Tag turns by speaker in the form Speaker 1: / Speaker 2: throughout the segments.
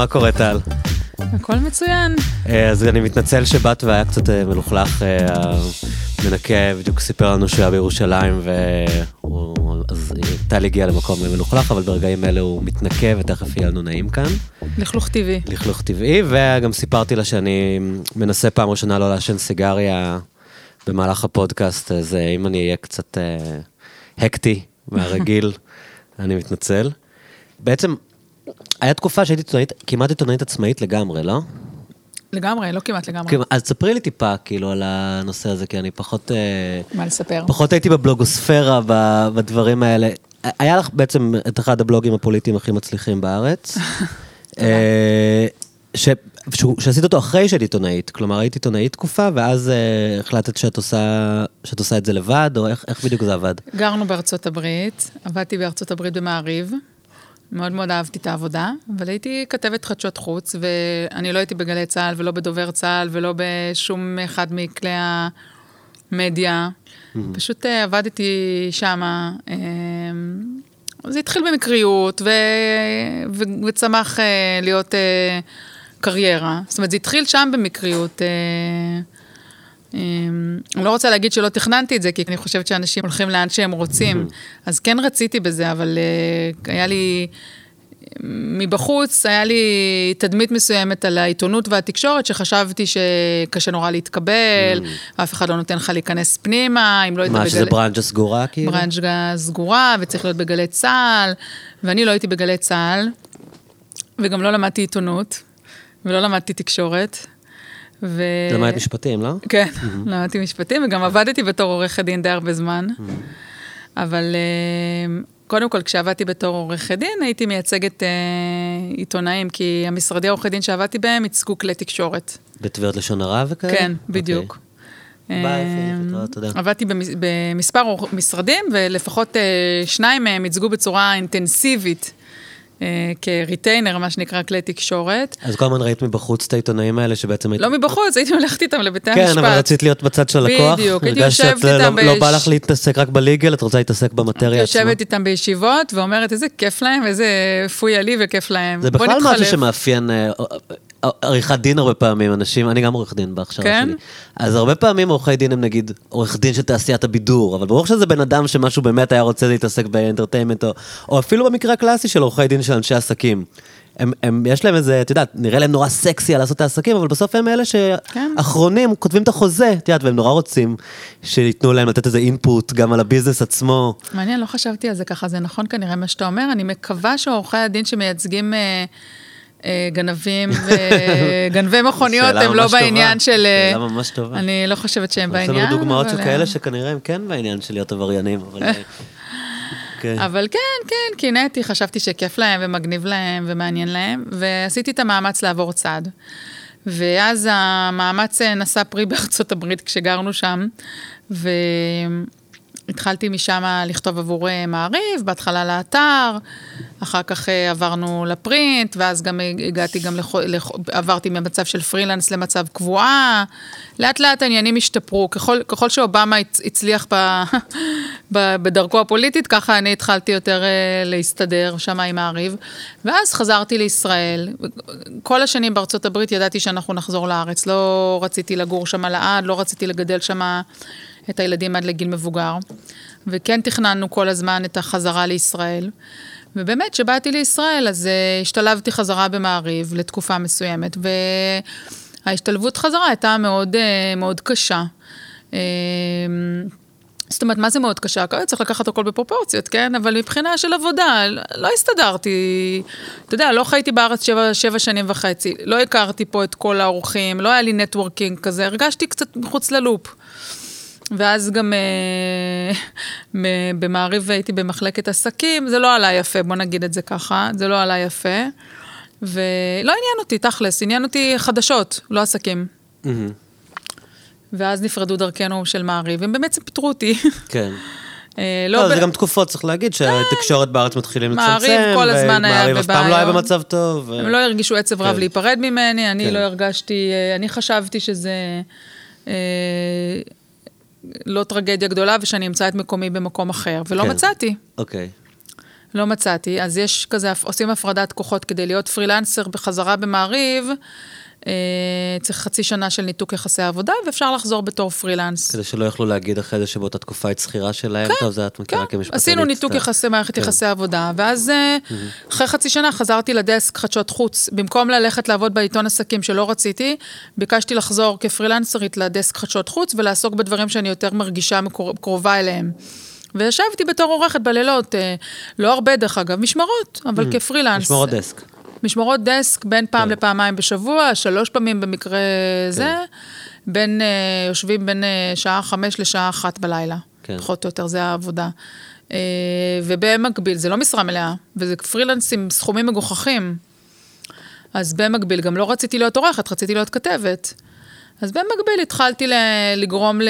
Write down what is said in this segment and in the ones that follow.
Speaker 1: מה קורה טל?
Speaker 2: הכל מצוין.
Speaker 1: אה, אז אני מתנצל שבאת והיה קצת אה, מלוכלך, אה, המנקה בדיוק סיפר לנו שהוא היה בירושלים, אז טל הגיע למקום מלוכלך, אבל ברגעים אלה הוא מתנקה ותכף יהיה לנו נעים כאן.
Speaker 2: לכלוך טבעי.
Speaker 1: לכלוך טבעי, וגם סיפרתי לה שאני מנסה פעם ראשונה לא לעשן סיגריה במהלך הפודקאסט, אז אם אני אהיה קצת הקטי מהרגיל, אני מתנצל. בעצם היה תקופה שהייתי עיתונאית, כמעט עיתונאית עצמאית לגמרי, לא?
Speaker 2: לגמרי, לא כמעט לגמרי.
Speaker 1: אז ספרי לי טיפה, כאילו, על הנושא הזה, כי אני פחות... אה,
Speaker 2: מה לספר?
Speaker 1: פחות הייתי בבלוגוספירה, בדברים האלה. היה לך בעצם את אחד הבלוגים הפוליטיים הכי מצליחים בארץ. אה, שעשית אותו אחרי שהיית עיתונאית, כלומר היית עיתונאית תקופה, ואז uh, החלטת שאת עושה, שאת עושה את זה לבד, או איך, איך בדיוק זה עבד?
Speaker 2: גרנו בארצות הברית, עבדתי בארצות הברית במעריב, מאוד מאוד אהבתי את העבודה, אבל הייתי כתבת חדשות חוץ, ואני לא הייתי בגלי צה"ל ולא בדובר צה"ל ולא בשום אחד מכלי המדיה. Mm-hmm. פשוט uh, עבדתי שם. Uh, זה התחיל במקריות, ו... ו... וצמח uh, להיות קריירה. זאת אומרת, זה התחיל שם במקריות. Uh, אני לא רוצה להגיד שלא תכננתי את זה, כי אני חושבת שאנשים הולכים לאן שהם רוצים. אז כן רציתי בזה, אבל uh, היה לי... מבחוץ היה לי תדמית מסוימת על העיתונות והתקשורת, שחשבתי שקשה נורא להתקבל, mm. אף אחד לא נותן לך להיכנס פנימה, אם לא היית
Speaker 1: בגלי... מה, שזה ברנג'ה סגורה כאילו?
Speaker 2: ברנג'ה סגורה, וצריך להיות בגלי צה"ל, ואני לא הייתי בגלי צה"ל, וגם לא למדתי עיתונות, ולא למדתי תקשורת.
Speaker 1: ו... למדת משפטים, לא?
Speaker 2: כן, mm-hmm. למדתי משפטים, וגם עבדתי בתור עורכת דין די הרבה זמן. Mm-hmm. אבל אה, קודם כל, כשעבדתי בתור עורכת דין, הייתי מייצגת אה, עיתונאים, כי המשרדי עורכי דין שעבדתי בהם ייצגו כלי תקשורת.
Speaker 1: בתביעות לשון הרע וכאלה?
Speaker 2: כן, בדיוק.
Speaker 1: ביי, אה, תודה.
Speaker 2: עבדתי במספר משרדים, ולפחות שניים מהם ייצגו בצורה אינטנסיבית אה, כ retainer, מה שנקרא כלי תקשורת.
Speaker 1: אז כל הזמן ראית מבחוץ את העיתונאים האלה שבעצם
Speaker 2: היית... לא מבחוץ, הייתי הולכת איתם לבתי המשפט.
Speaker 1: כן, אבל רצית להיות בצד של הלקוח.
Speaker 2: בדיוק, הייתי יושבת
Speaker 1: לא-
Speaker 2: איתם...
Speaker 1: לא בא לך להתעסק רק ב legal, את רוצה להתעסק במטריה עצמה.
Speaker 2: יושבת איתם בישיבות ואומרת, איזה כיף להם, איזה פויה לי וכיף להם.
Speaker 1: זה בכלל משהו שמאפיין אה, עריכת דין הרבה פעמים, אנשים, אני גם עורך דין בהכשרה כן? שלי. אז הרבה פעמים עורכי דין הם נגיד עורך דין של תעשיית הבידור, אבל ברור שזה בן אדם שמשהו באמת היה רוצה להתעסק ב entertainment, או, או אפילו במקרה הקלאסי של עורכי דין של אנשי עסקים. הם, הם, יש להם איזה, את יודעת, נראה להם נורא סקסי על לעשות את העסקים, אבל בסוף הם אלה שאחרונים, כן. כותבים את החוזה, את יודעת, והם נורא רוצים שייתנו להם לתת איזה אינפוט גם על הביזנס עצמו.
Speaker 2: מעניין, לא חשבתי על זה ככה, זה נכון כנראה מה שאתה אומר, אני מקווה שעורכי הדין שמייצגים... אה, אה, גנבים וגנבי מכוניות הם לא בעניין של...
Speaker 1: שאלה ממש טובה.
Speaker 2: אני לא חושבת שהם בעניין. יש
Speaker 1: לנו דוגמאות של כאלה שכנראה הם כן בעניין של להיות עבריינים, אבל...
Speaker 2: כן. אבל כן, כן, קינאתי, חשבתי שכיף להם ומגניב להם ומעניין להם, ועשיתי את המאמץ לעבור צד. ואז המאמץ נשא פרי בארצות הברית כשגרנו שם, ו... התחלתי משם לכתוב עבור אה, מעריב, בהתחלה לאתר, אחר כך אה, עברנו לפרינט, ואז גם הגעתי גם, לח... לח... עברתי ממצב של פרילנס למצב קבועה. לאט לאט העניינים השתפרו, ככל, ככל שאובמה הצליח ב... ב... בדרכו הפוליטית, ככה אני התחלתי יותר אה, להסתדר שם עם מעריב. ואז חזרתי לישראל. כל השנים בארצות הברית ידעתי שאנחנו נחזור לארץ, לא רציתי לגור שם לעד, לא רציתי לגדל שם... את הילדים עד לגיל מבוגר, וכן תכננו כל הזמן את החזרה לישראל. ובאמת, כשבאתי לישראל, אז uh, השתלבתי חזרה במעריב לתקופה מסוימת, וההשתלבות חזרה הייתה מאוד, uh, מאוד קשה. Uh, זאת אומרת, מה זה מאוד קשה? צריך לקחת הכל בפרופורציות, כן? אבל מבחינה של עבודה, לא הסתדרתי. אתה יודע, לא חייתי בארץ שבע, שבע שנים וחצי, לא הכרתי פה את כל האורחים, לא היה לי נטוורקינג כזה, הרגשתי קצת מחוץ ללופ. ואז גם אה, במעריב הייתי במחלקת עסקים, זה לא עלה יפה, בוא נגיד את זה ככה, זה לא עלה יפה. ולא עניין אותי, תכלס, עניין אותי חדשות, לא עסקים. Mm-hmm. ואז נפרדו דרכנו של מעריב, הם באמת פיטרו אותי.
Speaker 1: כן. אה, לא, לא. זה גם תקופות, צריך להגיד, שהתקשורת בארץ מתחילים לצמצם. מעריב
Speaker 2: כל הזמן היה בבעיות.
Speaker 1: מעריב אף פעם לא היה במצב טוב.
Speaker 2: הם לא הרגישו עצב רב כן. להיפרד ממני, אני כן. לא הרגשתי, אה, אני חשבתי שזה... לא טרגדיה גדולה ושאני אמצא את מקומי במקום אחר, ולא כן. מצאתי.
Speaker 1: אוקיי.
Speaker 2: לא מצאתי. אז יש כזה, עושים הפרדת כוחות כדי להיות פרילנסר בחזרה במעריב. אה, צריך חצי שנה של ניתוק יחסי עבודה, ואפשר לחזור בתור פרילנס.
Speaker 1: כדי שלא יוכלו להגיד אחרי זה שבאותה תקופה היית שכירה שלהם, כן, טוב, זה את מכירה כן. כמשפטנית.
Speaker 2: עשינו ניתוק יחסי, מערכת כן. יחסי עבודה, ואז mm-hmm. אחרי חצי שנה חזרתי לדסק חדשות חוץ. במקום ללכת לעבוד בעיתון עסקים שלא רציתי, ביקשתי לחזור כפרילנסרית לדסק חדשות חוץ, ולעסוק בדברים שאני יותר מרגישה קרובה אליהם. וישבתי בתור עורכת בלילות, אה, לא הרבה דרך אגב, משמרות, אבל mm, כפרילנס.
Speaker 1: משמרות דסק.
Speaker 2: משמרות דסק בין פעם כן. לפעמיים בשבוע, שלוש פעמים במקרה כן. זה, בין, uh, יושבים בין uh, שעה חמש לשעה אחת בלילה. כן. פחות או יותר, זה העבודה. Uh, ובמקביל, זה לא משרה מלאה, וזה פרילנס עם סכומים מגוחכים. אז במקביל, גם לא רציתי להיות עורכת, רציתי להיות כתבת. אז במקביל התחלתי לגרום,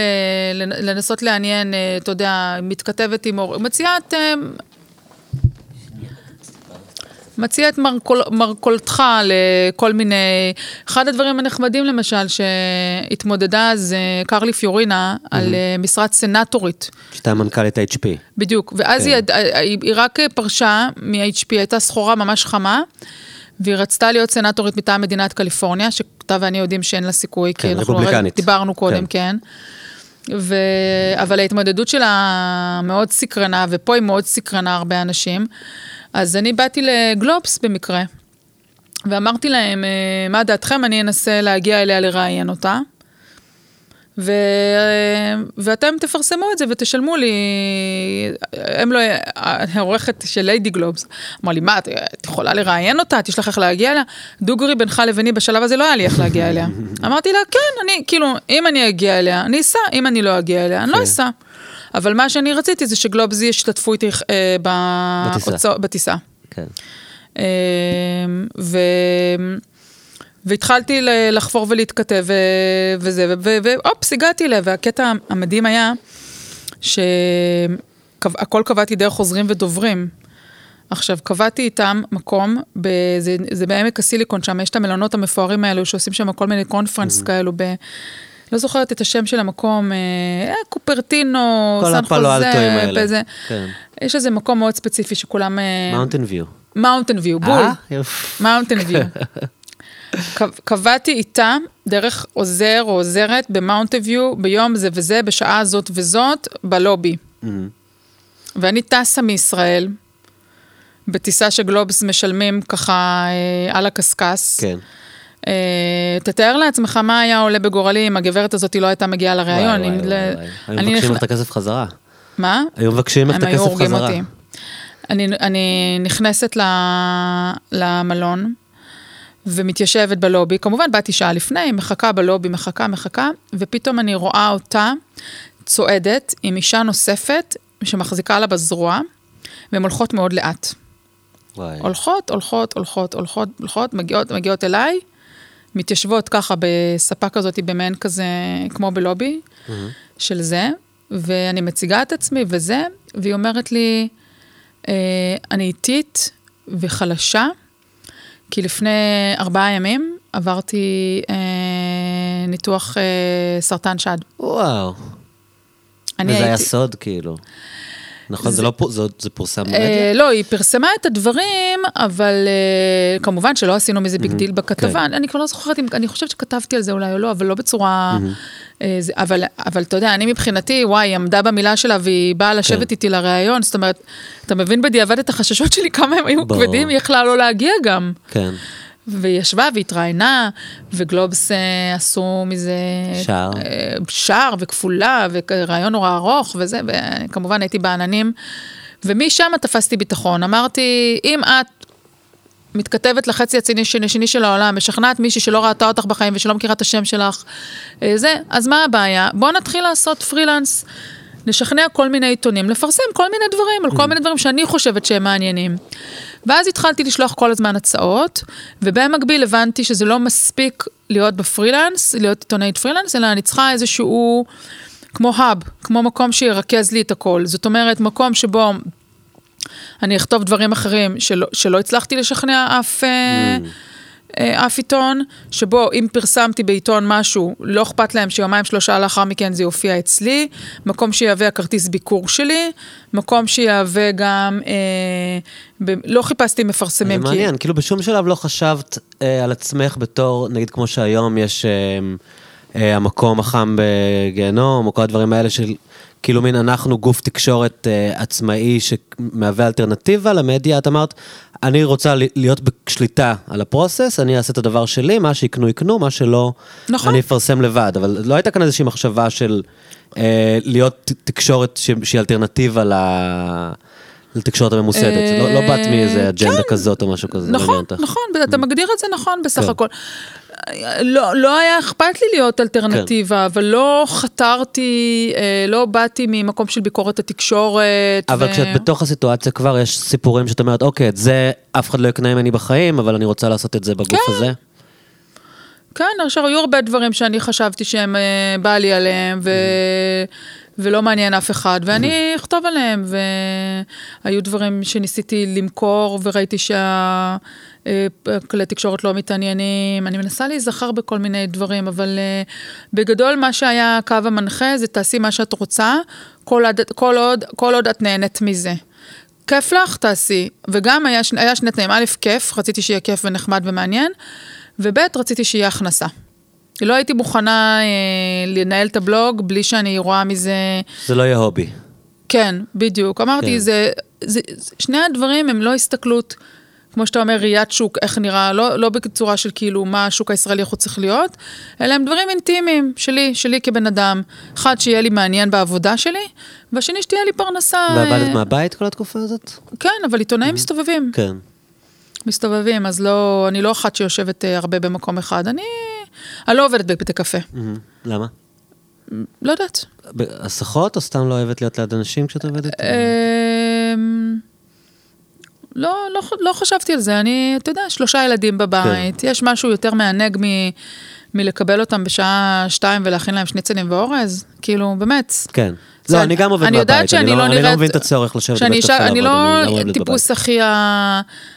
Speaker 2: לנסות לעניין, אתה יודע, מתכתבת עם, מציעת מציע את מרכול, מרכולתך לכל מיני... אחד הדברים הנחמדים למשל, שהתמודדה אז אה, קרלי פיורינה mm-hmm. על אה, משרת סנטורית.
Speaker 1: שהייתה מנכ"לית HP.
Speaker 2: בדיוק, ואז כן. היא, היא, היא רק פרשה מ-HP, הייתה סחורה ממש חמה. והיא רצתה להיות סנטורית מטעם מדינת קליפורניה, שאתה ואני יודעים שאין לה סיכוי,
Speaker 1: כן, כי אנחנו
Speaker 2: דיברנו קודם, כן. כן. ו... אבל ההתמודדות שלה מאוד סקרנה, ופה היא מאוד סקרנה הרבה אנשים. אז אני באתי לגלובס במקרה, ואמרתי להם, אה, מה דעתכם, אני אנסה להגיע אליה לראיין אותה. ו... ואתם תפרסמו את זה ותשלמו לי, הם לא, העורכת של ליידי גלובס, אמר לי, מה, את, את יכולה לראיין אותה? את יש לך איך להגיע אליה? דוגרי בינך לביני בשלב הזה לא היה לי איך להגיע אליה. אמרתי לה, כן, אני, כאילו, אם אני אגיע אליה, אני אסע, אם אני לא אגיע אליה, אני לא כן. אסע. אבל מה שאני רציתי זה שגלובזי ישתתפו איתי אה, בטיסה. בטיסה. כן. אה, ו... והתחלתי לחפור ולהתכתב וזה, ואופס, הגעתי אליה, והקטע המדהים היה שהכל קבעתי דרך עוזרים ודוברים. עכשיו, קבעתי איתם מקום, בזה, זה בעמק הסיליקון, שם יש את המלונות המפוארים האלו, שעושים שם כל מיני conference mm-hmm. כאלו, ב, לא זוכרת את השם של המקום, אה, קופרטינו,
Speaker 1: סן חוזה,
Speaker 2: בזה. כן. יש איזה מקום מאוד ספציפי שכולם...
Speaker 1: מאונטן ויו.
Speaker 2: מאונטן ויו, בול. מאונטן ויו. קבעתי איתה דרך עוזר או עוזרת במאונטן ויו ביום זה וזה, בשעה זאת וזאת, בלובי. Mm-hmm. ואני טסה מישראל, בטיסה שגלובס משלמים ככה אה, על הקשקש.
Speaker 1: כן.
Speaker 2: Uh, תתאר לעצמך מה היה עולה בגורלי אם הגברת הזאת לא הייתה מגיעה לראיון.
Speaker 1: וואי, וואי, וואי, וואי. היו מבקשים לך את הכסף חזרה.
Speaker 2: מה?
Speaker 1: היו מבקשים לך את הכסף חזרה. אותי.
Speaker 2: אני, אני נכנסת למלון ומתיישבת בלובי, כמובן באתי שעה לפני, מחכה בלובי, מחכה, מחכה, ופתאום אני רואה אותה צועדת עם אישה נוספת שמחזיקה לה בזרוע, והן הולכות מאוד לאט. וואי. הולכות, הולכות, הולכות, הולכות, הולכות, מגיעות, מגיעות אליי, מתיישבות ככה בספה כזאת, במעין כזה, כמו בלובי mm-hmm. של זה, ואני מציגה את עצמי וזה, והיא אומרת לי, אה, אני איטית וחלשה, כי לפני ארבעה ימים עברתי אה, ניתוח אה, סרטן שד.
Speaker 1: וואו. וזה הייתי... היה סוד, כאילו. נכון, זה, זה לא זה, זה פורסם במדיה?
Speaker 2: אה, לא, היא פרסמה את הדברים, אבל אה, כמובן שלא עשינו מזה big deal בכתבה. כן. אני כבר לא זוכרת, אם, אני חושבת שכתבתי על זה אולי או לא, אבל לא בצורה... אה, זה, אבל, אבל אתה יודע, אני מבחינתי, וואי, היא עמדה במילה שלה והיא באה לשבת כן. איתי לראיון, זאת אומרת, אתה מבין בדיעבד את החששות שלי, כמה הם היו ברור. כבדים, היא יכלה לא להגיע גם.
Speaker 1: כן.
Speaker 2: והיא ישבה והתראיינה, וגלובס אה, עשו מזה...
Speaker 1: שער.
Speaker 2: אה, שער וכפולה, ורעיון נורא ארוך וזה, וכמובן הייתי בעננים. ומשם תפסתי ביטחון. אמרתי, אם את מתכתבת לחצי הציני שני של העולם, משכנעת מישהי שלא ראתה אותך בחיים ושלא מכירה את השם שלך, אה, זה, אז מה הבעיה? בוא נתחיל לעשות פרילנס. נשכנע כל מיני עיתונים, לפרסם כל מיני דברים, על כל mm. מיני דברים שאני חושבת שהם מעניינים. ואז התחלתי לשלוח כל הזמן הצעות, ובמקביל הבנתי שזה לא מספיק להיות בפרילנס, להיות עיתונאית פרילנס, אלא אני צריכה איזשהו, כמו האב, כמו מקום שירכז לי את הכל. זאת אומרת, מקום שבו אני אכתוב דברים אחרים שלא, שלא הצלחתי לשכנע אף... אה, mm. אה, אף עיתון, שבו אם פרסמתי בעיתון משהו, לא אכפת להם שיומיים שלושה לאחר מכן זה יופיע אצלי, מקום שיהווה הכרטיס ביקור שלי, מקום שיהווה גם, אה, ב... לא חיפשתי מפרסמים.
Speaker 1: זה מעניין, כאילו בשום שלב לא חשבת אה, על עצמך בתור, נגיד כמו שהיום יש אה, המקום החם בגיהנום, או כל הדברים האלה של... כאילו מין אנחנו גוף תקשורת אה, עצמאי שמהווה אלטרנטיבה למדיה, את אמרת, אני רוצה להיות בשליטה על הפרוסס, אני אעשה את הדבר שלי, מה שיקנו יקנו, מה שלא, נכון. אני אפרסם לבד. אבל לא הייתה כאן איזושהי מחשבה של אה, להיות תקשורת שהיא אלטרנטיבה ל... לתקשורת הממוסדת, לא, לא באת מאיזה אג'נדה כן. כזאת או משהו כזה.
Speaker 2: נכון, נכון, אתה מגדיר את זה נכון בסך כן. הכל. לא, לא היה אכפת לי להיות אלטרנטיבה, כן. אבל לא חתרתי, אה, לא באתי ממקום של ביקורת התקשורת.
Speaker 1: אבל ו... כשאת בתוך הסיטואציה כבר, יש סיפורים שאת אומרת, אוקיי, את זה אף אחד לא יקנה ממני בחיים, אבל אני רוצה לעשות את זה בגוף כן. הזה.
Speaker 2: כן, עכשיו היו הרבה דברים שאני חשבתי שהם אה, בא לי עליהם, ו... ולא מעניין אף אחד, ואני אכתוב עליהם, והיו דברים שניסיתי למכור, וראיתי שה... כלי תקשורת לא מתעניינים, אני מנסה להיזכר בכל מיני דברים, אבל uh, בגדול מה שהיה הקו המנחה זה תעשי מה שאת רוצה, כל, עד, כל, עוד, כל עוד את נהנית מזה. כיף לך, תעשי. וגם היה, היה שני תנאים, א', כיף, רציתי שיהיה כיף ונחמד ומעניין, וב', רציתי שיהיה הכנסה. לא הייתי מוכנה אה, לנהל את הבלוג בלי שאני רואה מזה...
Speaker 1: זה לא יהיה הובי.
Speaker 2: כן, בדיוק. אמרתי, כן. זה, זה, שני הדברים הם לא הסתכלות כמו שאתה אומר, ראיית שוק, איך נראה, לא, לא בצורה של כאילו מה השוק הישראלי יכול צריך להיות, אלא הם דברים אינטימיים שלי, שלי כבן אדם. אחד, שיהיה לי מעניין בעבודה שלי, והשני, שתהיה לי פרנסה.
Speaker 1: ועבדת אה... מהבית כל התקופה הזאת?
Speaker 2: כן, אבל עיתונאים mm-hmm. מסתובבים.
Speaker 1: כן.
Speaker 2: מסתובבים, אז לא, אני לא אחת שיושבת אה, הרבה במקום אחד. אני, אני לא עובדת בבתי קפה. Mm-hmm.
Speaker 1: למה?
Speaker 2: לא יודעת.
Speaker 1: הסחות, או סתם לא אוהבת להיות ליד אנשים כשאת עובדת?
Speaker 2: אמ, לא, לא, לא חשבתי על זה, אני, אתה יודע, שלושה ילדים בבית, כן. יש משהו יותר מענג מ, מלקבל אותם בשעה שתיים ולהכין להם שניצלים ואורז, כאילו, באמת.
Speaker 1: כן. לא, אני, אני גם עובד אני, שאני לא, לא, אני לא מבין את הצורך לשבת בבית קפה
Speaker 2: אני לא טיפוס הכי,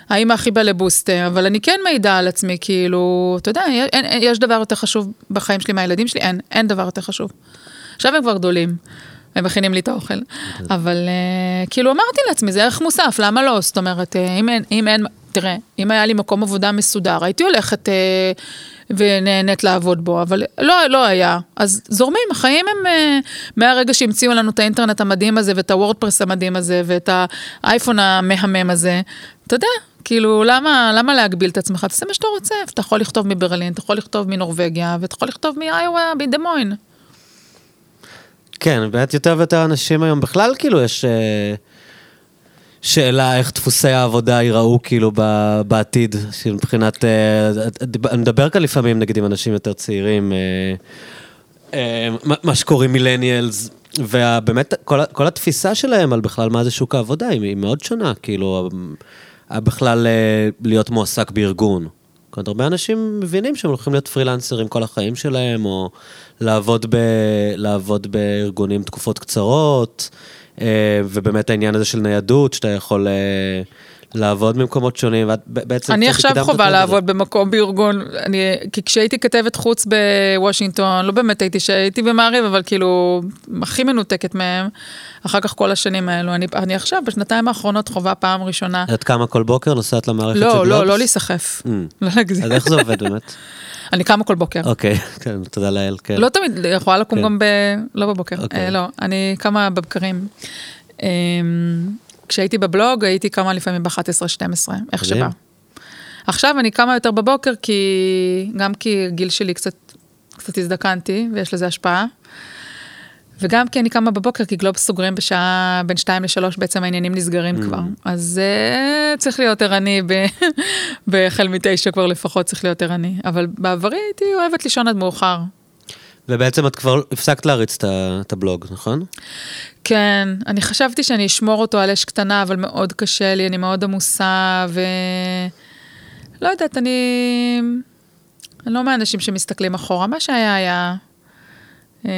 Speaker 2: האמא הכי בלבוסטה, אבל אני כן מעידה על עצמי, כאילו, אתה יודע, יש דבר יותר חשוב בחיים שלי מהילדים שלי? אין, אין דבר יותר חשוב. עכשיו הם כבר גדולים. הם מכינים לי את האוכל. אבל uh, כאילו אמרתי לעצמי, זה ערך מוסף, למה לא? זאת אומרת, uh, אם אין, אם אין, תראה, אם היה לי מקום עבודה מסודר, הייתי הולכת uh, ונהנית לעבוד בו, אבל לא, לא היה. אז זורמים, החיים הם, מהרגע שהמציאו לנו את האינטרנט המדהים הזה, ואת הוורדפרס המדהים הזה, ואת האייפון המהמם הזה, אתה יודע, כאילו, למה, למה להגביל את עצמך? תעשה מה שאתה רוצה, אתה יכול לכתוב מברלין, אתה יכול לכתוב מנורבגיה, ואתה יכול לכתוב מאיואה, בדמוין.
Speaker 1: כן, באמת יותר ויותר אנשים היום בכלל, כאילו, יש אה, שאלה איך דפוסי העבודה ייראו, כאילו, בעתיד, מבחינת... אה, אני מדבר כאן לפעמים, נגיד, עם אנשים יותר צעירים, אה, מה שקוראים מילניאלס, ובאמת, כל, כל התפיסה שלהם על בכלל מה זה שוק העבודה, היא, היא מאוד שונה, כאילו, בכלל להיות מועסק בארגון. אומרת, הרבה אנשים מבינים שהם הולכים להיות פרילנסרים כל החיים שלהם, או לעבוד, ב, לעבוד בארגונים תקופות קצרות, אה, ובאמת העניין הזה של ניידות, שאתה יכול אה, לעבוד במקומות שונים, ואת בעצם...
Speaker 2: אני עכשיו חובה לעבוד במקום בארגון, אני, כי כשהייתי כתבת חוץ בוושינגטון, לא באמת הייתי, שהייתי במעריב, אבל כאילו, הכי מנותקת מהם, אחר כך כל השנים האלו, אני, אני עכשיו, בשנתיים האחרונות חובה פעם ראשונה.
Speaker 1: את קמה כל בוקר, נוסעת למערכת
Speaker 2: לא, של גלובס? לא, לא, לא להיסחף. Mm. לא להגזים.
Speaker 1: אז איך זה עובד באמת?
Speaker 2: אני קמה כל בוקר.
Speaker 1: אוקיי, כן, תודה לאל, כן.
Speaker 2: לא תמיד, יכולה לקום כן. גם ב... לא בבוקר, אוקיי. אה, לא, אני קמה בבקרים. כשהייתי בבלוג, הייתי קמה לפעמים ב-11-12, איך שבא. עכשיו אני קמה יותר בבוקר, כי גם כי הגיל שלי קצת, קצת הזדקנתי, ויש לזה השפעה. וגם כי אני קמה בבוקר, כי גלובס סוגרים בשעה בין 2 ל-3, בעצם העניינים נסגרים mm. כבר. אז uh, צריך להיות ערני, בהחל מתשע כבר לפחות צריך להיות ערני. אבל בעברי הייתי אוהבת לישון עד מאוחר.
Speaker 1: ובעצם את כבר הפסקת להריץ את הבלוג, נכון?
Speaker 2: כן, אני חשבתי שאני אשמור אותו על אש קטנה, אבל מאוד קשה לי, אני מאוד עמוסה, ו... לא יודעת, אני... אני לא מהאנשים שמסתכלים אחורה, מה שהיה היה. אה,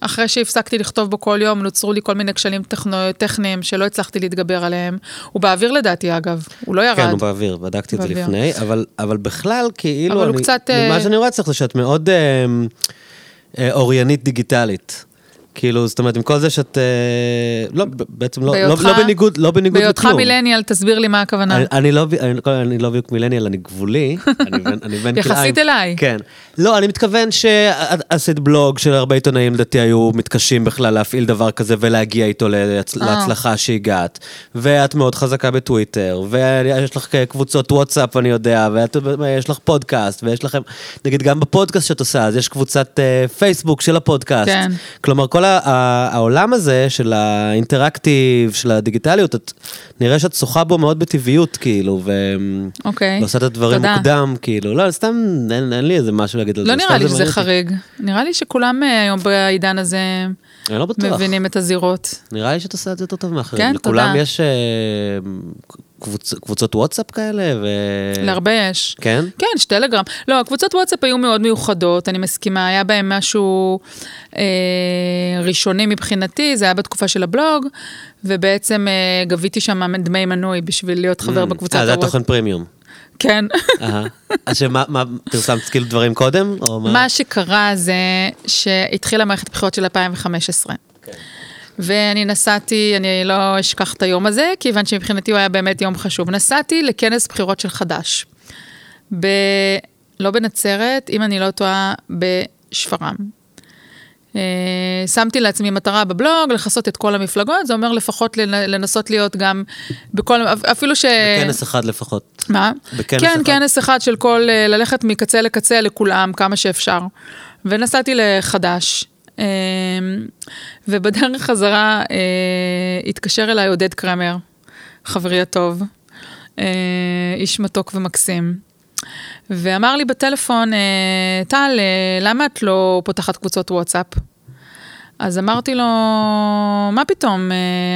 Speaker 2: אחרי שהפסקתי לכתוב בו כל יום, נוצרו לי כל מיני כשלים טכניים שלא הצלחתי להתגבר עליהם. הוא באוויר לדעתי, אגב, הוא לא ירד.
Speaker 1: כן, הוא באוויר, בדקתי את זה לפני, אבל, אבל בכלל, כאילו,
Speaker 2: אבל אני, קצת...
Speaker 1: ממה שאני רואה אצלך זה שאת מאוד אה, אה, אוריינית דיגיטלית. כאילו, זאת אומרת, עם כל זה שאת... אה, לא, בעצם לא, לא, לא בניגוד, לא בניגוד
Speaker 2: לכלום. בהיותך מילניאל, תסביר לי מה הכוונה.
Speaker 1: אני, אני לא, אני, אני לא בדיוק מילניאל, אני גבולי. אני בן, אני בן
Speaker 2: יחסית אליי.
Speaker 1: כן. לא, אני מתכוון שעשית בלוג של הרבה עיתונאים, לדעתי, היו מתקשים בכלל להפעיל דבר כזה ולהגיע איתו להצ... אה. להצלחה שהגעת. ואת מאוד חזקה בטוויטר, ויש לך קבוצות וואטסאפ, אני יודע, ויש לך פודקאסט, ויש לכם, נגיד, גם בפודקאסט שאת עושה, אז יש קבוצת uh, פייסבוק של הפודקאסט. כן. כלומר, כל העולם הזה של האינטראקטיב, של הדיגיטליות, את, נראה שאת שוחה בו מאוד בטבעיות, כאילו, ו...
Speaker 2: אוקיי,
Speaker 1: ועושה את הדברים תודה. מוקדם, כאילו. לא, סתם, אין, אין לי איזה משהו להגיד על
Speaker 2: לא
Speaker 1: זה.
Speaker 2: לא נראה לי שזה חריג. נראה לי שכולם אה, היום בעידן הזה...
Speaker 1: אני לא בטוח.
Speaker 2: מבינים את הזירות.
Speaker 1: נראה לי שאת עושה את זה יותר טוב מאחרים. כן, תודה. לכולם יש... קבוצ, קבוצות וואטסאפ כאלה? ו...
Speaker 2: להרבה יש.
Speaker 1: כן?
Speaker 2: כן, יש טלגרם. לא, הקבוצות וואטסאפ היו מאוד מיוחדות, אני מסכימה, היה בהם משהו אה, ראשוני מבחינתי, זה היה בתקופה של הבלוג, ובעצם אה, גביתי שם דמי מנוי בשביל להיות חבר mm, בקבוצת
Speaker 1: הוואטסאפ. אה, זה התוכן פרימיום.
Speaker 2: כן.
Speaker 1: אז שמה, מה, פרסמת כאילו דברים קודם?
Speaker 2: מה? מה שקרה זה שהתחילה מערכת בחירות של 2015. כן. ואני נסעתי, אני לא אשכח את היום הזה, כיוון שמבחינתי הוא היה באמת יום חשוב. נסעתי לכנס בחירות של חד"ש. ב... לא בנצרת, אם אני לא טועה, בשפרעם. Uh, שמתי לעצמי מטרה בבלוג, לכסות את כל המפלגות, זה אומר לפחות לנסות להיות גם בכל, אפילו ש...
Speaker 1: בכנס אחד לפחות.
Speaker 2: מה?
Speaker 1: בכנס
Speaker 2: כן,
Speaker 1: אחד.
Speaker 2: כנס אחד של כל, אה, ללכת מקצה לקצה לכולם, כמה שאפשר. ונסעתי לחד"ש. אמ, ובדרך חזרה אה, התקשר אליי עודד קרמר, חברי הטוב, אה, איש מתוק ומקסים. ואמר לי בטלפון, אה, טל, למה את לא פותחת קבוצות וואטסאפ? אז אמרתי לו, מה פתאום,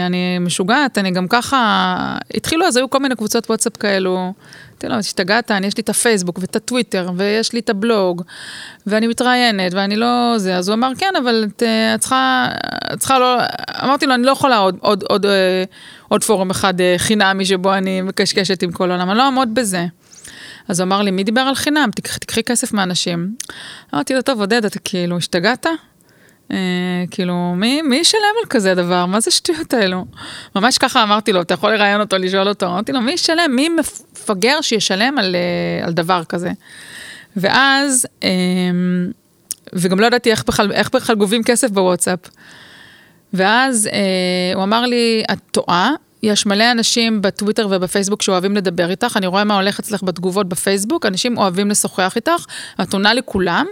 Speaker 2: אני משוגעת, אני גם ככה... התחילו, אז היו כל מיני קבוצות וואטסאפ כאלו. אמרתי לו, השתגעת, יש לי את הפייסבוק ואת הטוויטר, ויש לי את הבלוג, ואני מתראיינת, ואני לא זה. אז הוא אמר, כן, אבל את, אה, צריכה, לא... אמרתי לו, אני לא יכולה עוד, עוד, עוד, אה, עוד פורום אחד אה, חינמי שבו אני מקשקשת עם כל העולם, אני לא אעמוד בזה. אז הוא אמר לי, מי דיבר על חינם? תקחי, תקחי כסף מאנשים. אמרתי לו, טוב, עודד, אתה כאילו השתגעת? אה, כאילו, מי, ישלם על כזה דבר? מה זה שטויות האלו? ממש ככה אמרתי לו, אתה יכול לראיין אותו, לשאול אותו. אמרתי לו, מי ישלם? מי מפגר שישלם על, אה, על דבר כזה? ואז, אה, וגם לא ידעתי איך בכלל, איך בכלל גובים כסף בוואטסאפ. ואז אה, הוא אמר לי, את טועה, יש מלא אנשים בטוויטר ובפייסבוק שאוהבים לדבר איתך, אני רואה מה הולך אצלך בתגובות בפייסבוק, אנשים אוהבים לשוחח איתך, את עונה לכולם,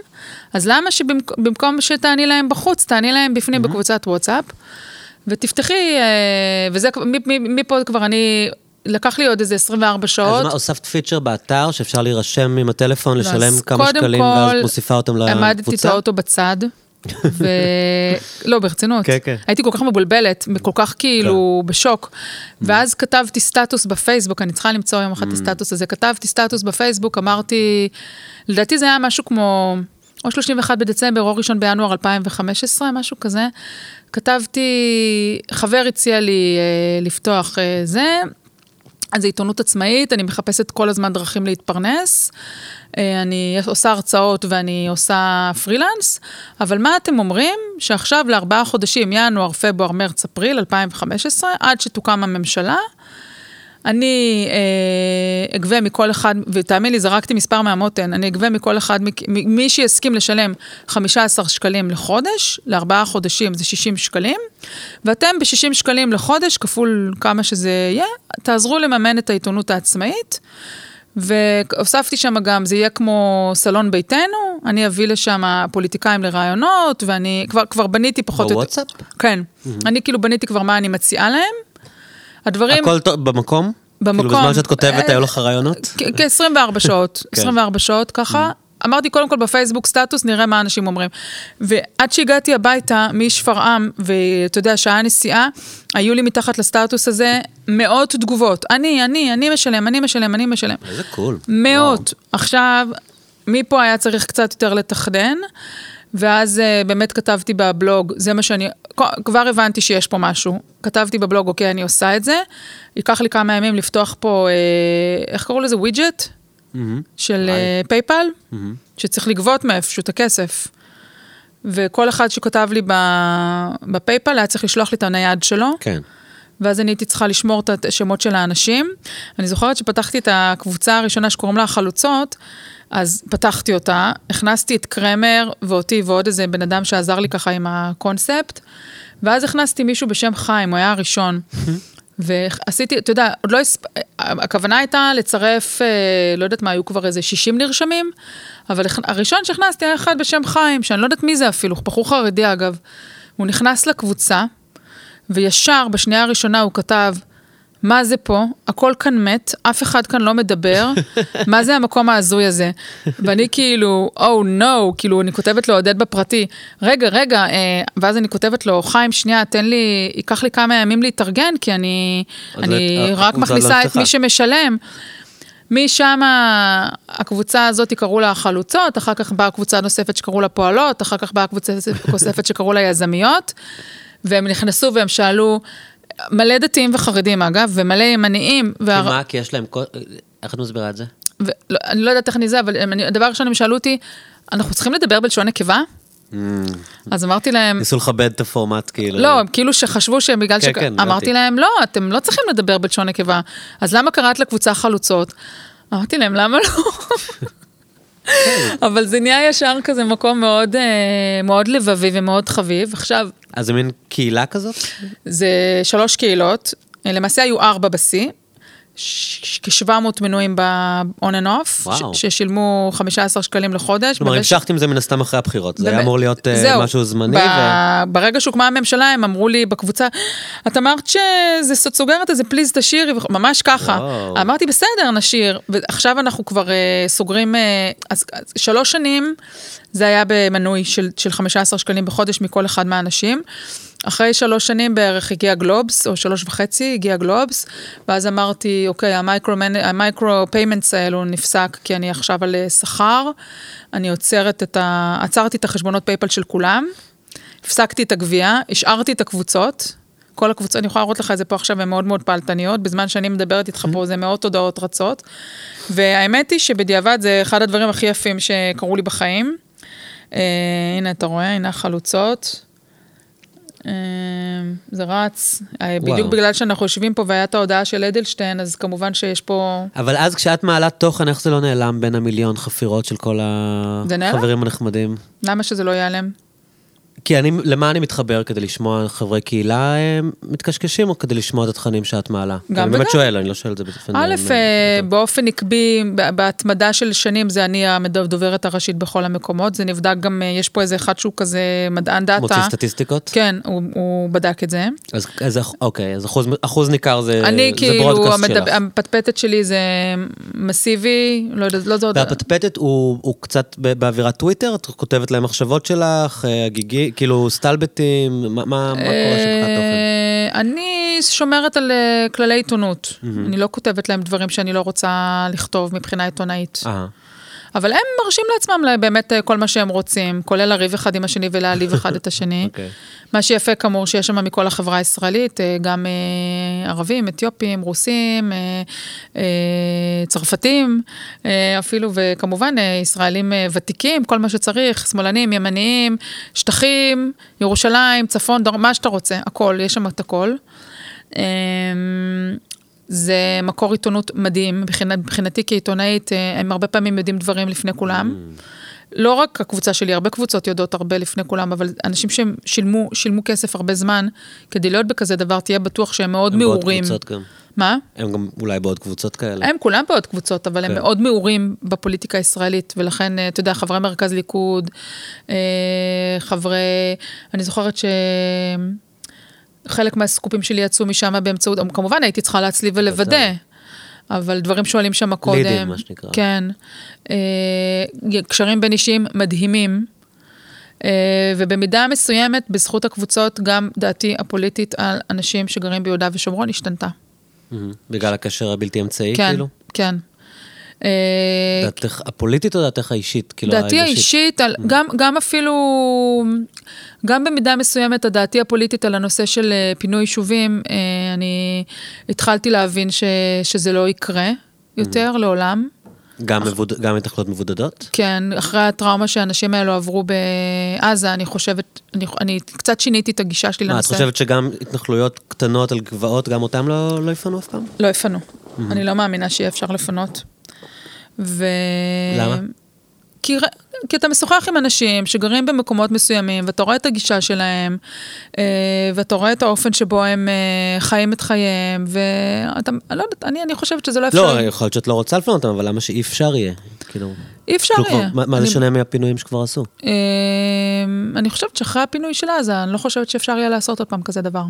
Speaker 2: אז למה שבמקום שתעני להם בחוץ, תעני להם בפנים mm-hmm. בקבוצת וואטסאפ, ותפתחי, אה, וזה, מפה כבר אני לקח לי עוד איזה 24 שעות. אז
Speaker 1: מה, הוספת פיצ'ר באתר שאפשר להירשם עם הטלפון, לשלם כמה שקלים, ואז מוסיפה אותם לקבוצה?
Speaker 2: עמדתי את האוטו בצד, ו... לא, ברצינות. כן, כן. הייתי כל כך מבולבלת, כל כך כאילו כן. בשוק. ואז כתבתי סטטוס בפייסבוק, אני צריכה למצוא יום אחד את mm. הסטטוס הזה. כתבתי סטטוס בפייסבוק, אמרתי, לדעתי זה היה משהו כמו, או 31 בדצמבר, או ראשון בינואר 2015, משהו כזה. כתבתי, חבר הציע לי אה, לפתוח אה, זה, אז זה עיתונות עצמאית, אני מחפשת כל הזמן דרכים להתפרנס. אה, אני עושה הרצאות ואני עושה פרילנס, אבל מה אתם אומרים? שעכשיו לארבעה חודשים, ינואר, פברואר, מרץ, אפריל 2015, עד שתוקם הממשלה, אני אה, אגבה מכל אחד, ותאמין לי, זרקתי מספר מהמותן, אני אגבה מכל אחד, מי שיסכים לשלם 15 שקלים לחודש, לארבעה חודשים זה 60 שקלים, ואתם ב-60 שקלים לחודש, כפול כמה שזה יהיה, תעזרו לממן את העיתונות העצמאית. והוספתי שם גם, זה יהיה כמו סלון ביתנו, אני אביא לשם פוליטיקאים לרעיונות, ואני כבר, כבר בניתי פחות...
Speaker 1: בוואטסאפ?
Speaker 2: כן. Mm-hmm. אני כאילו בניתי כבר מה אני מציעה להם. הדברים...
Speaker 1: הכל טוב, במקום?
Speaker 2: במקום.
Speaker 1: כאילו בזמן שאת כותבת, היו לך רעיונות?
Speaker 2: כ-24 שעות, 24 כן. שעות ככה. אמרתי קודם כל בפייסבוק סטטוס, נראה מה אנשים אומרים. ועד שהגעתי הביתה משפרעם, ואתה יודע, שעה נסיעה, היו לי מתחת לסטטוס הזה מאות תגובות. אני, אני, אני משלם, אני משלם, אני משלם.
Speaker 1: איזה קול.
Speaker 2: מאות. וואו. עכשיו, מפה היה צריך קצת יותר לתחדן. ואז uh, באמת כתבתי בבלוג, זה מה שאני, כבר הבנתי שיש פה משהו. כתבתי בבלוג, אוקיי, אני עושה את זה. ייקח לי כמה ימים לפתוח פה, uh, איך קראו לזה? widget? Mm-hmm. של פייפל, uh, mm-hmm. שצריך לגבות מאיפשהו את הכסף. וכל אחד שכתב לי בפייפל היה צריך לשלוח לי את הנייד שלו.
Speaker 1: כן.
Speaker 2: ואז אני הייתי צריכה לשמור את השמות של האנשים. אני זוכרת שפתחתי את הקבוצה הראשונה שקוראים לה החלוצות, אז פתחתי אותה, הכנסתי את קרמר ואותי ועוד איזה בן אדם שעזר לי ככה עם הקונספט, ואז הכנסתי מישהו בשם חיים, הוא היה הראשון. ועשיתי, אתה יודע, עוד לא, הספ... הכוונה הייתה לצרף, אה, לא יודעת מה, היו כבר איזה 60 נרשמים, אבל הראשון שהכנסתי היה אחד בשם חיים, שאני לא יודעת מי זה אפילו, בחור חרדי אגב. הוא נכנס לקבוצה, וישר בשנייה הראשונה הוא כתב, מה זה פה? הכל כאן מת, אף אחד כאן לא מדבר, מה זה המקום ההזוי הזה? ואני כאילו, Oh no, כאילו, אני כותבת לו עודד בפרטי, רגע, רגע, אה, ואז אני כותבת לו, חיים, שנייה, תן לי, ייקח לי כמה ימים להתארגן, כי אני, אני רק מכניסה את מי שמשלם. משם הקבוצה הזאת קראו לה החלוצות, אחר כך באה קבוצה נוספת שקראו לה פועלות, אחר כך באה קבוצה נוספת שקראו לה יזמיות, והם נכנסו והם שאלו, מלא דתיים וחרדים אגב, ומלא ימניים.
Speaker 1: וה... מה? כי יש להם... איך את מסבירה את זה?
Speaker 2: ו... לא, אני לא יודעת איך אני זה, אבל הם, הדבר הראשון הם שאלו אותי, אנחנו צריכים לדבר בלשון נקבה? Mm. אז אמרתי להם...
Speaker 1: ניסו לכבד את הפורמט, כאילו.
Speaker 2: לא, כאילו שחשבו שהם בגלל כן, ש... כן, אמרתי להם, לא, אתם לא צריכים לדבר בלשון נקבה. אז למה קראת לקבוצה חלוצות? אמרתי להם, למה לא? אבל זה נהיה ישר כזה מקום מאוד, אה, מאוד לבבי ומאוד חביב. עכשיו...
Speaker 1: אז זה מין קהילה כזאת?
Speaker 2: זה שלוש קהילות, למעשה היו ארבע בשיא. כ-700 מנויים ב-on and off, ששילמו 15 שקלים לחודש.
Speaker 1: כלומר, המשכת עם זה מן הסתם אחרי הבחירות, זה היה אמור להיות אה, משהו זמני.
Speaker 2: ברגע שהוקמה הממשלה, הם אמרו לי בקבוצה, את אמרת שזה סוגרת את זה, פליז תשאירי, ממש ככה. אמרתי, בסדר, נשאיר. ועכשיו אנחנו כבר אה, סוגרים, אה, אז שלוש שנים, זה היה במנוי של 15 שקלים בחודש מכל אחד מהאנשים. אחרי שלוש שנים בערך הגיע גלובס, או שלוש וחצי הגיע גלובס, ואז אמרתי, אוקיי, ה micro payments האלו נפסק כי אני עכשיו על אה, שכר, אני עוצרת את ה... עצרתי את החשבונות פייפל של כולם, הפסקתי את הגבייה, השארתי את הקבוצות, כל הקבוצות, אני יכולה להראות לך את זה פה עכשיו, הן מאוד מאוד פעלתניות, בזמן שאני מדברת איתך פה זה מאות הודעות רצות, והאמת היא שבדיעבד זה אחד הדברים הכי יפים שקרו לי בחיים. Uh, הנה, אתה רואה, הנה החלוצות. אמ, זה רץ. אה, וואו. בדיוק בגלל שאנחנו יושבים פה והיה את ההודעה של אדלשטיין, אז כמובן שיש פה...
Speaker 1: אבל אז כשאת מעלה תוכן, איך זה לא נעלם בין המיליון חפירות של כל החברים הנחמדים?
Speaker 2: למה שזה לא ייעלם?
Speaker 1: כי אני, למה אני מתחבר? כדי לשמוע חברי קהילה אה, מתקשקשים, או כדי לשמוע את התכנים שאת מעלה? גם וגם. אני באמת שואל, אני לא שואל את זה באופן...
Speaker 2: א', אה, באופן עקבי, בהתמדה של שנים, זה אני הדוברת הראשית בכל המקומות. זה נבדק גם, אה, יש פה איזה אחד שהוא כזה מדען דאטה.
Speaker 1: מוציא סטטיסטיקות?
Speaker 2: כן, הוא, הוא בדק את זה.
Speaker 1: אז, אז אוקיי, אז אחוז, אחוז ניכר זה,
Speaker 2: אני זה כאילו, ברודקאסט המדב, שלך. הפטפטת שלי זה מסיבי, לא יודעת, לא זה עוד...
Speaker 1: והפטפטת הוא, הוא קצת באווירת טוויטר? את כותבת להם מחשבות שלך, הגיגי? כאילו, סטלבטים, מה, מה, מה קורה שם מבחינת תוכן?
Speaker 2: אה, אני שומרת על אה, כללי עיתונות. אני לא כותבת להם דברים שאני לא רוצה לכתוב מבחינה עיתונאית. אבל הם מרשים לעצמם באמת אה, כל מה שהם רוצים, כולל לריב אחד עם השני ולהעליב אחד את השני. Okay. אוקיי. מה שיפה כאמור שיש שם מכל החברה הישראלית, אה, גם אה, ערבים, אתיופים, רוסים, צרפתים אפילו, וכמובן ישראלים ותיקים, כל מה שצריך, שמאלנים, ימניים, שטחים, ירושלים, צפון, דרום, מה שאתה רוצה, הכל, יש שם את הכל. זה מקור עיתונות מדהים, מבחינתי כעיתונאית, אה, הם הרבה פעמים יודעים דברים לפני כולם. Mm. לא רק הקבוצה שלי, הרבה קבוצות יודעות הרבה לפני כולם, אבל אנשים שהם שילמו, שילמו כסף הרבה זמן, כדי להיות בכזה דבר, תהיה בטוח שהם מאוד הם מעורים. הם בעוד
Speaker 1: קבוצות גם.
Speaker 2: מה?
Speaker 1: הם גם אולי בעוד קבוצות כאלה.
Speaker 2: הם כולם בעוד קבוצות, אבל כן. הם מאוד מעורים בפוליטיקה הישראלית, ולכן, אה, אתה יודע, חברי מרכז ליכוד, אה, חברי, אני זוכרת ש... חלק מהסקופים שלי יצאו משם באמצעות, כמובן הייתי צריכה להצליב ולוודא, אבל דברים שואלים שם קודם. לידים,
Speaker 1: מה שנקרא.
Speaker 2: כן. אה, קשרים בין אישיים מדהימים. אה, ובמידה מסוימת, בזכות הקבוצות, גם דעתי הפוליטית על אנשים שגרים ביהודה ושומרון השתנתה.
Speaker 1: בגלל הקשר הבלתי אמצעי,
Speaker 2: כן,
Speaker 1: כאילו?
Speaker 2: כן.
Speaker 1: אה, דעתך הפוליטית או דעתך האישית?
Speaker 2: כאילו דעתי האישית, על, mm. גם, גם אפילו, גם במידה מסוימת, הדעתי הפוליטית על הנושא של אה, פינוי יישובים, אה, אני התחלתי להבין ש, שזה לא יקרה יותר mm. לעולם.
Speaker 1: גם, אח... מבוד... גם התנחלויות מבודדות?
Speaker 2: כן, אחרי הטראומה שהאנשים האלו עברו בעזה, אני חושבת, אני, אני קצת שיניתי את הגישה שלי
Speaker 1: מה,
Speaker 2: לנושא.
Speaker 1: את חושבת שגם התנחלויות קטנות על גבעות, גם אותם לא, לא יפנו אף פעם?
Speaker 2: לא יפנו. Mm-hmm. אני לא מאמינה שיהיה אפשר לפנות. ו...
Speaker 1: למה?
Speaker 2: כי, כי אתה משוחח עם אנשים שגרים במקומות מסוימים, ואתה רואה את הגישה שלהם, אה, ואתה רואה את האופן שבו הם אה, חיים את חייהם, ואתה, אני לא יודעת, אני, אני חושבת שזה לא אפשרי.
Speaker 1: לא, יכול להיות שאת לא רוצה לפנות אותם, אבל למה שאי אפשר יהיה? כאילו...
Speaker 2: אי אפשר יהיה.
Speaker 1: מה, מה אני... זה שונה מהפינויים שכבר עשו? אה,
Speaker 2: אני חושבת שאחרי הפינוי של עזה, אני לא חושבת שאפשר יהיה לעשות עוד פעם כזה דבר.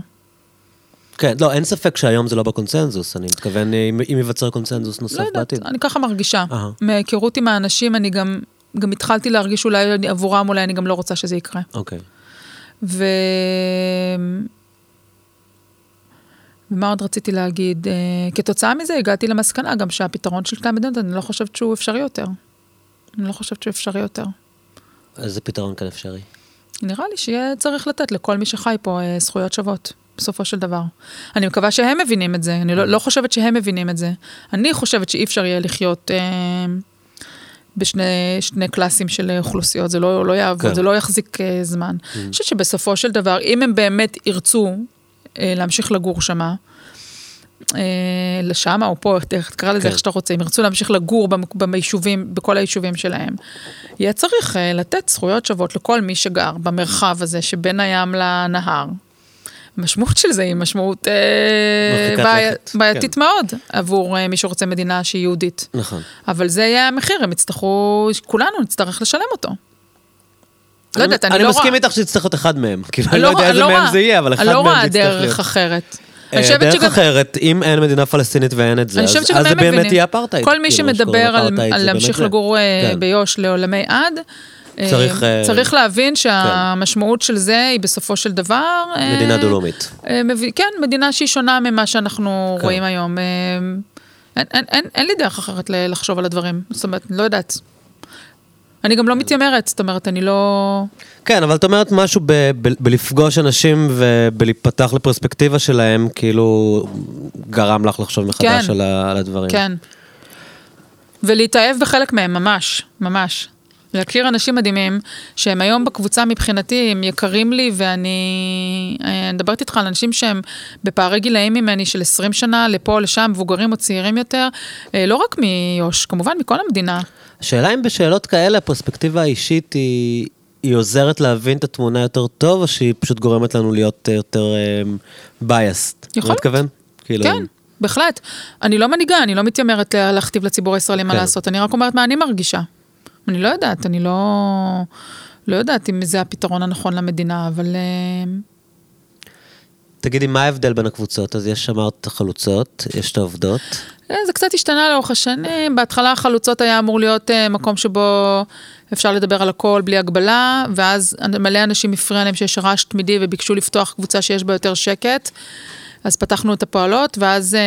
Speaker 1: כן, לא, אין ספק שהיום זה לא בקונצנזוס, אני מתכוון אם, אם ייווצר קונצנזוס נוסף
Speaker 2: לא
Speaker 1: בעתיד.
Speaker 2: אני ככה מרגישה. Uh-huh. מהיכרות עם האנשים, אני גם, גם התחלתי להרגיש אולי עבורם, אולי אני גם לא רוצה שזה יקרה.
Speaker 1: אוקיי. Okay.
Speaker 2: ו... ומה עוד רציתי להגיד? Uh, כתוצאה מזה הגעתי למסקנה גם שהפתרון של שתי המדינות, אני לא חושבת שהוא אפשרי יותר. אני לא חושבת שהוא אפשרי יותר.
Speaker 1: איזה פתרון כאן אפשרי?
Speaker 2: נראה לי שיהיה צריך לתת לכל מי שחי פה uh, זכויות שוות. בסופו של דבר. אני מקווה שהם מבינים את זה, אני לא, לא חושבת שהם מבינים את זה. אני חושבת שאי אפשר יהיה לחיות אה, בשני קלאסים של אוכלוסיות, זה לא, לא יעבוד, כן. זה לא יחזיק אה, זמן. Mm. אני חושבת שבסופו של דבר, אם הם באמת ירצו אה, להמשיך לגור שמה, אה, לשם או פה, תקרא לזה כן. איך שאתה רוצה, אם ירצו להמשיך לגור ביישובים, בכל היישובים שלהם, יהיה צריך אה, לתת זכויות שוות לכל מי שגר במרחב הזה שבין הים לנהר. המשמעות של זה היא משמעות אה, בעי, בעייתית כן. מאוד עבור אה, מי שרוצה מדינה שהיא יהודית.
Speaker 1: נכון.
Speaker 2: אבל זה יהיה המחיר, הם יצטרכו, כולנו נצטרך לשלם אותו.
Speaker 1: לא יודעת, אני לא רואה... אני מסכים איתך שתצטרך להיות אחד מהם. כאילו, אני לא יודע איזה לא מהם זה יהיה, אבל אחד מהם
Speaker 2: יצטרך להיות. אני לא רואה דרך אחרת.
Speaker 1: אה, דרך אחרת, אם אין מדינה פלסטינית ואין את זה, אז זה באמת יהיה אפרטהייד.
Speaker 2: כל מי כאילו, שמדבר על להמשיך לגור כן. ביו"ש לעולמי עד, צריך... אה, צריך להבין שהמשמעות של זה היא בסופו של דבר...
Speaker 1: אה, מדינה דו-לאומית.
Speaker 2: אה, כן, מדינה שהיא שונה ממה שאנחנו כן. רואים היום. אין, אין, אין, אין לי דרך אחרת לחשוב על הדברים, זאת אומרת, לא יודעת. אני גם לא מתיימרת, זאת אומרת, אני לא...
Speaker 1: כן, אבל את אומרת משהו ב- ב- בלפגוש אנשים ובלהיפתח לפרספקטיבה שלהם, כאילו גרם לך לחשוב מחדש כן, על, ה- על הדברים.
Speaker 2: כן. ולהתאהב בחלק מהם, ממש, ממש. להכיר אנשים מדהימים, שהם היום בקבוצה מבחינתי, הם יקרים לי, ואני אני מדברת איתך על אנשים שהם בפערי גילאים ממני של 20 שנה, לפה לשם, מבוגרים או צעירים יותר, אה, לא רק מיו"ש, כמובן מכל המדינה.
Speaker 1: השאלה אם בשאלות כאלה הפרספקטיבה האישית היא... היא עוזרת להבין את התמונה יותר טוב, או שהיא פשוט גורמת לנו להיות יותר?
Speaker 2: Um, יכול להיות. כאילו... כן, בהחלט. אני לא מנהיגה, אני לא מתיימרת להכתיב לציבור הישראלי כן. מה לעשות, אני רק אומרת מה אני מרגישה. אני לא יודעת, אני לא, לא יודעת אם זה הפתרון הנכון למדינה, אבל... אה,
Speaker 1: תגידי, מה ההבדל בין הקבוצות? אז יש אמרת את החלוצות, יש את העובדות.
Speaker 2: אה, זה קצת השתנה לאורך השנים. בהתחלה החלוצות היה אמור להיות אה, מקום שבו אפשר לדבר על הכל בלי הגבלה, ואז מלא אנשים הפריע להם שיש רעש תמידי וביקשו לפתוח קבוצה שיש בה יותר שקט. אז פתחנו את הפועלות, ואז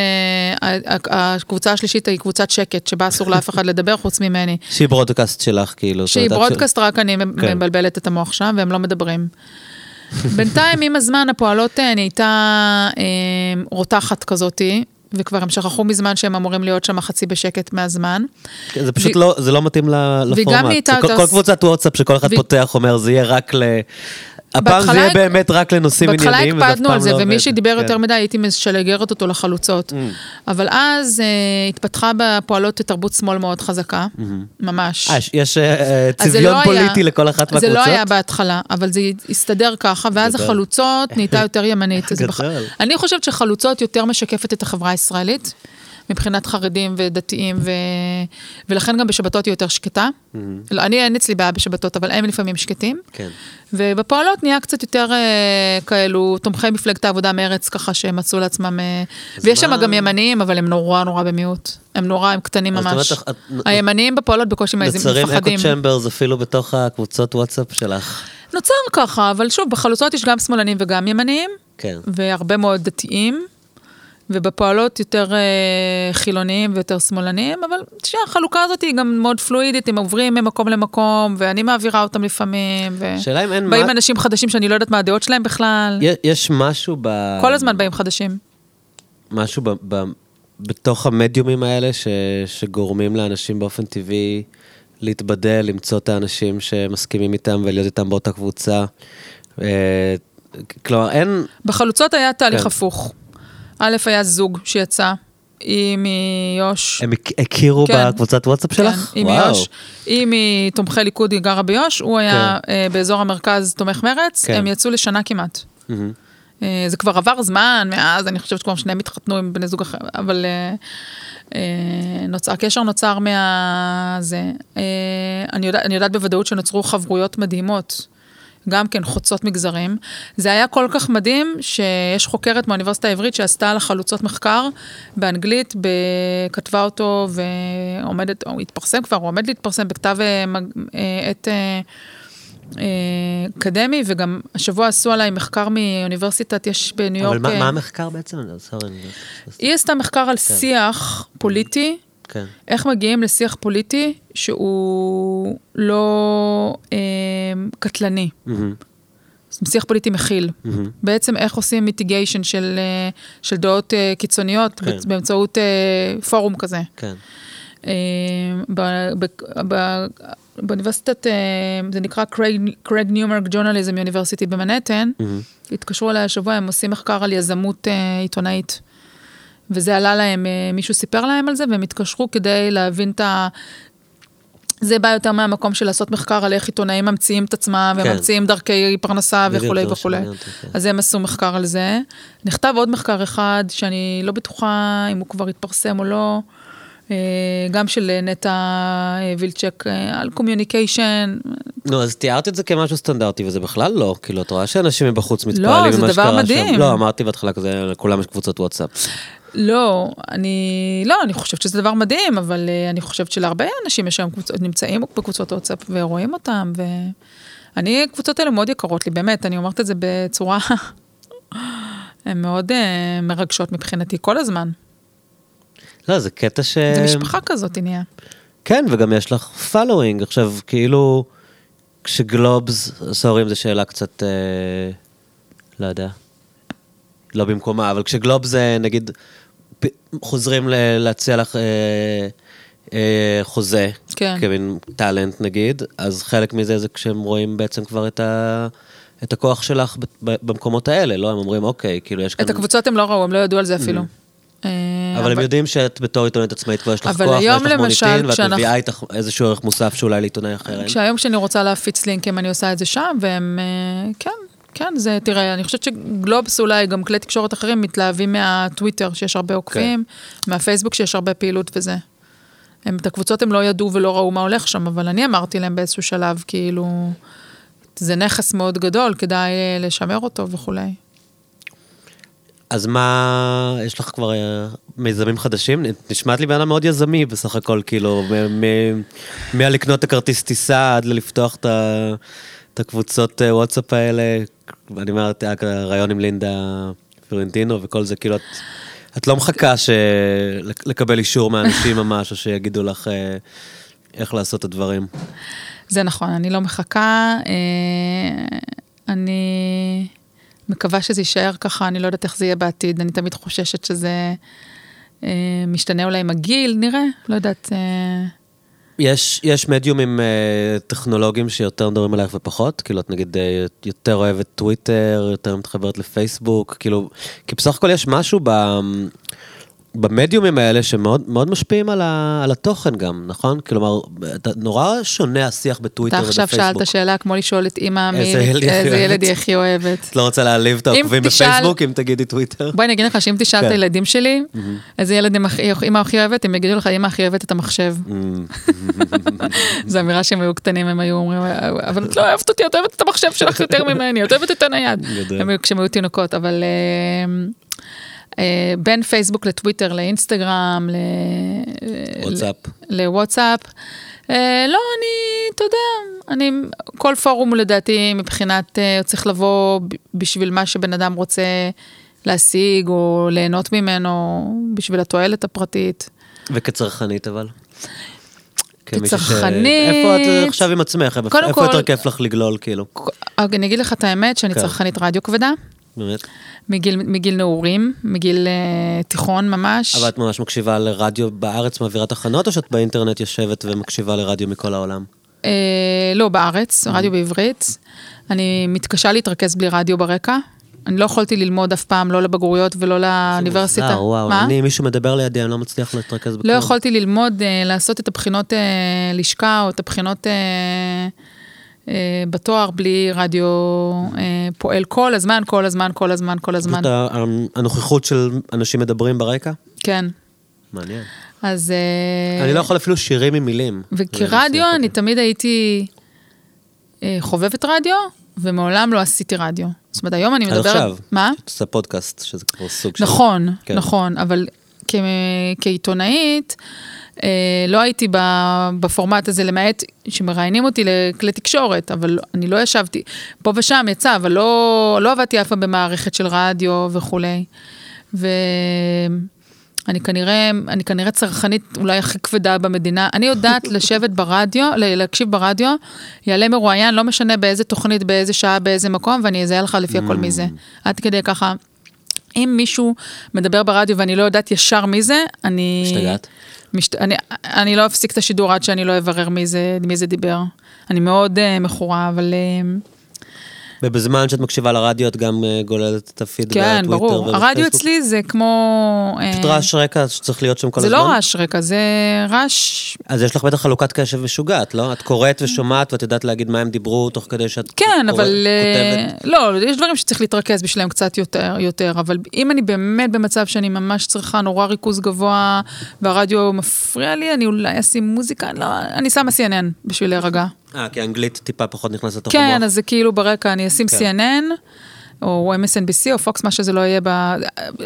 Speaker 2: uh, הקבוצה השלישית היא קבוצת שקט, שבה אסור לאף אחד לדבר חוץ ממני.
Speaker 1: שהיא ברודקאסט שלך, כאילו.
Speaker 2: שהיא ברודקאסט, רק אני כן. מבלבלת את המוח שם, והם לא מדברים. בינתיים, עם הזמן, הפועלות uh, נהייתה uh, רותחת כזאתי. וכבר הם שכחו מזמן שהם אמורים להיות שם חצי בשקט מהזמן.
Speaker 1: כן, זה פשוט ו... לא, זה לא מתאים לפורמט. כל, כל קבוצת וואטסאפ שכל אחד ו... פותח אומר, זה יהיה רק ל... הפעם זה יהיה באמת רק לנושאים ענייניים,
Speaker 2: בהתחלה הקפדנו על זה, ומי שדיבר יותר כן. מדי, הייתי משלגרת אותו לחלוצות. Mm. אבל אז אה, התפתחה בפועלות תרבות שמאל מאוד חזקה, mm-hmm. ממש.
Speaker 1: אה, יש אה, צביון לא פוליטי לכל אחת מהקבוצות?
Speaker 2: זה לא היה בהתחלה, אבל זה הסתדר ככה, ואז החלוצות נהייתה יותר ימנית. אני חושבת שחלוצות יותר משקפת את החברה הישראלית. מבחינת חרדים ודתיים, ו... ולכן גם בשבתות היא יותר שקטה. Mm-hmm. לא, אני, אין אצלי בעיה בשבתות, אבל הם לפעמים שקטים.
Speaker 1: כן.
Speaker 2: ובפועלות נהיה קצת יותר אה, כאלו תומכי מפלגת העבודה מרץ, ככה שהם מצאו לעצמם... אה, ויש שם מה... גם ימניים, אבל הם נורא נורא במיעוט. הם נורא, הם קטנים ממש. את... הימניים בפועלות בקושי מעזים, מפחדים.
Speaker 1: נוצרים אקו צ'מברס אפילו בתוך הקבוצות וואטסאפ שלך.
Speaker 2: נוצר ככה, אבל שוב, בחלוצות יש גם שמאלנים וגם ימניים.
Speaker 1: כן.
Speaker 2: והרבה מאוד דתיים. ובפועלות יותר אה, חילוניים ויותר שמאלניים, אבל תשמע, החלוקה הזאת היא גם מאוד פלואידית, הם עוברים ממקום למקום, ואני מעבירה אותם לפעמים, ו...
Speaker 1: שאלה אם אין...
Speaker 2: באים
Speaker 1: מה...
Speaker 2: אנשים חדשים שאני לא יודעת מה הדעות שלהם בכלל.
Speaker 1: יש משהו ב...
Speaker 2: כל הזמן באים חדשים.
Speaker 1: משהו ב... ב... בתוך המדיומים האלה ש... שגורמים לאנשים באופן טבעי להתבדל, למצוא את האנשים שמסכימים איתם ולהיות איתם באותה קבוצה. אה, כלומר, אין...
Speaker 2: בחלוצות היה תהליך כן. הפוך. א', היה זוג שיצא, היא מיו"ש.
Speaker 1: הם הכירו כן, בקבוצת וואטסאפ שלך?
Speaker 2: כן, היא מיו"ש. היא מתומכי ליכוד, היא גרה ביו"ש, הוא היה כן. uh, באזור המרכז תומך מרץ, כן. הם יצאו לשנה כמעט. Mm-hmm. Uh, זה כבר עבר זמן, מאז אני חושבת שכבר שניהם התחתנו עם בני זוג אחר, אבל uh, uh, נוצר, הקשר נוצר מה... זה. Uh, אני, יודע, אני יודעת בוודאות שנוצרו חברויות מדהימות. גם כן חוצות מגזרים. זה היה כל כך מדהים שיש חוקרת מהאוניברסיטה העברית שעשתה על החלוצות מחקר באנגלית, כתבה אותו ועומדת, הוא התפרסם כבר, הוא עומד להתפרסם בכתב אה, אה, עת אה, אקדמי, וגם השבוע עשו עליי מחקר מאוניברסיטת, יש בניו יורק...
Speaker 1: אבל מה, מה המחקר בעצם?
Speaker 2: היא עשתה מחקר על כן. שיח פוליטי. כן. איך מגיעים לשיח פוליטי שהוא לא אה, קטלני. Mm-hmm. שיח פוליטי מכיל. Mm-hmm. בעצם איך עושים mitigation של, אה, של דעות אה, קיצוניות כן. באמצעות אה, פורום כזה. כן. אה, באוניברסיטת, אה, זה נקרא Craig Newmark Journalism University במנהטן, mm-hmm. התקשרו אליי השבוע, הם עושים מחקר על יזמות עיתונאית. וזה עלה להם, אה, מישהו סיפר להם על זה, והם התקשרו כדי להבין את ה... זה בא יותר מהמקום של לעשות מחקר על איך עיתונאים ממציאים את עצמם, כן. וממציאים דרכי פרנסה וכולי וכולי. כן. אז הם עשו מחקר על זה. נכתב עוד מחקר אחד, שאני לא בטוחה אם הוא כבר התפרסם או לא, אה, גם של נטע אה, וילנצ'יק על communication.
Speaker 1: נו, אז תיארת את זה כמשהו סטנדרטי, וזה בכלל לא. כאילו, את רואה שאנשים מבחוץ מתפעלים
Speaker 2: ממה שקרה שם. לא, זה דבר מדהים.
Speaker 1: לא, אמרתי בהתחלה כזה, לכולם יש קבוצות וואטסאפ.
Speaker 2: לא, אני, לא, אני חושבת שזה דבר מדהים, אבל uh, אני חושבת שלהרבה אנשים יש היום קבוצות, נמצאים בקבוצות וואטסאפ ורואים אותם, ואני, הקבוצות האלה מאוד יקרות לי, באמת, אני אומרת את זה בצורה, הן מאוד uh, מרגשות מבחינתי, כל הזמן.
Speaker 1: לא, זה קטע ש...
Speaker 2: זה משפחה כזאת, נהיה.
Speaker 1: כן, וגם יש לך פלואינג. עכשיו, כאילו, כשגלובס, סורי אם זו שאלה קצת, אה, לא יודע, לא במקומה, אבל כשגלובס זה, נגיד, חוזרים להציע לך אה, אה, חוזה, כן. כמין טאלנט נגיד, אז חלק מזה זה כשהם רואים בעצם כבר את ה... את הכוח שלך במקומות האלה, לא? הם אומרים, אוקיי, כאילו יש כאן...
Speaker 2: את הקבוצות הם לא ראו, הם לא ידעו על זה אפילו.
Speaker 1: Mm. אבל הם יודעים שאת בתור עיתונאית עצמאית כבר יש לך כוח, ויש לך מוניטין, ואת מביאה איתך איזשהו ערך מוסף שאולי לעיתונאי אחר
Speaker 2: כשהיום כשאני רוצה להפיץ לינקים, אני עושה את זה שם, והם, כן, כן, זה, תראה, אני חושבת שגלובס אולי, גם כלי תקשורת אחרים, מתלהבים מהטוויטר, שיש הרבה עוקבים, כן. מהפייסבוק, שיש הרבה פעילות וזה. הם, את הקבוצות הם לא ידעו ולא ראו מה הולך שם, אבל אני אמרתי להם באיזשהו שלב, כאילו, זה נכס מאוד גדול, כדאי אה, לשמר אותו וכולי.
Speaker 1: אז מה, יש לך כבר אה, מיזמים חדשים? נשמעת לי בעיה מאוד יזמי בסך הכל, כאילו, מלקנות את הכרטיס טיסה עד ללפתוח את הקבוצות אה, וואטסאפ האלה, אני אומר, הרעיון עם לינדה פרנטינו וכל זה, כאילו, את, את לא מחכה ש... לקבל אישור מאנשים ממש, או שיגידו לך אה, איך לעשות את הדברים.
Speaker 2: זה נכון, אני לא מחכה. אה, אני מקווה שזה יישאר ככה, אני לא יודעת איך זה יהיה בעתיד, אני תמיד חוששת שזה אה, משתנה אולי עם הגיל, נראה, לא יודעת.
Speaker 1: יש, יש מדיומים uh, טכנולוגיים שיותר מדברים עלייך ופחות? כאילו, את נגיד uh, יותר אוהבת טוויטר, יותר מתחברת לפייסבוק, כאילו, כי בסך הכל יש משהו ב... במדיומים האלה שמאוד משפיעים על, ה, על התוכן גם, נכון? כלומר, אתה נורא שונה השיח בטוויטר ובפייסבוק.
Speaker 2: אתה עכשיו שאלת שאלה כמו לשאול את אימא איזה ילד, איזה ילד היא הכי אוהבת.
Speaker 1: את לא רוצה להעליב את העוקבים בפייסבוק אם תגידי טוויטר?
Speaker 2: בואי אני אגיד לך שאם תשאל את כן. הילדים שלי, איזה ילד אימא הכי אוהבת, הם יגידו לך אימא הכי אוהבת את המחשב. זו אמירה שהם היו קטנים, הם היו אומרים, אבל את לא אוהבת אותי, את אוהבת את המחשב שלך יותר ממני, את אוהבת את הנייד. כשהם היו תינוקות, אבל... אה, אה, בין פייסבוק לטוויטר, לאינסטגרם,
Speaker 1: לוואטסאפ.
Speaker 2: לוואטסאפ. אה, לא, אני, אתה יודע, אני, כל פורום לדעתי מבחינת, אה, צריך לבוא בשביל מה שבן אדם רוצה להשיג או ליהנות ממנו בשביל התועלת הפרטית.
Speaker 1: וכצרכנית אבל?
Speaker 2: כצרכנית...
Speaker 1: איפה את עכשיו עם עצמך? איפה כל... יותר כיף לך לגלול כאילו?
Speaker 2: אני אגיד לך את האמת שאני כן. צרכנית רדיו כבדה.
Speaker 1: באמת?
Speaker 2: מגיל, מגיל נעורים, מגיל uh, תיכון ממש.
Speaker 1: אבל את ממש מקשיבה לרדיו בארץ, מעבירה תחנות, או שאת באינטרנט יושבת ומקשיבה לרדיו מכל העולם?
Speaker 2: Uh, לא, בארץ, mm. רדיו בעברית. אני מתקשה להתרכז בלי רדיו ברקע. אני לא יכולתי ללמוד אף פעם, לא לבגרויות ולא לאוניברסיטה.
Speaker 1: זה מוזר, וואו, מה? אני, מישהו מדבר לידי, אני לא מצליח להתרכז בכלל.
Speaker 2: לא יכולתי ללמוד, uh, לעשות את הבחינות uh, לשכה, או את הבחינות... אה, בתואר בלי רדיו אה, פועל כל הזמן, כל הזמן, כל הזמן, כל הזמן.
Speaker 1: זאת הנוכחות של אנשים מדברים ברקע?
Speaker 2: כן.
Speaker 1: מעניין.
Speaker 2: אז...
Speaker 1: אה, אני לא יכול אפילו שירים עם מילים.
Speaker 2: וכרדיו אני תמיד הייתי חובבת רדיו, ומעולם לא עשיתי רדיו. זאת אומרת, היום אני מדברת... עד
Speaker 1: עכשיו.
Speaker 2: מה?
Speaker 1: את עושה פודקאסט, שזה כבר סוג של...
Speaker 2: נכון, כן. נכון, אבל כעיתונאית, אה, לא הייתי בפורמט הזה, למעט שמראיינים אותי לכלי תקשורת, אבל אני לא ישבתי, פה ושם יצא, אבל לא, לא עבדתי אף פעם במערכת של רדיו וכולי. ואני כנראה, אני כנראה צרכנית אולי הכי כבדה במדינה. אני יודעת לשבת ברדיו, להקשיב ברדיו, יעלה מרואיין, לא משנה באיזה תוכנית, באיזה שעה, באיזה מקום, ואני אזהה לך לפי הכל מי זה. Mm. עד כדי ככה. אם מישהו מדבר ברדיו ואני לא יודעת ישר מי זה, אני...
Speaker 1: משתגעת?
Speaker 2: משת... אני, אני לא אפסיק את השידור עד שאני לא אברר מי זה, מי זה דיבר. אני מאוד uh, מכורה, אבל... Uh,
Speaker 1: ובזמן שאת מקשיבה לרדיו את גם uh, גוללת את הפיד
Speaker 2: כן, בטוויטר ובפייסבוק? כן, ברור. הרדיו אצלי זה כמו...
Speaker 1: פשוט uh, רעש רקע שצריך להיות שם כל
Speaker 2: זה
Speaker 1: הזמן?
Speaker 2: זה לא רעש רקע, זה רעש...
Speaker 1: אז יש לך בטח חלוקת קשב משוגעת, לא? את קוראת ושומעת ואת יודעת להגיד מה הם דיברו תוך כדי שאת
Speaker 2: כן, קוראת, אבל... כותבת. לא, יש דברים שצריך להתרכז בשבילם קצת יותר, יותר, אבל אם אני באמת במצב שאני ממש צריכה נורא ריכוז גבוה והרדיו מפריע לי, אני אולי אשים מוזיקה, לא, אני שמה CNN בשביל להירגע.
Speaker 1: אה, כי האנגלית טיפה פחות נכנסת לתוך
Speaker 2: כן, המוח. כן, אז זה כאילו ברקע, אני אשים כן. CNN, או MSNBC, או פוקס, מה שזה לא יהיה ב...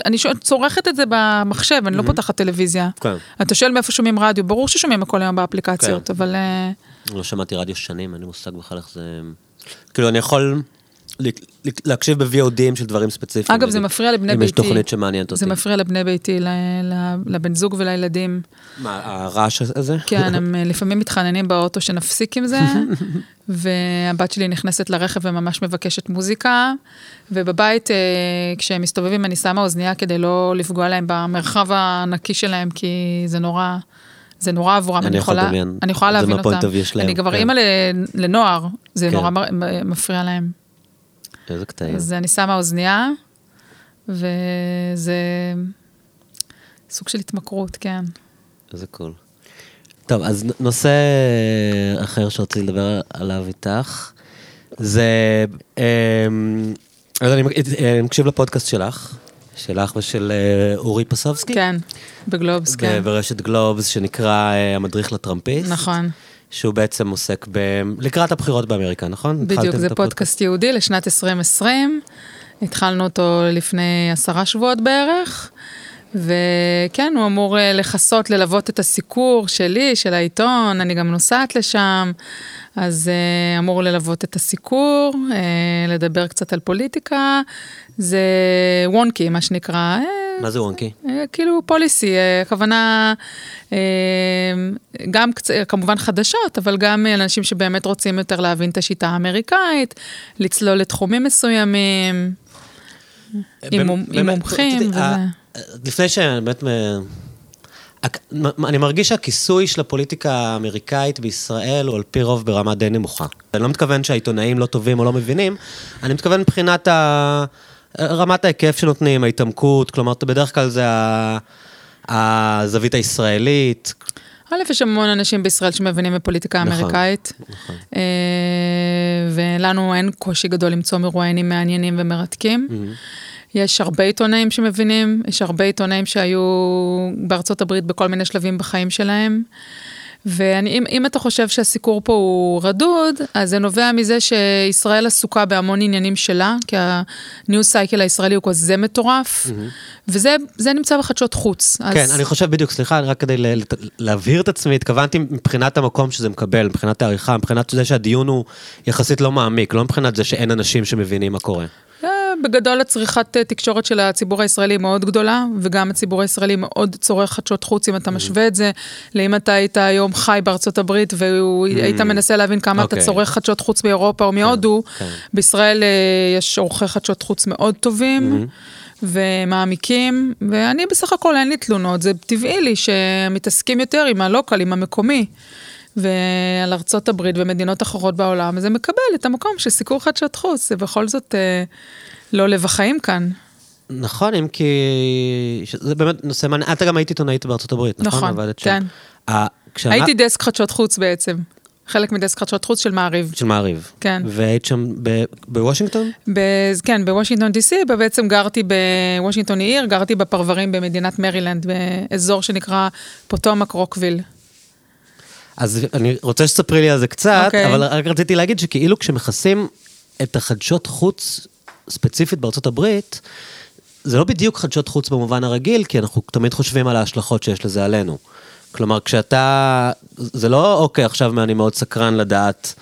Speaker 2: אני צורכת את זה במחשב, אני mm-hmm. לא פותחת טלוויזיה. כן. אתה שואל מאיפה שומעים רדיו, ברור ששומעים הכל היום באפליקציות, כן. אבל... אה,
Speaker 1: לא שמעתי רדיו שנים, אין לי מושג בכלל איך זה... כאילו, אני יכול... להקשיב ב-VODים של דברים ספציפיים.
Speaker 2: אגב, זה מפריע לבני ביתי.
Speaker 1: אם יש תוכנית שמעניינת אותי.
Speaker 2: זה מפריע לבני ביתי, לבן זוג ולילדים.
Speaker 1: מה, הרעש הזה?
Speaker 2: כן, הם אה, לפעמים מתחננים באוטו שנפסיק עם זה, והבת שלי נכנסת לרכב וממש מבקשת מוזיקה, ובבית, אה, כשהם מסתובבים, אני שמה אוזנייה כדי לא לפגוע להם במרחב הנקי שלהם, כי זה נורא... זה נורא עבורם,
Speaker 1: אני, יכולה,
Speaker 2: אני יכולה להבין אותם. אני כבר כן. אימא לנוער, זה כן. נורא מפריע להם.
Speaker 1: איזה קטעים.
Speaker 2: אז אני שמה אוזנייה, וזה סוג של התמכרות, כן.
Speaker 1: איזה קול. טוב, אז נושא אחר שרציתי לדבר עליו איתך, זה... אמ, אז אני מקשיב לפודקאסט שלך, שלך ושל אה, אורי פסובסקי.
Speaker 2: כן, בגלובס, כן.
Speaker 1: ברשת גלובס, שנקרא אה, המדריך לטראמפיסט.
Speaker 2: נכון.
Speaker 1: שהוא בעצם עוסק ב... לקראת הבחירות באמריקה, נכון?
Speaker 2: בדיוק, זה פודקאסט יהודי לשנת 2020. התחלנו אותו לפני עשרה שבועות בערך. וכן, הוא אמור אה, לכסות, ללוות את הסיקור שלי, של העיתון, אני גם נוסעת לשם, אז uh, אמור ללוות את הסיקור, uh, לדבר קצת על פוליטיקה. זה וונקי, מה שנקרא.
Speaker 1: מה זה וונקי?
Speaker 2: כאילו פוליסי, הכוונה גם כמובן חדשות, אבל גם אנשים שבאמת רוצים יותר להבין את השיטה האמריקאית, לצלול לתחומים מסוימים, עם מומחים.
Speaker 1: לפני שבאמת... אני מרגיש שהכיסוי של הפוליטיקה האמריקאית בישראל הוא על פי רוב ברמה די נמוכה. אני לא מתכוון שהעיתונאים לא טובים או לא מבינים, אני מתכוון מבחינת ה... רמת ההיקף שנותנים, ההתעמקות, כלומר, בדרך כלל זה הזווית הישראלית.
Speaker 2: א', יש המון אנשים בישראל שמבינים בפוליטיקה נכון, האמריקאית. נכון. אה, ולנו אין קושי גדול למצוא מרואיינים מעניינים ומרתקים. יש הרבה עיתונאים שמבינים, יש הרבה עיתונאים שהיו בארצות הברית בכל מיני שלבים בחיים שלהם. ואם אתה חושב שהסיקור פה הוא רדוד, אז זה נובע מזה שישראל עסוקה בהמון עניינים שלה, כי הניו סייקל הישראלי הוא כזה מטורף, mm-hmm. וזה נמצא בחדשות חוץ.
Speaker 1: אז... כן, אני חושב בדיוק, סליחה, רק כדי להבהיר את עצמי, התכוונתי מבחינת המקום שזה מקבל, מבחינת העריכה, מבחינת זה שהדיון הוא יחסית לא מעמיק, לא מבחינת זה שאין אנשים שמבינים מה קורה.
Speaker 2: אה, בגדול הצריכת תקשורת של הציבור הישראלי מאוד גדולה, וגם הציבור הישראלי מאוד צורך חדשות חוץ, אם אתה mm. משווה את זה, לאם אתה היית היום חי בארצות הברית, והיית mm. מנסה להבין כמה. אתה אוקיי. צורך חדשות חוץ באירופה או כן, מהודו. כן. בישראל יש עורכי חדשות חוץ מאוד טובים. Mm-hmm. ומעמיקים, ואני בסך הכל אין לי תלונות, זה טבעי לי שמתעסקים יותר עם הלוקל, עם המקומי. ועל ארצות הברית ומדינות אחרות בעולם, זה מקבל את המקום של סיקור חדשות חוץ, זה בכל זאת אה, לא לב החיים כאן.
Speaker 1: נכון, אם כי... זה באמת נושא מעניין. את גם היית עיתונאית בארצות הברית, נכון?
Speaker 2: נכון, כן. שם. כשאנה... הייתי דסק חדשות חוץ בעצם. חלק מדסק חדשות חוץ של מעריב.
Speaker 1: של מעריב.
Speaker 2: כן.
Speaker 1: והיית שם ב- בוושינגטון?
Speaker 2: ב- כן, בוושינגטון די.סי, ובעצם גרתי בוושינגטון עיר, גרתי בפרברים במדינת מרילנד, באזור שנקרא פוטומק רוקוויל.
Speaker 1: אז אני רוצה שתספרי לי על זה קצת, okay. אוקיי. אבל רק רציתי להגיד שכאילו כשמכסים את החדשות חוץ, ספציפית בארצות הברית, זה לא בדיוק חדשות חוץ במובן הרגיל, כי אנחנו תמיד חושבים על ההשלכות שיש לזה עלינו. כלומר, כשאתה, זה לא, אוקיי, עכשיו אני מאוד סקרן לדעת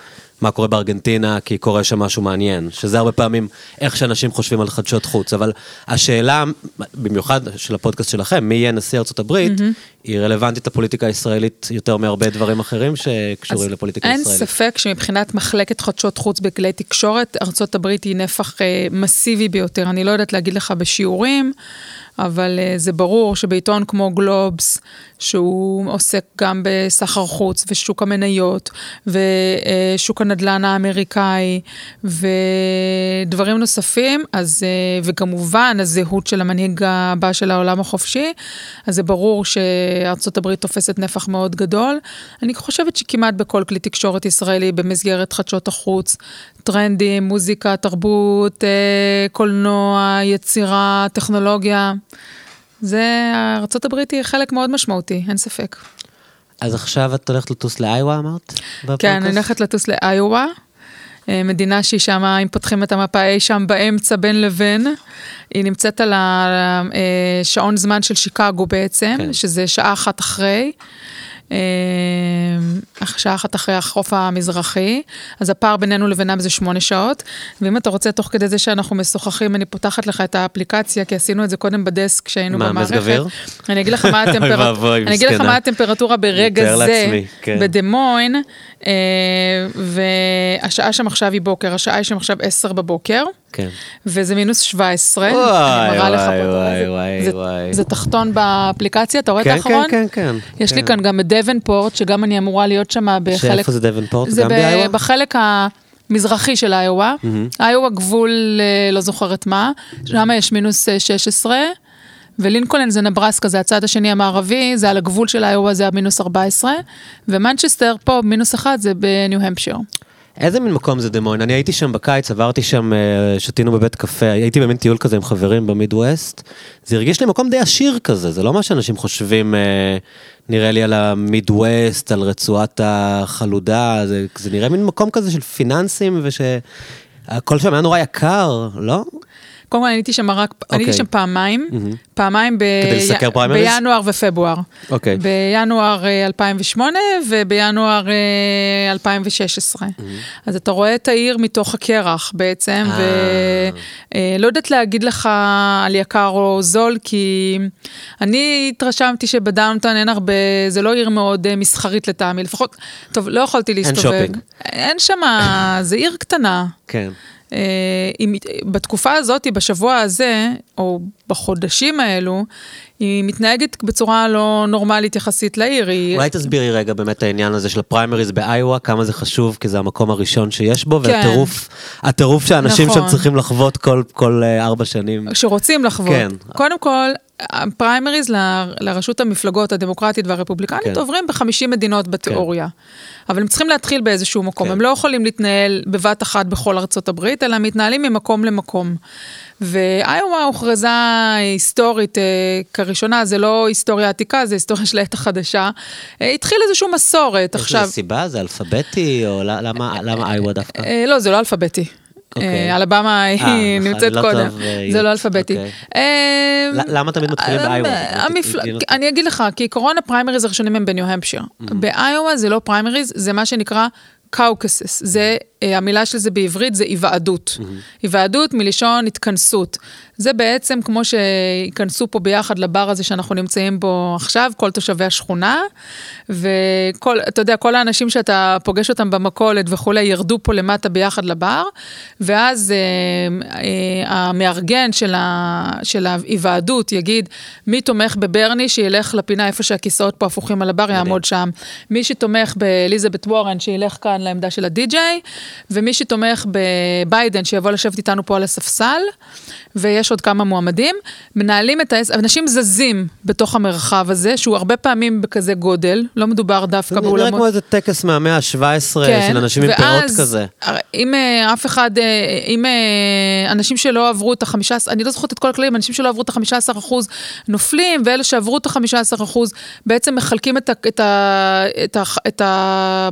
Speaker 1: מה קורה בארגנטינה, כי קורה שם משהו מעניין, שזה הרבה פעמים איך שאנשים חושבים על חדשות חוץ, אבל השאלה, במיוחד של הפודקאסט שלכם, מי יהיה נשיא ארצות הברית, mm-hmm. היא רלוונטית לפוליטיקה הישראלית יותר מהרבה דברים אחרים שקשורים לפוליטיקה
Speaker 2: אין
Speaker 1: הישראלית.
Speaker 2: אין ספק שמבחינת מחלקת חדשות חוץ בכלי תקשורת, ארצות הברית היא נפח אה, מסיבי ביותר. אני לא יודעת להגיד לך בשיעורים. אבל uh, זה ברור שבעיתון כמו גלובס, שהוא עוסק גם בסחר חוץ ושוק המניות ושוק הנדל"ן האמריקאי ודברים נוספים, אז, uh, וכמובן הזהות של המנהיג הבא של העולם החופשי, אז זה ברור שארצות הברית תופסת נפח מאוד גדול. אני חושבת שכמעט בכל כלי תקשורת ישראלי במסגרת חדשות החוץ, טרנדים, מוזיקה, תרבות, אה, קולנוע, יצירה, טכנולוגיה. זה, ארה"ב היא חלק מאוד משמעותי, אין ספק.
Speaker 1: אז עכשיו את הולכת לטוס לאיווה, אמרת?
Speaker 2: כן, אני הולכת לטוס לאיווה. אה, מדינה שהיא שם, אם פותחים את המפה אי שם באמצע בין לבין, היא נמצאת על השעון אה, זמן של שיקגו בעצם, כן. שזה שעה אחת אחרי. אה, שעה אחת אחרי החוף המזרחי, אז הפער בינינו לבינם זה שמונה שעות, ואם אתה רוצה, תוך כדי זה שאנחנו משוחחים, אני פותחת לך את האפליקציה, כי עשינו את זה קודם בדסק כשהיינו במערכת. מה, מזג אוויר? אני אגיד לך מה הטמפרטורה, אני אגיד לך מה הטמפרטורה ברגע זה, כן. בדמוין, אה, והשעה שם עכשיו היא בוקר, השעה היא שם עכשיו עשר בבוקר.
Speaker 1: כן.
Speaker 2: וזה מינוס 17,
Speaker 1: וואי, אני מראה לך פה. וואי, וואי,
Speaker 2: זה,
Speaker 1: וואי.
Speaker 2: זה תחתון באפליקציה, אתה רואה
Speaker 1: כן,
Speaker 2: את האחרון?
Speaker 1: כן, כן, כן.
Speaker 2: יש
Speaker 1: כן.
Speaker 2: לי כאן גם את דבנפורט, שגם אני אמורה להיות שם בחלק...
Speaker 1: שאיפה זה דבנפורט? זה גם באיואה?
Speaker 2: זה בחלק המזרחי של איואה. Mm-hmm. איואה גבול, אה, לא זוכרת מה, שם יש מינוס 16. ולינקולן זה נברסקה, זה הצד השני המערבי, זה על הגבול של איואה, זה המינוס 14, ומנצ'סטר פה, מינוס 1, זה בניו-המפשיר.
Speaker 1: איזה מין מקום זה דה מוין? אני הייתי שם בקיץ, עברתי שם, אה, שתינו בבית קפה, הייתי במין טיול כזה עם חברים במידווסט. זה הרגיש לי מקום די עשיר כזה, זה לא מה שאנשים חושבים, אה, נראה לי על המידווסט, על רצועת החלודה, זה, זה נראה מין מקום כזה של פיננסים ושהכל שם היה נורא יקר, לא?
Speaker 2: קודם כל אני הייתי שם רק, okay. אני הייתי אוקיי. שם פעמיים, mm-hmm. פעמיים ב...
Speaker 1: כדי לסקר פריימריז?
Speaker 2: בינואר ופברואר.
Speaker 1: אוקיי. Okay.
Speaker 2: בינואר 2008 אה, ובינואר 2016. Mm-hmm. אז אתה רואה את העיר מתוך הקרח בעצם, ולא אה, uh, יודעת להגיד לך על יקר או זול, כי אני התרשמתי שב downtown אין הרבה, זה לא עיר מאוד uh, מסחרית לטעמי, לפחות, טוב, לא יכולתי להסתובב. אין
Speaker 1: שופינג.
Speaker 2: אין שם, זה עיר קטנה.
Speaker 1: כן.
Speaker 2: אה, בתקופה הזאת, בשבוע הזה, או בחודשים האלו, היא מתנהגת בצורה לא נורמלית יחסית לעיר. היא...
Speaker 1: אולי תסבירי רגע באמת העניין הזה של הפריימריז באיואה, כמה זה חשוב, כי זה המקום הראשון שיש בו, כן. והטירוף, הטירוף שאנשים נכון. שם צריכים לחוות כל, כל uh, ארבע שנים.
Speaker 2: שרוצים לחוות. כן. קודם כל, הפריימריז ל, לרשות המפלגות הדמוקרטית והרפובליקנית כן. עוברים בחמישים מדינות בתיאוריה. כן. אבל הם צריכים להתחיל באיזשהו מקום, כן. הם לא יכולים להתנהל בבת אחת בכל ארצות הברית, אלא מתנהלים ממקום למקום. ואיומה הוכרזה היסטורית אה, כראשונה, זה לא היסטוריה עתיקה, זה היסטוריה של העת החדשה. אה, התחיל איזושהי מסורת,
Speaker 1: עכשיו... יש לזה סיבה? זה אלפביתי, או למה, למה איואה דווקא?
Speaker 2: אה, לא, זה לא אלפביתי. אוקיי. אלבמה היא נכון, נמצאת לא קודם, זה לא אלפביתי. אוקיי.
Speaker 1: למה תמיד מתחילים באיואה?
Speaker 2: אני אגיד לך, כי עקרון הפריימריז הראשונים הם בניו-המפשיר. באיואה זה לא פריימריז, זה מה שנקרא caucuses, זה המילה של זה בעברית זה היוועדות. Mm-hmm. היוועדות מלשון התכנסות. זה בעצם כמו שייכנסו פה ביחד לבר הזה שאנחנו נמצאים בו עכשיו, כל תושבי השכונה, וכל, אתה יודע, כל האנשים שאתה פוגש אותם במכולת וכולי, ירדו פה למטה ביחד לבר, ואז אה, אה, המארגן של, ה, של ההיוועדות יגיד, מי תומך בברני, שילך לפינה איפה שהכיסאות פה הפוכים על הבר, יעמוד שם. מי שתומך באליזבת וורן, שילך כאן לעמדה של הדי-ג'יי, ומי שתומך בביידן, שיבוא לשבת איתנו פה על הספסל, ויש עוד כמה מועמדים, מנהלים את העסק, אנשים זזים בתוך המרחב הזה, שהוא הרבה פעמים בכזה גודל, לא מדובר דווקא באולמות.
Speaker 1: זה נראה כמו איזה טקס מהמאה ה-17 כן, של אנשים עם פאות כזה.
Speaker 2: אם אה, אף אחד, אה, אם אה, אנשים שלא עברו את ה-15, אני לא זוכרת את כל הכללים, אנשים שלא עברו את ה-15 אחוז נופלים, ואלה שעברו את ה-15 אחוז בעצם מחלקים את, ה, את, ה, את, ה, את, ה,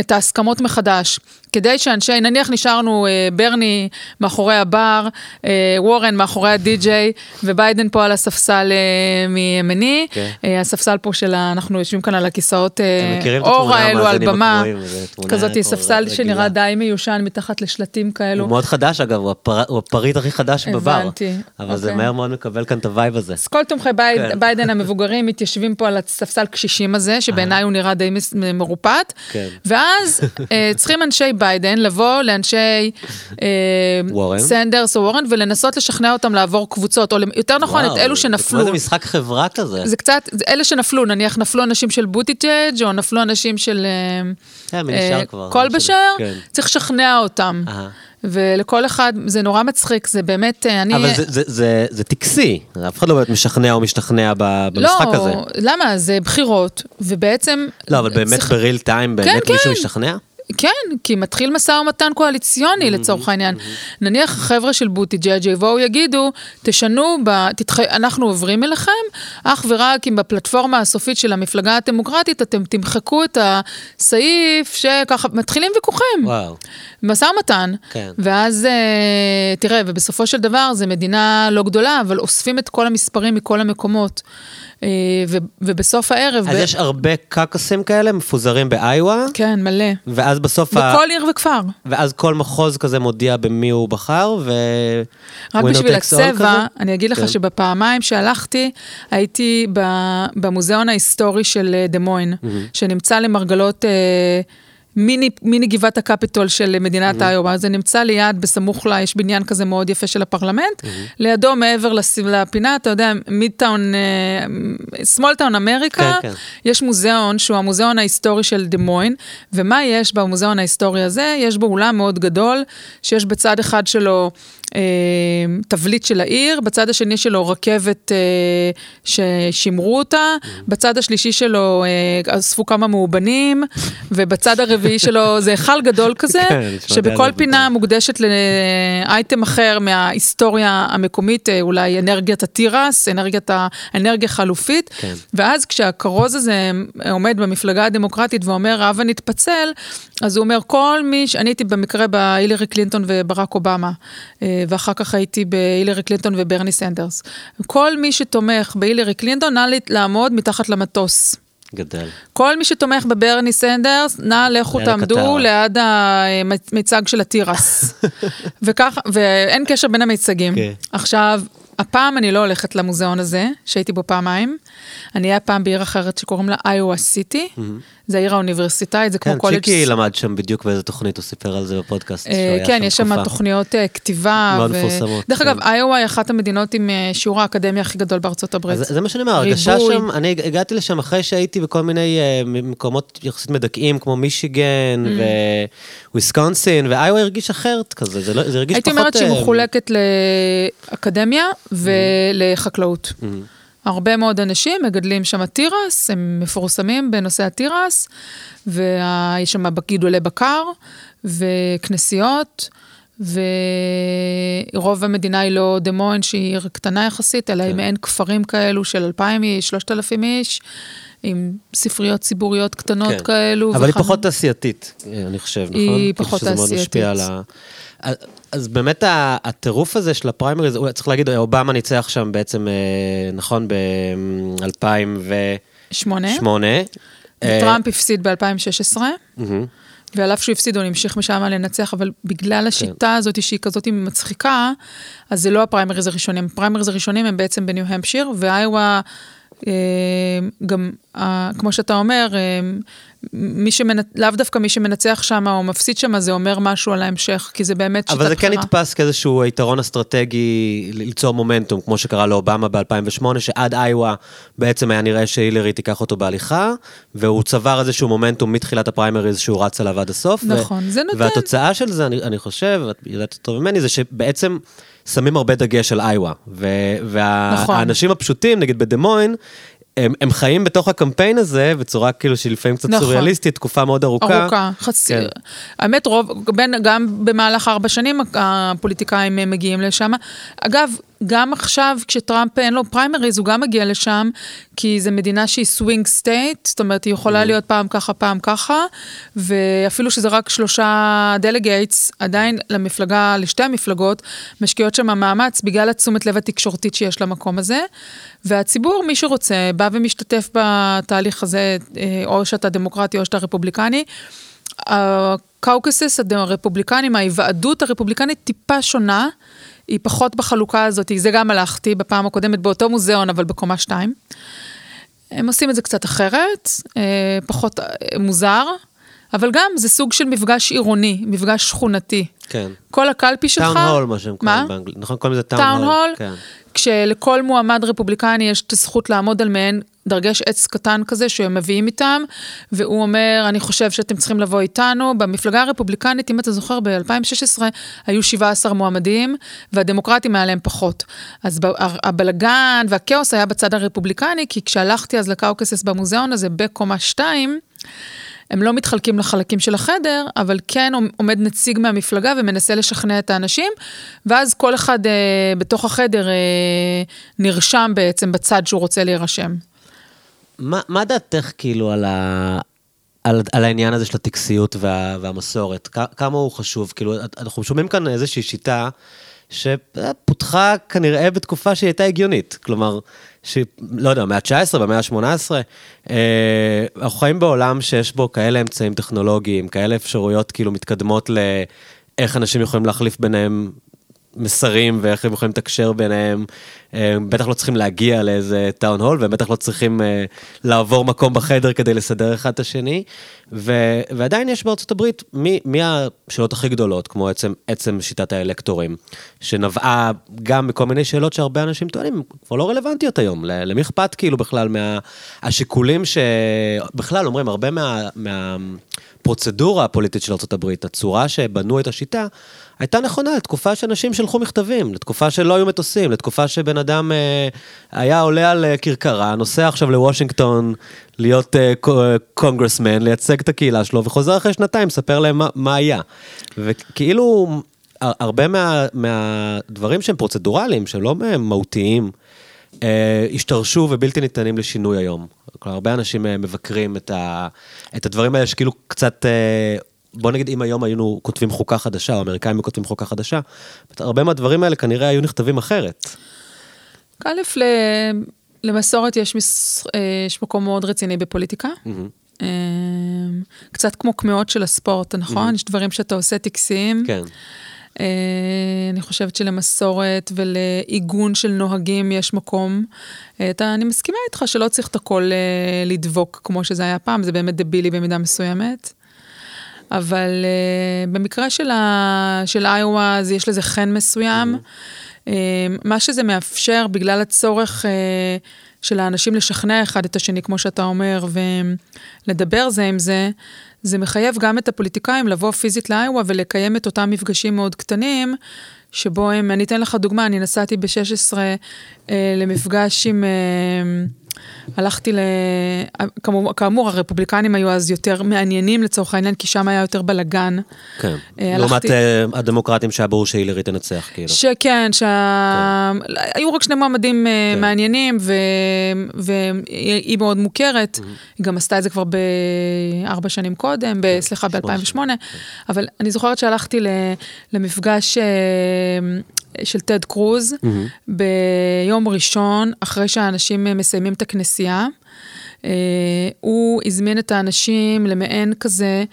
Speaker 2: את ההסכמות מחדש. כדי שאנשי, נניח נשארנו אה, ברני מאחורי הבר, אה, וורן מאחורי הדי-ג'יי, וביידן פה על הספסל אה, מימיני, okay. כן. אה, הספסל פה של, אנחנו יושבים כאן על הכיסאות אה, אור האלו על במה, כזאת, ספסל שנראה די מיושן מתחת לשלטים כאלו.
Speaker 1: הוא מאוד חדש אגב, הוא, הפר, הוא הפריט הכי חדש בבר. הבנתי. אבל okay. זה אוקיי. מהר מאוד מקבל כאן את ה vibe הזה.
Speaker 2: אז כל תומכי כן. ביידן המבוגרים מתיישבים פה על הספסל קשישים הזה, שבעיניי הוא נראה די מרופט, כן. ואז צריכים אנשי ביידן לבוא לאנשי סנדרס או וורן ולנסות לשכנע אותם לעבור קבוצות, או יותר נכון, וואו, את אלו שנפלו.
Speaker 1: זה כמו משחק חברה כזה.
Speaker 2: זה קצת, אלה שנפלו, נניח נפלו אנשים של בוטיג'ג' או נפלו אנשים של
Speaker 1: אה, אה,
Speaker 2: קלובושר, כן. צריך לשכנע אותם. ולכל אחד, זה נורא מצחיק, זה באמת, אה, אני...
Speaker 1: אבל זה, זה, זה, זה טקסי, אף אחד לא באמת משכנע או משתכנע במשחק לא, הזה.
Speaker 2: לא, למה? זה בחירות, ובעצם...
Speaker 1: לא, אבל באמת צריך... בריל טיים, באמת כן, מישהו כן. משתכנע?
Speaker 2: כן, כי מתחיל משא ומתן קואליציוני לצורך העניין. נניח החבר'ה של בוטיג'אג' יבואו יגידו, תשנו, ב, תתח... אנחנו עוברים אליכם, אך ורק אם בפלטפורמה הסופית של המפלגה הדמוקרטית אתם תמחקו את הסעיף שככה, מתחילים ויכוחים. וואו. משא ומתן. כן. ואז, אה, תראה, ובסופו של דבר זו מדינה לא גדולה, אבל אוספים את כל המספרים מכל המקומות. אה, ובסוף הערב...
Speaker 1: אז ב... יש הרבה קקסים כאלה מפוזרים באיווה?
Speaker 2: כן, מלא.
Speaker 1: ואז בסוף...
Speaker 2: בכל ה... עיר וכפר.
Speaker 1: ואז כל מחוז כזה מודיע במי הוא בחר, ו...
Speaker 2: רק בשביל הצבע, אני אגיד לך כן. שבפעמיים שהלכתי, הייתי במוזיאון ההיסטורי של דה מוין, mm-hmm. שנמצא למרגלות... אה, מיני, מיני גבעת הקפיטול של מדינת mm-hmm. איובה, זה נמצא ליד, בסמוך לה, יש בניין כזה מאוד יפה של הפרלמנט, mm-hmm. לידו מעבר לפינה, אתה יודע, midtown, small town America, כן, כן. יש מוזיאון שהוא המוזיאון ההיסטורי של דה מוין, ומה יש במוזיאון ההיסטורי הזה? יש בו אולם מאוד גדול, שיש בצד אחד שלו... אה, תבליט של העיר, בצד השני שלו רכבת אה, ששימרו אותה, בצד השלישי שלו אה, אספו כמה מאובנים, ובצד הרביעי שלו זה היכל גדול כזה, כן, שבכל פינה מוקדשת לאייטם אחר מההיסטוריה המקומית, אולי אנרגיית התירס, אנרגיית האנרגיה החלופית, כן. ואז כשהכרוז הזה עומד במפלגה הדמוקרטית ואומר, הבה נתפצל, אז הוא אומר, כל מי, אני הייתי במקרה בהילרי קלינטון וברק אובמה. ואחר כך הייתי בהילרי קלינטון וברני סנדרס. כל מי שתומך בהילרי קלינטון, נא לעמוד מתחת למטוס.
Speaker 1: גדל.
Speaker 2: כל מי שתומך בברני סנדרס, נא לכו תעמדו ליד המיצג של התירס. וכך, ואין קשר בין המיצגים. Okay. כן. עכשיו, הפעם אני לא הולכת למוזיאון הזה, שהייתי בו פעמיים. אני אהיה פעם בעיר אחרת שקוראים לה איואה סיטי. Mm-hmm. זה העיר האוניברסיטאית, זה כמו
Speaker 1: כן,
Speaker 2: קולג'...
Speaker 1: כן, צ'יקי למד שם בדיוק באיזה תוכנית, הוא סיפר על זה בפודקאסט,
Speaker 2: אה, כן, יש שם תוכניות אה, כתיבה.
Speaker 1: מאוד מפורסמות.
Speaker 2: דרך אגב, כן. איואה היא אחת המדינות עם אה, שיעור האקדמיה הכי גדול בארצות הברית.
Speaker 1: זה מה שאני אומר, הרגשה שם, אני הגעתי לשם אחרי שהייתי בכל מיני מקומות יחסית מדכאים, כמו מישיגן mm. וויסקונסין, ואיואה הרגיש אחרת כזה, זה לא- הרגיש פחות...
Speaker 2: הייתי אומרת שהיא מחולקת לאקדמיה ולחקלאות. Mm. הרבה מאוד אנשים מגדלים שם תירס, הם מפורסמים בנושא התירס, ויש שם גידולי בקר וכנסיות, ורוב המדינה היא לא דה מוין, שהיא עיר קטנה יחסית, אלא כן. היא מעין כפרים כאלו של 2,000 איש, 3,000 איש. עם ספריות ציבוריות קטנות כן. כאלו.
Speaker 1: אבל וחמ... היא פחות תעשייתית, אני חושב, נכון?
Speaker 2: היא פחות תעשייתית.
Speaker 1: אז באמת הטירוף הזה של הפריימריז, צריך להגיד, אובמה ניצח שם בעצם, אה, נכון, ב-2008. שמונה.
Speaker 2: טראמפ הפסיד ב-2016. ועל אף שהוא הפסיד, הוא המשיך משם לנצח, אבל בגלל כן. השיטה כן. הזאת שהיא כזאת מצחיקה, אז זה לא הפריימריז הראשונים. הפריימריז הראשונים הם בעצם בניו המפשיר, ואיואה, אה, גם, אה, כמו שאתה אומר, אה, מי שמנ... לאו דווקא מי שמנצח שם או מפסיד שם, זה אומר משהו על ההמשך, כי זה באמת שיטת
Speaker 1: בחירה. אבל זה כן נתפס כאיזשהו יתרון אסטרטגי ליצור מומנטום, כמו שקרה לאובמה ב-2008, שעד איווה בעצם היה נראה שהילרי תיקח אותו בהליכה, והוא צבר איזשהו מומנטום מתחילת הפריימריז שהוא רץ עליו עד הסוף.
Speaker 2: נכון, ו... זה נותן.
Speaker 1: והתוצאה של זה, אני, אני חושב, את יודעת טוב ממני, זה שבעצם... שמים הרבה דגש על איווה. והאנשים נכון. הפשוטים, נגיד בדמוין, הם, הם חיים בתוך הקמפיין הזה בצורה כאילו שלפעמים קצת נכון. סוריאליסטית, תקופה מאוד ארוכה.
Speaker 2: ארוכה, חצי. כן. האמת, רוב, בין, גם במהלך ארבע שנים הפוליטיקאים מגיעים לשם. אגב, גם עכשיו, כשטראמפ אין לו פריימריז, הוא גם מגיע לשם, כי זו מדינה שהיא swing state, זאת אומרת, היא יכולה mm-hmm. להיות פעם ככה, פעם ככה, ואפילו שזה רק שלושה delegates, עדיין למפלגה, לשתי המפלגות, משקיעות שם מאמץ בגלל התשומת לב התקשורתית שיש למקום הזה. והציבור, מי שרוצה, בא ומשתתף בתהליך הזה, אה, או שאתה דמוקרטי או שאתה רפובליקני. הקאוקסס הרפובליקניים, ההיוועדות הרפובליקנית טיפה שונה. היא פחות בחלוקה הזאת, זה גם הלכתי בפעם הקודמת באותו מוזיאון, אבל בקומה 2. הם עושים את זה קצת אחרת, אה, פחות אה, מוזר, אבל גם זה סוג של מפגש עירוני, מפגש שכונתי.
Speaker 1: כן.
Speaker 2: כל הקלפי שלך...
Speaker 1: town hall, מה שהם קוראים באנגלית. נכון, קוראים לזה town hall. כן.
Speaker 2: כשלכל מועמד רפובליקני יש את הזכות לעמוד על מעין דרגש עץ קטן כזה שהם מביאים איתם, והוא אומר, אני חושב שאתם צריכים לבוא איתנו. במפלגה הרפובליקנית, אם אתה זוכר, ב-2016 היו 17 מועמדים, והדמוקרטים היה להם פחות. אז הבלגן והכאוס היה בצד הרפובליקני, כי כשהלכתי אז לקאוקסס במוזיאון הזה בקומה 2, הם לא מתחלקים לחלקים של החדר, אבל כן עומד נציג מהמפלגה ומנסה לשכנע את האנשים, ואז כל אחד אה, בתוך החדר אה, נרשם בעצם בצד שהוא רוצה להירשם.
Speaker 1: מה, מה דעתך כאילו על, ה, על, על העניין הזה של הטקסיות וה, והמסורת? כמה הוא חשוב? כאילו, אנחנו שומעים כאן איזושהי שיטה שפותחה כנראה בתקופה שהיא הייתה הגיונית. כלומר, שלא יודע, במאה ה-19, במאה ה-18, אה, אנחנו חיים בעולם שיש בו כאלה אמצעים טכנולוגיים, כאלה אפשרויות כאילו מתקדמות לאיך אנשים יכולים להחליף ביניהם מסרים ואיך הם יכולים לתקשר ביניהם. הם בטח לא צריכים להגיע לאיזה טאון הול, והם בטח לא צריכים uh, לעבור מקום בחדר כדי לסדר אחד את השני. ו- ועדיין יש בארצות הברית, מי, מי השאלות הכי גדולות, כמו עצם, עצם שיטת האלקטורים, שנבעה גם מכל מיני שאלות שהרבה אנשים טוענים, כבר לא רלוונטיות היום. למי אכפת כאילו בכלל מהשיקולים שבכלל אומרים, הרבה מה... מה הפוליטית של ארה"ב, הצורה שבנו את השיטה, הייתה נכונה לתקופה שאנשים שלחו מכתבים, לתקופה שלא היו מטוסים, לתקופה שבן אדם אה, היה עולה על אה, כרכרה, נוסע עכשיו לוושינגטון להיות אה, קונגרסמן, אה, לייצג את הקהילה שלו, וחוזר אחרי שנתיים, מספר להם מה, מה היה. וכאילו, הרבה מה, מהדברים שהם פרוצדורליים, שהם לא מהותיים, אה, השתרשו ובלתי ניתנים לשינוי היום. כלומר, הרבה אנשים אה, מבקרים את, ה, את הדברים האלה שכאילו קצת, אה, בוא נגיד אם היום היינו כותבים חוקה חדשה, או האמריקאים היו כותבים חוקה חדשה, הרבה מהדברים האלה כנראה היו נכתבים אחרת.
Speaker 2: א', למסורת יש, מס, יש מקום מאוד רציני בפוליטיקה. Mm-hmm. קצת כמו קמעות של הספורט, נכון? Mm-hmm. יש דברים שאתה עושה טקסיים.
Speaker 1: כן.
Speaker 2: אה, אני חושבת שלמסורת ולעיגון של נוהגים יש מקום. אה, אתה, אני מסכימה איתך שלא צריך את הכל אה, לדבוק כמו שזה היה פעם, זה באמת דבילי במידה מסוימת. אבל uh, במקרה של, ה, של איואה, אז יש לזה חן מסוים. Mm-hmm. Uh, מה שזה מאפשר, בגלל הצורך uh, של האנשים לשכנע אחד את השני, כמו שאתה אומר, ולדבר זה עם זה, זה מחייב גם את הפוליטיקאים לבוא פיזית לאיווה ולקיים את אותם מפגשים מאוד קטנים, שבו הם, אני אתן לך דוגמה, אני נסעתי ב-16 אה, למפגש עם... אה, הלכתי ל... כאמור, כאמור, הרפובליקנים היו אז יותר מעניינים לצורך העניין, כי שם היה יותר בלאגן.
Speaker 1: כן, אה, לעומת אה, הדמוקרטים שהיה ברור שהילרי תנצח, כאילו.
Speaker 2: שכן, שהיו כן. רק שני מועמדים אה, כן. מעניינים, ו... והיא מאוד מוכרת. היא גם עשתה את זה כבר בארבע שנים קודם, כן, סליחה, ב-2008. אבל אני זוכרת שהלכתי למפגש של טד קרוז, mm-hmm. ביום ראשון, אחרי שהאנשים מסיימים את הכנסייה. הוא הזמין את האנשים למעין כזה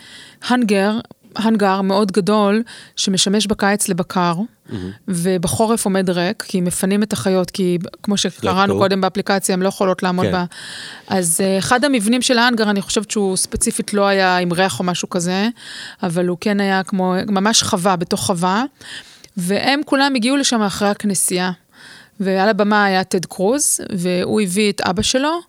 Speaker 2: הנגר, הנגר מאוד גדול, שמשמש בקיץ לבקר, mm-hmm. ובחורף עומד ריק, כי מפנים את החיות, כי כמו שקראנו קודם באפליקציה, הן לא יכולות לעמוד כן. בה. אז uh, אחד המבנים של ההנגר, אני חושבת שהוא ספציפית לא היה עם ריח או משהו כזה, אבל הוא כן היה כמו, ממש חווה בתוך חווה, והם כולם הגיעו לשם אחרי הכנסייה. ועל הבמה היה טד קרוז, והוא הביא את אבא שלו.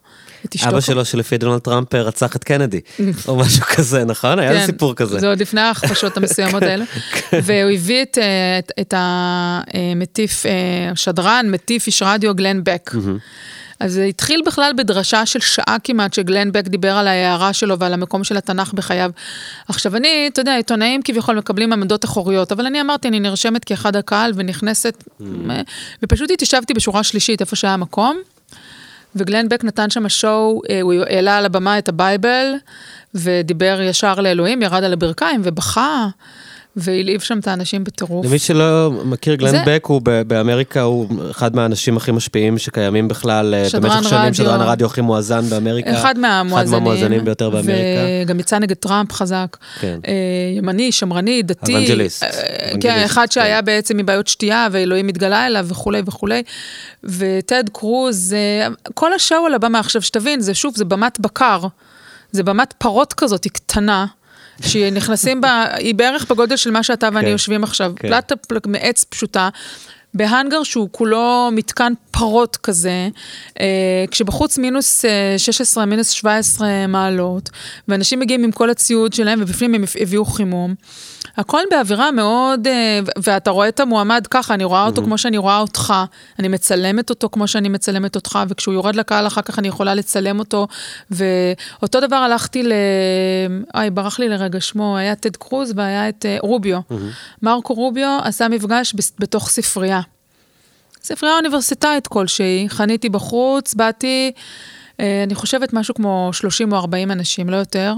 Speaker 1: את אשתו. אבא שלו שלפי דונלד טראמפ רצח את קנדי, או משהו כזה, נכון? היה כן, סיפור כזה.
Speaker 2: זה עוד לפני ההכפשות המסוימות האלה. כן. והוא הביא את, את, את המטיף, השדרן, אה, מטיף איש רדיו גלן בק. אז זה התחיל בכלל בדרשה של שעה כמעט, שגלן בק דיבר על ההערה שלו ועל המקום של התנ"ך בחייו. עכשיו אני, אתה יודע, עיתונאים כביכול מקבלים עמדות אחוריות, אבל אני אמרתי, אני נרשמת כאחד הקהל ונכנסת, אממ. ופשוט התיישבתי בשורה שלישית, איפה שהיה המקום. וגלן בק נתן שם show, אה, הוא העלה על הבמה את ה Bible, ודיבר ישר לאלוהים, ירד על הברכיים ובכה. והלהיב שם את האנשים בטירוף.
Speaker 1: למי שלא מכיר, גלן זה... בק הוא באמריקה, הוא אחד מהאנשים הכי משפיעים שקיימים בכלל אה, במשך שנים, רדיו. שדרן הרדיו הכי מואזן באמריקה.
Speaker 2: אחד מהמואזנים.
Speaker 1: אחד מהמואזנים ביותר באמריקה.
Speaker 2: וגם יצא נגד טראמפ חזק. כן. אה, ימני, שמרני, דתי.
Speaker 1: אבנג'ליסט.
Speaker 2: כן, אחד שהיה כן. בעצם מבעיות שתייה, ואלוהים התגלה אליו וכולי וכולי. וטד קרוז, כל ה show על הבמה עכשיו, שתבין, זה שוב, זה במת בקר. זה במת פרות כזאת, היא קטנה. שנכנסים בה, היא בערך בגודל של מה שאתה ואני כן, יושבים עכשיו. כן. פלטה מעץ פשוטה. בהאנגר שהוא כולו מתקן פרות כזה, אה, כשבחוץ מינוס 16, אה, מינוס 17 מעלות, ואנשים מגיעים עם כל הציוד שלהם, ובפנים הם הביאו חימום. הכל באווירה מאוד, אה, ואתה רואה את המועמד ככה, אני רואה אותו mm-hmm. כמו שאני רואה אותך, אני מצלמת אותו כמו שאני מצלמת אותך, וכשהוא יורד לקהל אחר כך אני יכולה לצלם אותו. ואותו דבר הלכתי ל... אוי, ברח לי לרגע שמו, היה טד קרוז והיה את uh, רוביו. Mm-hmm. מרקו רוביו עשה מפגש בתוך ספרייה. ספרייה אוניברסיטאית כלשהי, חניתי בחוץ, באתי, אה, אני חושבת משהו כמו 30 או 40 אנשים, לא יותר.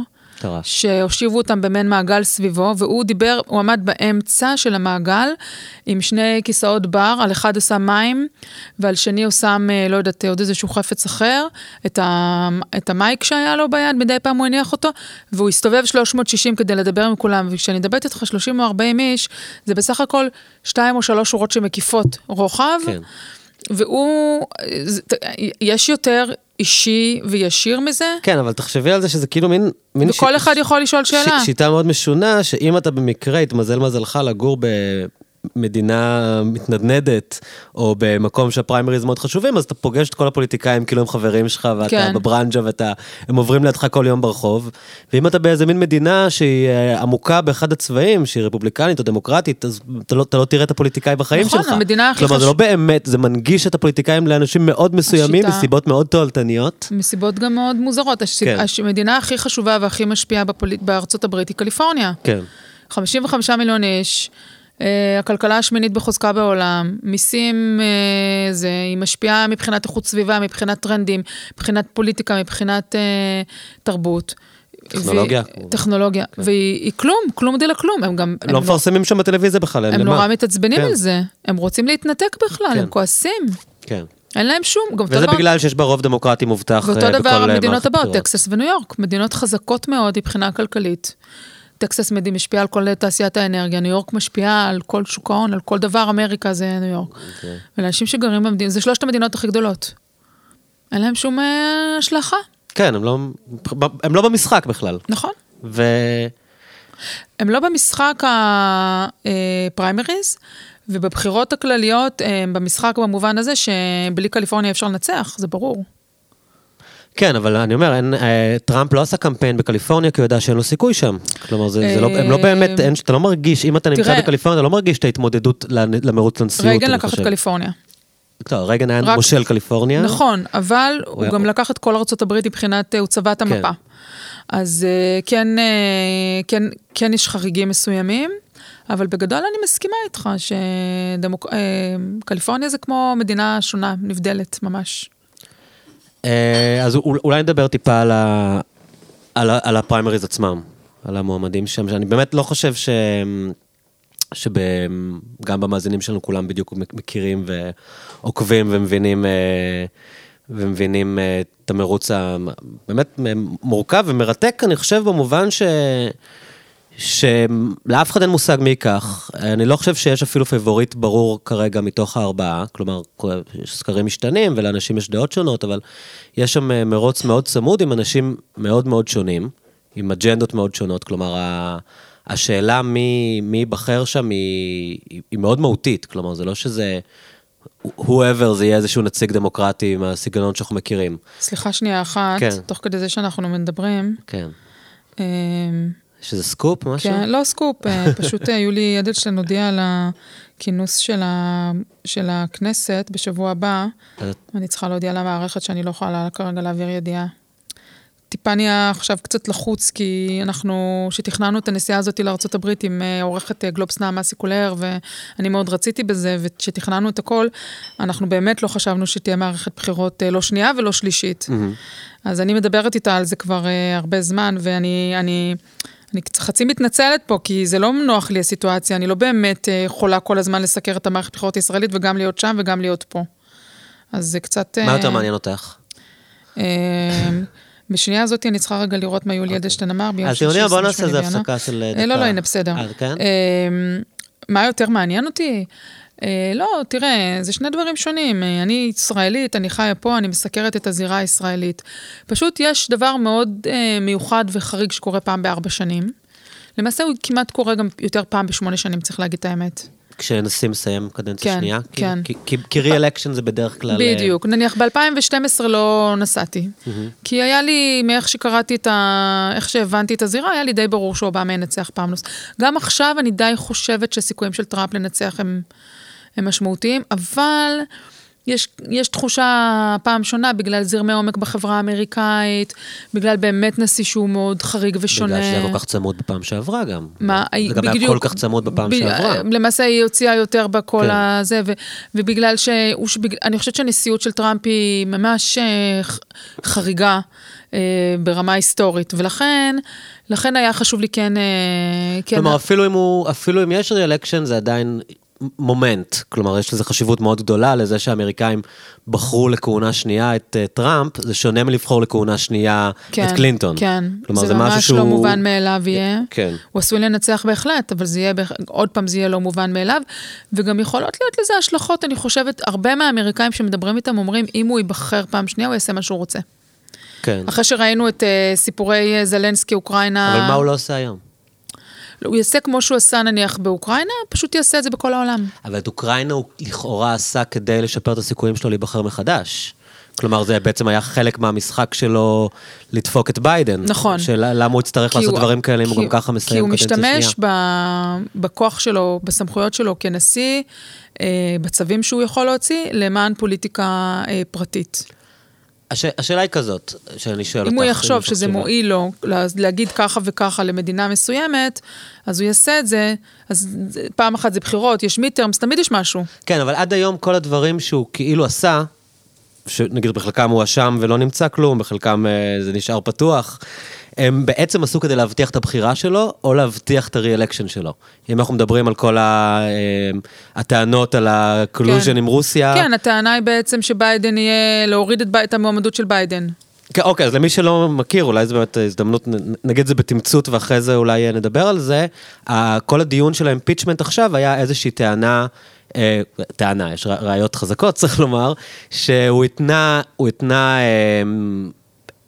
Speaker 2: שהושיבו אותם במעין מעגל סביבו, והוא דיבר, הוא עמד באמצע של המעגל עם שני כיסאות בר, על אחד עשה מים, ועל שני הוא שם, אה, לא יודעת, עוד איזשהו חפץ אחר, את, ה, את המייק שהיה לו ביד, מדי פעם הוא הניח אותו, והוא הסתובב 360 כדי לדבר עם כולם, וכשאני מדברת איתך 30 או 40 איש, זה בסך הכל שתיים או שלוש שורות שמקיפות רוחב. כן. והוא, יש יותר אישי וישיר מזה.
Speaker 1: כן, אבל תחשבי על זה שזה כאילו מין...
Speaker 2: מין וכל ש... אחד יכול לשאול שאלה.
Speaker 1: ש... שיטה מאוד משונה, שאם אתה במקרה, התמזל מזלך לגור ב... מדינה מתנדנדת, או במקום שהפריימריז מאוד חשובים, אז אתה פוגש את כל הפוליטיקאים כאילו הם חברים שלך, ואתה כן. בברנג'ה, והם עוברים לידך כל יום ברחוב. ואם אתה באיזה מין מדינה שהיא אה, עמוקה באחד הצבעים, שהיא רפובליקנית או דמוקרטית, אז אתה לא, אתה לא תראה את הפוליטיקאי בחיים
Speaker 2: נכון,
Speaker 1: שלך.
Speaker 2: נכון, המדינה הכי
Speaker 1: חשובה. כלומר, זה לא באמת, זה מנגיש את הפוליטיקאים לאנשים מאוד מסוימים, השיטה... מסיבות מאוד תועלתניות.
Speaker 2: מסיבות גם מאוד מוזרות. הש... כן. המדינה הכי חשובה והכי משפיעה בפול... בארצות הברית היא קליפורניה. כן. 55 מיליון איש. Uh, הכלכלה השמינית בחוזקה בעולם, מיסים, uh, זה, היא משפיעה מבחינת איכות סביבה, מבחינת טרנדים, מבחינת פוליטיקה, מבחינת אה, תרבות.
Speaker 1: טכנולוגיה.
Speaker 2: ו... טכנולוגיה, כן. והיא כלום, כלום דה לה כלום, הם גם...
Speaker 1: לא מפרסמים לא... שם בטלוויזיה בכלל,
Speaker 2: הם נורא מתעצבנים כן. על זה, הם רוצים להתנתק בכלל, כן. הם כועסים.
Speaker 1: כן.
Speaker 2: אין להם שום,
Speaker 1: גם וזה דבר... בגלל שיש בה רוב דמוקרטי מובטח בכל
Speaker 2: ואותו דבר המדינות הבאות, טקסס וניו יורק, מדינות חזקות מאוד מבחינה כלכלית. טקסס מדי משפיעה על כל תעשיית האנרגיה, ניו יורק משפיעה על כל שוק ההון, על כל דבר, אמריקה זה ניו יורק. אוקיי. אוקיי. ולאנשים שגרים במדינה, זה שלושת המדינות הכי גדולות. אין להם שום אה, השלכה.
Speaker 1: כן, הם לא, הם לא במשחק בכלל.
Speaker 2: נכון.
Speaker 1: ו...
Speaker 2: הם לא במשחק הפריימריז, אה, ובבחירות הכלליות הם במשחק במובן הזה שבלי קליפורניה אפשר לנצח, זה ברור.
Speaker 1: כן, אבל אני אומר, אין, אה, טראמפ לא עשה קמפיין בקליפורניה כי הוא יודע שאין לו סיכוי שם. כלומר, זה, זה לא, הם לא באמת, אין, אתה לא מרגיש, אם אתה נמצא תראה, בקליפורניה, אתה לא מרגיש את ההתמודדות למרוץ לנשיאות,
Speaker 2: רייגן לקח את קליפורניה.
Speaker 1: טוב, רייגן היה רק... מושל קליפורניה.
Speaker 2: נכון, אבל הוא, הוא. גם לקח את כל ארה"ב מבחינת, הוא צבע את המפה. כן. אז אה, כן, אה, כן, כן יש חריגים מסוימים. אבל בגדול אני מסכימה איתך שקליפורניה זה כמו מדינה שונה, נבדלת ממש.
Speaker 1: אה, אז אולי נדבר טיפה על, ה, על, על הפריימריז עצמם, על המועמדים שם, שאני באמת לא חושב ש... שגם במאזינים שלנו כולם בדיוק מכירים ועוקבים ומבינים אה, ומבינים אה, את המרוץ הבאמת מורכב ומרתק, אני חושב, במובן ש... שלאף אחד אין מושג מי ייקח. אני לא חושב שיש אפילו פייבוריט ברור כרגע מתוך הארבעה, כלומר, סקרים משתנים ולאנשים יש דעות שונות, אבל יש שם אה, מרוץ מאוד צמוד עם אנשים מאוד מאוד שונים, עם אג'נדות מאוד שונות, כלומר, השאלה מי ייבחר שם היא, היא מאוד מהותית, כלומר, זה לא שזה... whoever זה יהיה איזשהו נציג דמוקרטי עם הסגנון שאנחנו מכירים.
Speaker 2: סליחה שנייה אחת, כן. תוך כדי זה שאנחנו מדברים.
Speaker 1: כן. איזה סקופ, משהו?
Speaker 2: כן, לא סקופ, אה, פשוט אה, יולי אדלשטיין הודיע על הכינוס של, ה... של הכנסת בשבוע הבא. אני צריכה להודיע למערכת שאני לא יכולה כרגע להעביר ידיעה. טיפה נהיה עכשיו קצת לחוץ, כי אנחנו, כשתכננו את הנסיעה הזאת לארה"ב עם אה, עורכת גלובס נעמה סיקולר, ואני מאוד רציתי בזה, וכשתכננו את הכל, אנחנו באמת לא חשבנו שתהיה מערכת בחירות לא שנייה ולא שלישית. Mm-hmm. אז אני מדברת איתה על זה כבר הרבה זמן, ואני... אני, אני חצי מתנצלת פה, כי זה לא נוח לי הסיטואציה, אני לא באמת uh, יכולה כל הזמן לסקר את המערכת הבחירות הישראלית וגם להיות שם וגם להיות פה. אז זה קצת...
Speaker 1: מה יותר מעניין אותך?
Speaker 2: Uh, בשנייה הזאת אני צריכה רגע לראות מה יולי אדלשטיין אמר
Speaker 1: ביום שישי. אז תראי, בוא נעשה איזה הפסקה של דקה.
Speaker 2: לא, לא, הנה, בסדר. כן? מה יותר מעניין אותי? אה, לא, תראה, זה שני דברים שונים. אה, אני ישראלית, אני חיה פה, אני מסקרת את הזירה הישראלית. פשוט יש דבר מאוד אה, מיוחד וחריג שקורה פעם בארבע שנים. למעשה הוא כמעט קורה גם יותר פעם בשמונה שנים, צריך להגיד את האמת.
Speaker 1: כשנשיא מסיים קדנציה כן, שנייה? כן, כן. כי, re-election זה בדרך כלל...
Speaker 2: בדיוק. נניח ב-2012 לא נסעתי. Mm-hmm. כי היה לי, מאיך שקראתי את ה... איך שהבנתי את הזירה, היה לי די ברור שאובמה ינצח פעם נוספת. גם עכשיו אני די חושבת שהסיכויים של טראמפ לנצח הם... הם משמעותיים, אבל יש, יש תחושה פעם שונה בגלל זרמי עומק בחברה האמריקאית, בגלל באמת נשיא שהוא מאוד חריג ושונה.
Speaker 1: בגלל שזה היה כל כך צמוד בפעם שעברה גם. מה, בדיוק, היה כל כך צמוד בפעם ב, שעברה.
Speaker 2: למעשה היא הוציאה יותר בכל כן. הזה, ו, ובגלל ש... שבג, אני חושבת שהנשיאות של טראמפ היא ממש אה, חריגה. אה, ברמה היסטורית, ולכן, לכן היה חשוב לי כן... אה,
Speaker 1: כן כלומר, אפילו אם, הוא, אפילו אם יש re-election, זה עדיין moment, כלומר יש לזה חשיבות מאוד גדולה לזה שהאמריקאים בחרו לכהונה שנייה את אה, טראמפ, זה שונה מלבחור לכהונה שנייה
Speaker 2: כן,
Speaker 1: את קלינטון.
Speaker 2: כן, כלומר, זה, זה ממש שהוא... לא מובן מאליו יהיה. כן. הוא עשוי לנצח בהחלט, אבל זה יהיה, עוד פעם זה יהיה לא מובן מאליו, וגם יכולות להיות לזה השלכות, אני חושבת, הרבה מהאמריקאים שמדברים איתם אומרים, אם הוא ייבחר פעם שנייה, הוא יעשה מה שהוא רוצה. כן. אחרי שראינו את uh, סיפורי אה, זלנסקי, אוקראינה...
Speaker 1: אבל מה הוא לא עושה היום?
Speaker 2: הוא יעשה כמו שהוא עשה נניח באוקראינה, פשוט יעשה את זה בכל העולם.
Speaker 1: אבל את אוקראינה הוא לכאורה עשה כדי לשפר את הסיכויים שלו להיבחר מחדש. כלומר, זה בעצם היה חלק מהמשחק שלו לדפוק את ביידן.
Speaker 2: נכון.
Speaker 1: של למה הוא יצטרך לעשות הוא, דברים כאלה אם הוא גם ככה מסיים
Speaker 2: קדנציה שנייה. כי הוא משתמש ב, בכוח שלו, בסמכויות שלו כנשיא, אה, בצווים שהוא יכול להוציא, למען פוליטיקה אה, פרטית.
Speaker 1: הש... השאלה היא כזאת, שאני שואל אותך.
Speaker 2: אם הוא יחשוב שזה מועיל לו להגיד ככה וככה למדינה מסוימת, אז הוא יעשה את זה, אז פעם אחת זה בחירות, יש מיטרמס, תמיד יש משהו.
Speaker 1: כן, אבל עד היום כל הדברים שהוא כאילו עשה, שנגיד בחלקם הוא אשם ולא נמצא כלום, בחלקם אה, זה נשאר פתוח. הם בעצם עשו כדי להבטיח את הבחירה שלו, או להבטיח את ה re-election שלו. אם אנחנו מדברים על כל ה... אה, הטענות על ה collusion כן. עם רוסיה...
Speaker 2: כן, הטענה היא בעצם שביידן יהיה, להוריד את, את המועמדות של ביידן.
Speaker 1: כן, אוקיי, אז למי שלא מכיר, אולי זו באמת הזדמנות, נגיד זה בתמצות ואחרי זה אולי נדבר על זה. כל הדיון של ה impeachment עכשיו היה איזושהי טענה, טענה, יש ראיות חזקות, צריך לומר, שהוא התנה, הוא התנה אה,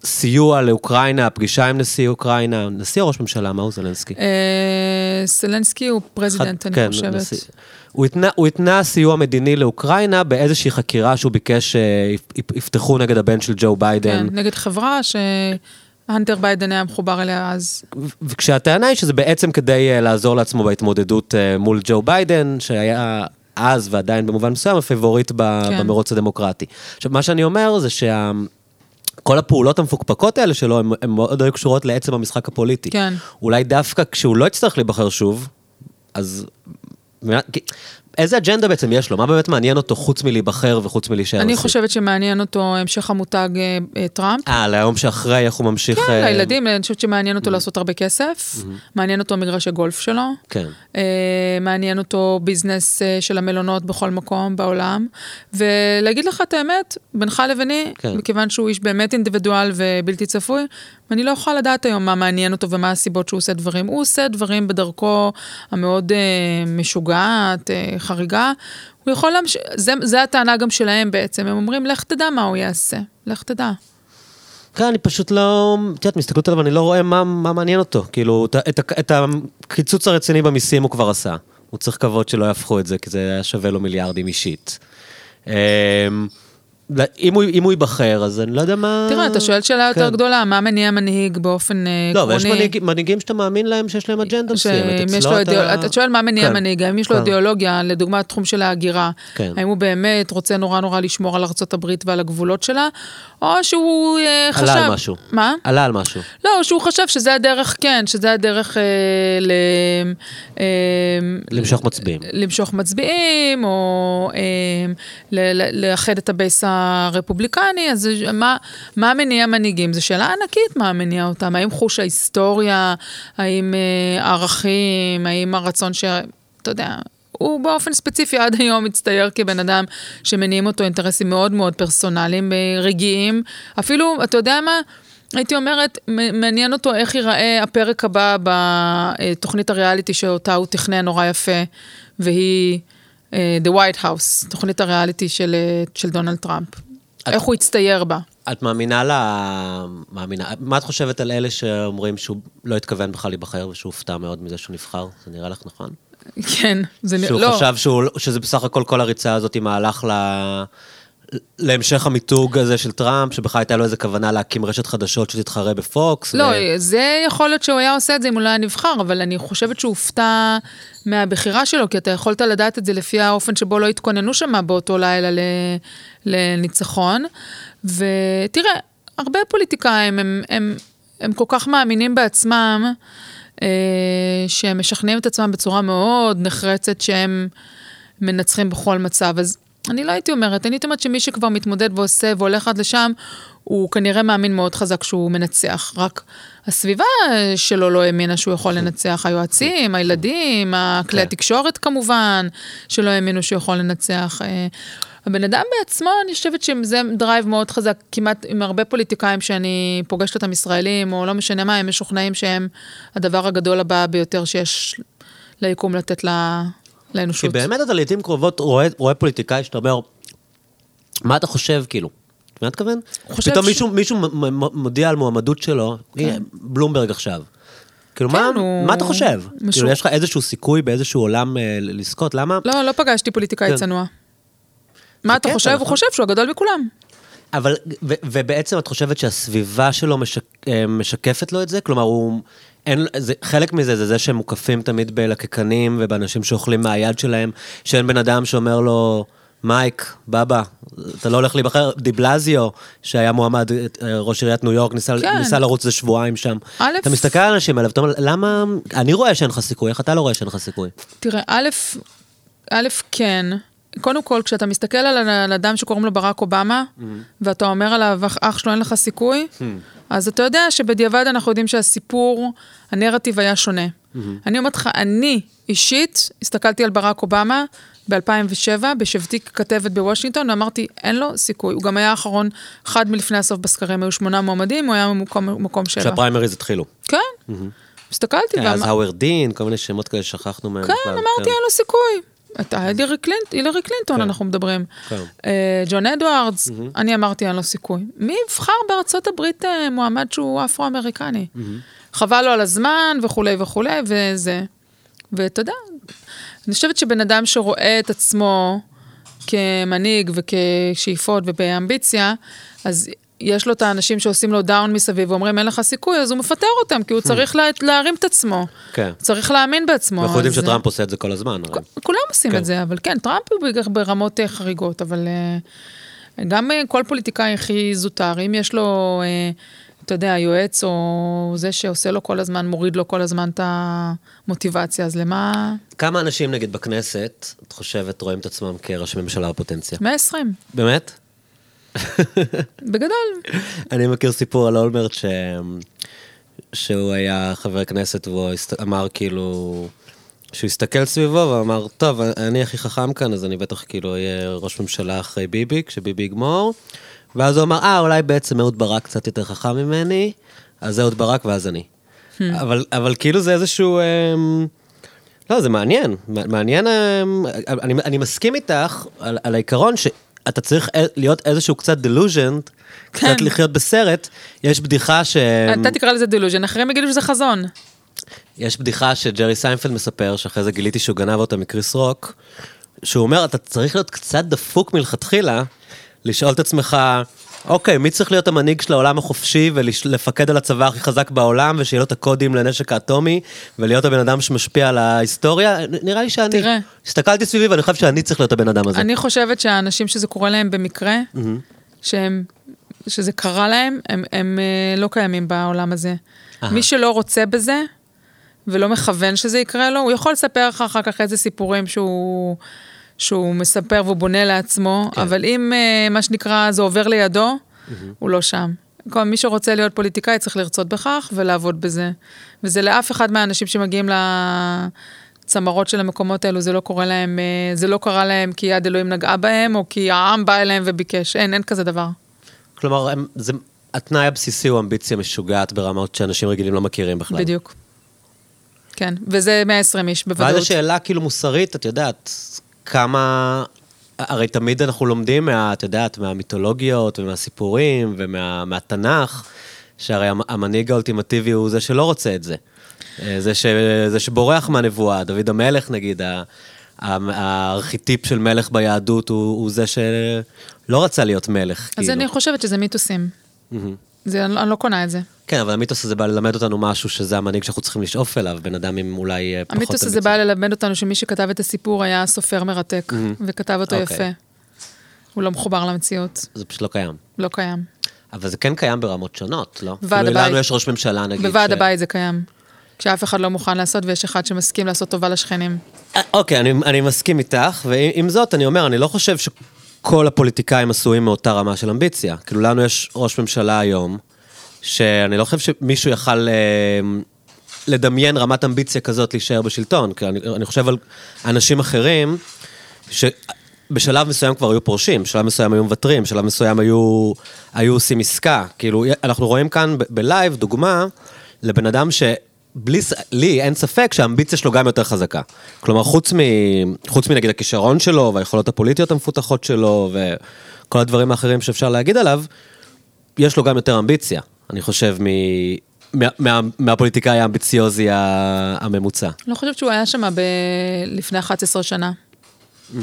Speaker 1: סיוע לאוקראינה, פגישה עם נשיא אוקראינה, נשיא או ראש ממשלה, מהו זלנסקי?
Speaker 2: אה, זלנסקי הוא president, אני כן, חושבת.
Speaker 1: הוא התנה, הוא התנה סיוע מדיני לאוקראינה באיזושהי חקירה שהוא ביקש שיפתחו נגד הבן של ג'ו ביידן.
Speaker 2: כן, נגד חברה ש... הנטר ביידן היה מחובר אליה אז.
Speaker 1: וכשהטענה היא שזה בעצם כדי לעזור לעצמו בהתמודדות מול ג'ו ביידן, שהיה אז ועדיין במובן מסוים הפייבוריט כן. במרוץ הדמוקרטי. עכשיו, מה שאני אומר זה שה... כל הפעולות המפוקפקות האלה שלו, הן מאוד היו קשורות לעצם המשחק הפוליטי.
Speaker 2: כן.
Speaker 1: אולי דווקא כשהוא לא יצטרך להיבחר שוב, אז איזה אג'נדה בעצם יש לו? מה באמת מעניין אותו חוץ מלהיבחר וחוץ מלהישאר?
Speaker 2: אני חושבת שמעניין אותו המשך המותג אה, אה, טראמפ.
Speaker 1: אה, ליום שאחרי, איך הוא ממשיך...
Speaker 2: כן, אה... לילדים, אני חושבת שמעניין אותו mm-hmm. לעשות הרבה כסף. Mm-hmm. מעניין אותו מגרש הגולף שלו.
Speaker 1: כן.
Speaker 2: אה, מעניין אותו ביזנס אה, של המלונות בכל מקום בעולם. ולהגיד לך את האמת, בינך לביני, כן. מכיוון שהוא איש באמת אינדיבידואל ובלתי צפוי, ואני לא יכולה לדעת היום מה מעניין אותו ומה הסיבות שהוא עושה דברים. הוא עושה דברים בדרכו המאוד אה, משוגעת, אה, חריגה. הוא יכול להמשיך, זה, זה הטענה גם שלהם בעצם, הם אומרים, לך תדע מה הוא יעשה, לך תדע.
Speaker 1: כן, אני פשוט לא, את יודעת, מסתכלות עליו, אני לא רואה מה, מה מעניין אותו. כאילו, את, את, את הקיצוץ הרציני במיסים הוא כבר עשה. הוא צריך לקוות שלא יהפכו את זה, כי זה היה שווה לו מיליארדים אישית. אם הוא, אם הוא ייבחר, אז אני לא יודע מה...
Speaker 2: תראה, אתה שואל שאלה יותר כן. גדולה, מה מניע מנהיג באופן
Speaker 1: לא, עקרוני? לא, ויש מנהיג, מנהיגים שאתה מאמין להם שיש להם אג'נדה מסוימת.
Speaker 2: אצלו אתה... אתה שואל מה מניע כן. מנהיג, האם יש לו כן. אידיאולוגיה, לדוגמה, תחום של ההגירה, כן. האם הוא באמת רוצה נורא נורא לשמור על ארה"ב ועל הגבולות שלה, או שהוא חשב...
Speaker 1: עלה על משהו.
Speaker 2: מה?
Speaker 1: עלה על משהו.
Speaker 2: לא, שהוא חשב שזה הדרך, כן, שזה הדרך אה, ל...
Speaker 1: אה, למשוך מצביעים.
Speaker 2: למשוך מצביעים, או אה, לאחד את הבייס הרפובליקני, אז מה, מה מניע מנהיגים? זו שאלה ענקית מה מניע אותם. האם חוש ההיסטוריה, האם אה, ערכים, האם הרצון ש... אתה יודע, הוא באופן ספציפי עד היום מצטייר כבן אדם שמניעים אותו אינטרסים מאוד מאוד פרסונליים, אה, רגעיים. אפילו, אתה יודע מה? הייתי אומרת, מעניין אותו איך ייראה הפרק הבא בתוכנית הריאליטי שאותה הוא תכנן נורא יפה, והיא The White House, תוכנית הריאליטי של, אה, של דונלד טראמפ. את, איך הוא יצטייר בה.
Speaker 1: את מאמינה ל... מאמינה... מה את חושבת על אלה שאומרים שהוא לא התכוון בכלל להיבחר ושהוא הופתע מאוד מזה שהוא נבחר? זה נראה לך נכון?
Speaker 2: כן, זה
Speaker 1: נראה... שהוא לא. חשב שהוא... שזה בסך הכל כל הריצה הזאת עם מהלך ל... להמשך המיתוג הזה של טראמפ, שבכלל הייתה לו איזה כוונה להקים רשת חדשות שתתחרה בפוקס.
Speaker 2: לא, ו... זה יכול להיות שהוא היה עושה את זה אם הוא לא היה נבחר, אבל אני חושבת שהוא הופתע מהבחירה שלו, כי אתה יכולת לדעת את זה לפי האופן שבו לא התכוננו שם באותו לילה לניצחון. ותראה, הרבה פוליטיקאים, הם, הם, הם כל כך מאמינים בעצמם, אה, שהם משכנעים את עצמם בצורה מאוד נחרצת שהם מנצחים בכל מצב. אז אני לא הייתי אומרת, אני הייתי אומרת שמי שכבר מתמודד ועושה והולך עד לשם, הוא כנראה מאמין מאוד חזק שהוא מנצח. רק הסביבה שלו לא האמינה שהוא יכול לנצח. היועצים, הילדים, כלי כן. התקשורת כמובן, שלא האמינו שהוא יכול לנצח. אה, הבן אדם בעצמו, אני חושבת שזה drive מאוד חזק, כמעט עם הרבה פוליטיקאים שאני פוגשת אותם ישראלים, או לא משנה מה, הם משוכנעים שהם הדבר הגדול הבא ביותר שיש ליקום לתת לה, לאנושות.
Speaker 1: כי באמת אתה לעיתים קרובות רואה, רואה פוליטיקאי שאתה אומר, מה אתה חושב, כאילו? מה אתה מתכוון? פתאום ש... מישהו, מישהו מודיע על מועמדות שלו, כן. בלומברג עכשיו. כאילו, כן, מה, הוא... מה אתה חושב? משהו... כאילו, יש לך איזשהו סיכוי באיזשהו עולם אה, לזכות? למה?
Speaker 2: לא, לא פגשתי פוליטיקאי כן. צנוע. מה אתה חושב? הוא נכון. חושב שהוא הגדול מכולם.
Speaker 1: אבל, ו, ובעצם את חושבת שהסביבה שלו משק, אה, משקפת לו את זה? כלומר, הוא... אין, זה, חלק מזה זה זה שהם מוקפים תמיד בלקקנים ובאנשים שאוכלים מהיד שלהם, שאין בן אדם שאומר לו, מייק, בבא, אתה לא הולך להיבחר, דיבלזיו, שהיה מועמד, אה, ראש עיריית ניו יורק, ניסה, כן. ניסה לרוץ איזה שבועיים שם. א', אתה מסתכל על האנשים האלה, ואתה אומר, למה, אני רואה שאין לך סיכוי, איך אתה לא רואה שאין לך סיכוי?
Speaker 2: תראה, א', א', כן. קודם כל, כשאתה מסתכל על אדם שקוראים לו ברק אובמה, mm-hmm. ואתה אומר עליו, אח שלו אין לך סיכוי, mm-hmm. אז אתה יודע שבדיעבד אנחנו יודעים שהסיפור, הנרטיב היה שונה. Mm-hmm. אני אומרת לך, אני אישית הסתכלתי על ברק אובמה ב-2007, בשבתי ככתבת בוושינגטון, ואמרתי, אין לו סיכוי. הוא גם היה האחרון, אחד מלפני הסוף בסקרים, היו שמונה מועמדים, הוא היה במקום, במקום שבע.
Speaker 1: כשהפריימריז התחילו.
Speaker 2: כן. Mm-hmm. הסתכלתי.
Speaker 1: כן, אז האוורד דין, כל מיני שמות כאלה ששכחנו מהם.
Speaker 2: כן, אמרתי, כן. אין לו סיכוי. אתה הילרי קלינטון, כן. אנחנו מדברים. כן. אה, ג'ון אדוארדס, אני אמרתי, אין לו סיכוי. מי יבחר בארצות הברית אה, מועמד שהוא אפרו-אמריקני? חבל לו על הזמן וכולי וכולי, וזה. ואתה יודע, אני חושבת שבן אדם שרואה את עצמו כמנהיג וכשאיפות ובאמביציה, אז יש לו את האנשים שעושים לו דאון מסביב ואומרים אין לך סיכוי, אז הוא מפטר אותם, כי הוא צריך לה, להרים את עצמו.
Speaker 1: כן.
Speaker 2: צריך להאמין בעצמו.
Speaker 1: אנחנו יודעים שטראמפ עושה את זה כל הזמן.
Speaker 2: כולם עושים כן. את זה, אבל כן, טראמפ הוא ברמות אה, חריגות, אבל אה, גם אה, כל פוליטיקאי הכי זוטר, אם יש לו... אתה יודע, היועץ או זה שעושה לו כל הזמן, מוריד לו כל הזמן את המוטיבציה, אז למה...
Speaker 1: כמה אנשים, נגיד, בכנסת, את חושבת, רואים את עצמם כראש ממשלה בפוטנציה?
Speaker 2: 120.
Speaker 1: באמת?
Speaker 2: בגדול.
Speaker 1: אני מכיר סיפור על אולמרט ש... שהוא היה חבר כנסת והוא אמר כאילו... שהוא הסתכל סביבו ואמר, טוב, אני הכי חכם כאן, אז אני בטח כאילו אהיה ראש ממשלה אחרי ביבי, כשביבי יגמור. ואז הוא אמר, אה, אולי בעצם אהוד ברק קצת יותר חכם ממני, אז אהוד ברק ואז אני. Hmm. אבל, אבל כאילו זה איזשהו... אה, לא, זה מעניין. מעניין, אה, אני, אני מסכים איתך על, על העיקרון שאתה צריך להיות איזשהו קצת דלוז'נט, כן. קצת לחיות בסרט. יש בדיחה ש...
Speaker 2: אתה תקרא לזה delusion, אחרים יגידו שזה חזון.
Speaker 1: יש בדיחה שג'רי סיינפלד מספר, שאחרי זה גיליתי שהוא גנב אותה מקריס רוק, שהוא אומר, אתה צריך להיות קצת דפוק מלכתחילה, לשאול את עצמך, אוקיי, מי צריך להיות המנהיג של העולם החופשי ולפקד על הצבא הכי חזק בעולם, ושיהיה לו את הקודים לנשק האטומי, ולהיות הבן אדם שמשפיע על ההיסטוריה? נראה לי שאני... תראה. הסתכלתי סביבי ואני חושב שאני צריך להיות הבן אדם הזה.
Speaker 2: אני חושבת שהאנשים שזה קורה להם במקרה. שהם, שזה קרה להם, הם, הם אה, לא קיימים בעולם הזה. מי שלא רוצה בזה, ולא מכוון שזה יקרה לו, הוא יכול לספר לך אחר כך איזה סיפורים שהוא... שהוא מספר והוא בונה לעצמו, כן. אבל אם, אה, מה שנקרא, זה עובר לידו, mm-hmm. הוא לא שם. כל מי שרוצה להיות פוליטיקאי צריך לרצות בכך ולעבוד בזה. וזה לאף אחד מהאנשים שמגיעים לצמרות של המקומות האלו, זה לא קורה להם, אה, זה לא קרה להם כי יד אלוהים נגעה בהם, או כי העם בא אליהם וביקש. אין, אין כזה דבר.
Speaker 1: כלומר, הם, זה, התנאי הבסיסי הוא אמביציה משוגעת ברמות שאנשים רגילים לא מכירים בכלל.
Speaker 2: בדיוק. כן, וזה 120 איש בוודאות.
Speaker 1: ואז השאלה כאילו מוסרית, את יודעת, כמה... הרי תמיד אנחנו לומדים מה, את יודעת, מהמיתולוגיות ומהסיפורים ומהתנ"ך, שהרי המנהיג האולטימטיבי הוא זה שלא רוצה את זה. אה, זה, ש, זה שבורח מהנבואה, דוד המלך נגיד, הארכיטיפ של מלך ביהדות הוא, הוא זה שלא רצה להיות מלך.
Speaker 2: אז כאילו. אני חושבת שזה מיתוסים. Mm-hmm. זה, אני לא קונה את זה.
Speaker 1: כן, אבל המיתוס הזה בא ללמד אותנו משהו שזה המנהיג שאנחנו צריכים לשאוף אליו, בן אדם עם אולי אה, פחות...
Speaker 2: המיתוס הזה בא ללמד אותנו שמי שכתב את הסיפור היה סופר מרתק, mm-hmm. וכתב אותו okay. אוקיי. יפה. הוא לא מחובר למציאות.
Speaker 1: זה פשוט לא קיים.
Speaker 2: לא קיים.
Speaker 1: אבל זה כן קיים ברמות שונות, לא? בוועד הבית. לנו יש ראש ממשלה, נגיד.
Speaker 2: בוועד ש... הבית זה קיים. כשאף אחד לא מוכן לעשות ויש אחד שמסכים לעשות טובה לשכנים.
Speaker 1: אה, אוקיי, אני, אני מסכים איתך, ועם זאת, אני אומר, אני לא חושב שכל הפוליטיקאים עשויים מאותה רמה של אמביציה. כאילו, לנו יש ראש ממשלה היום, שאני לא חושב שמישהו יכל אה, לדמיין רמת אמביציה כזאת להישאר בשלטון, כי אני, אני חושב על אנשים אחרים, שבשלב מסוים כבר היו פורשים, בשלב מסוים היו מוותרים, בשלב מסוים היו, היו עושים עסקה. כאילו, אנחנו רואים כאן בלייב דוגמה לבן אדם ש... בלי, לי אין ספק שהאמביציה שלו גם יותר חזקה. כלומר, חוץ, מ, חוץ מנגיד הכישרון שלו והיכולות הפוליטיות המפותחות שלו וכל הדברים האחרים שאפשר להגיד עליו, יש לו גם יותר אמביציה. אני חושב, מ... מה, מה, מהפוליטיקאי האמביציוזי הממוצע.
Speaker 2: לא חושבת שהוא היה שם ב... לפני 11 שנה. Mm-hmm.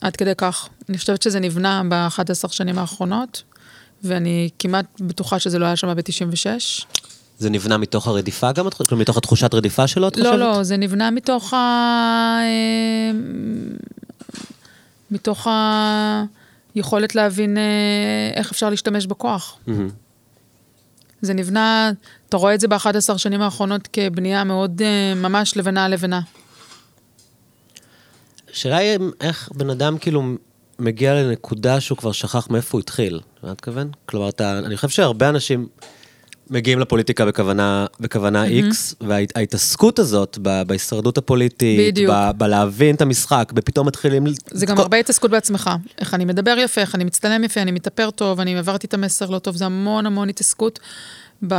Speaker 2: עד כדי כך. אני חושבת שזה נבנה ב-11 שנים האחרונות, ואני כמעט בטוחה שזה לא היה שם ב-96.
Speaker 1: זה נבנה מתוך הרדיפה גם? כלומר, מתוך התחושת רדיפה שלו, את
Speaker 2: לא, חושבת? לא, לא, זה נבנה מתוך ה... אה, מתוך היכולת להבין אה, איך אפשר להשתמש בכוח. Mm-hmm. זה נבנה, אתה רואה את זה ב-11 שנים האחרונות כבנייה מאוד uh, ממש לבנה לבנה.
Speaker 1: השאלה היא איך בן אדם כאילו מגיע לנקודה שהוא כבר שכח מאיפה הוא התחיל, מה את מתכוון? כלומר, אתה, אני חושב שהרבה אנשים מגיעים לפוליטיקה בכוונה, בכוונה mm-hmm. X, וההתעסקות הזאת ב, בהישרדות הפוליטית, ב, בלהבין את המשחק, בפתאום מתחילים...
Speaker 2: זה גם כל... הרבה התעסקות בעצמך. איך אני מדבר יפה, איך אני מצטלם יפה, אני מתאפר טוב, אני עברתי את המסר לא טוב, זה המון המון התעסקות. ב...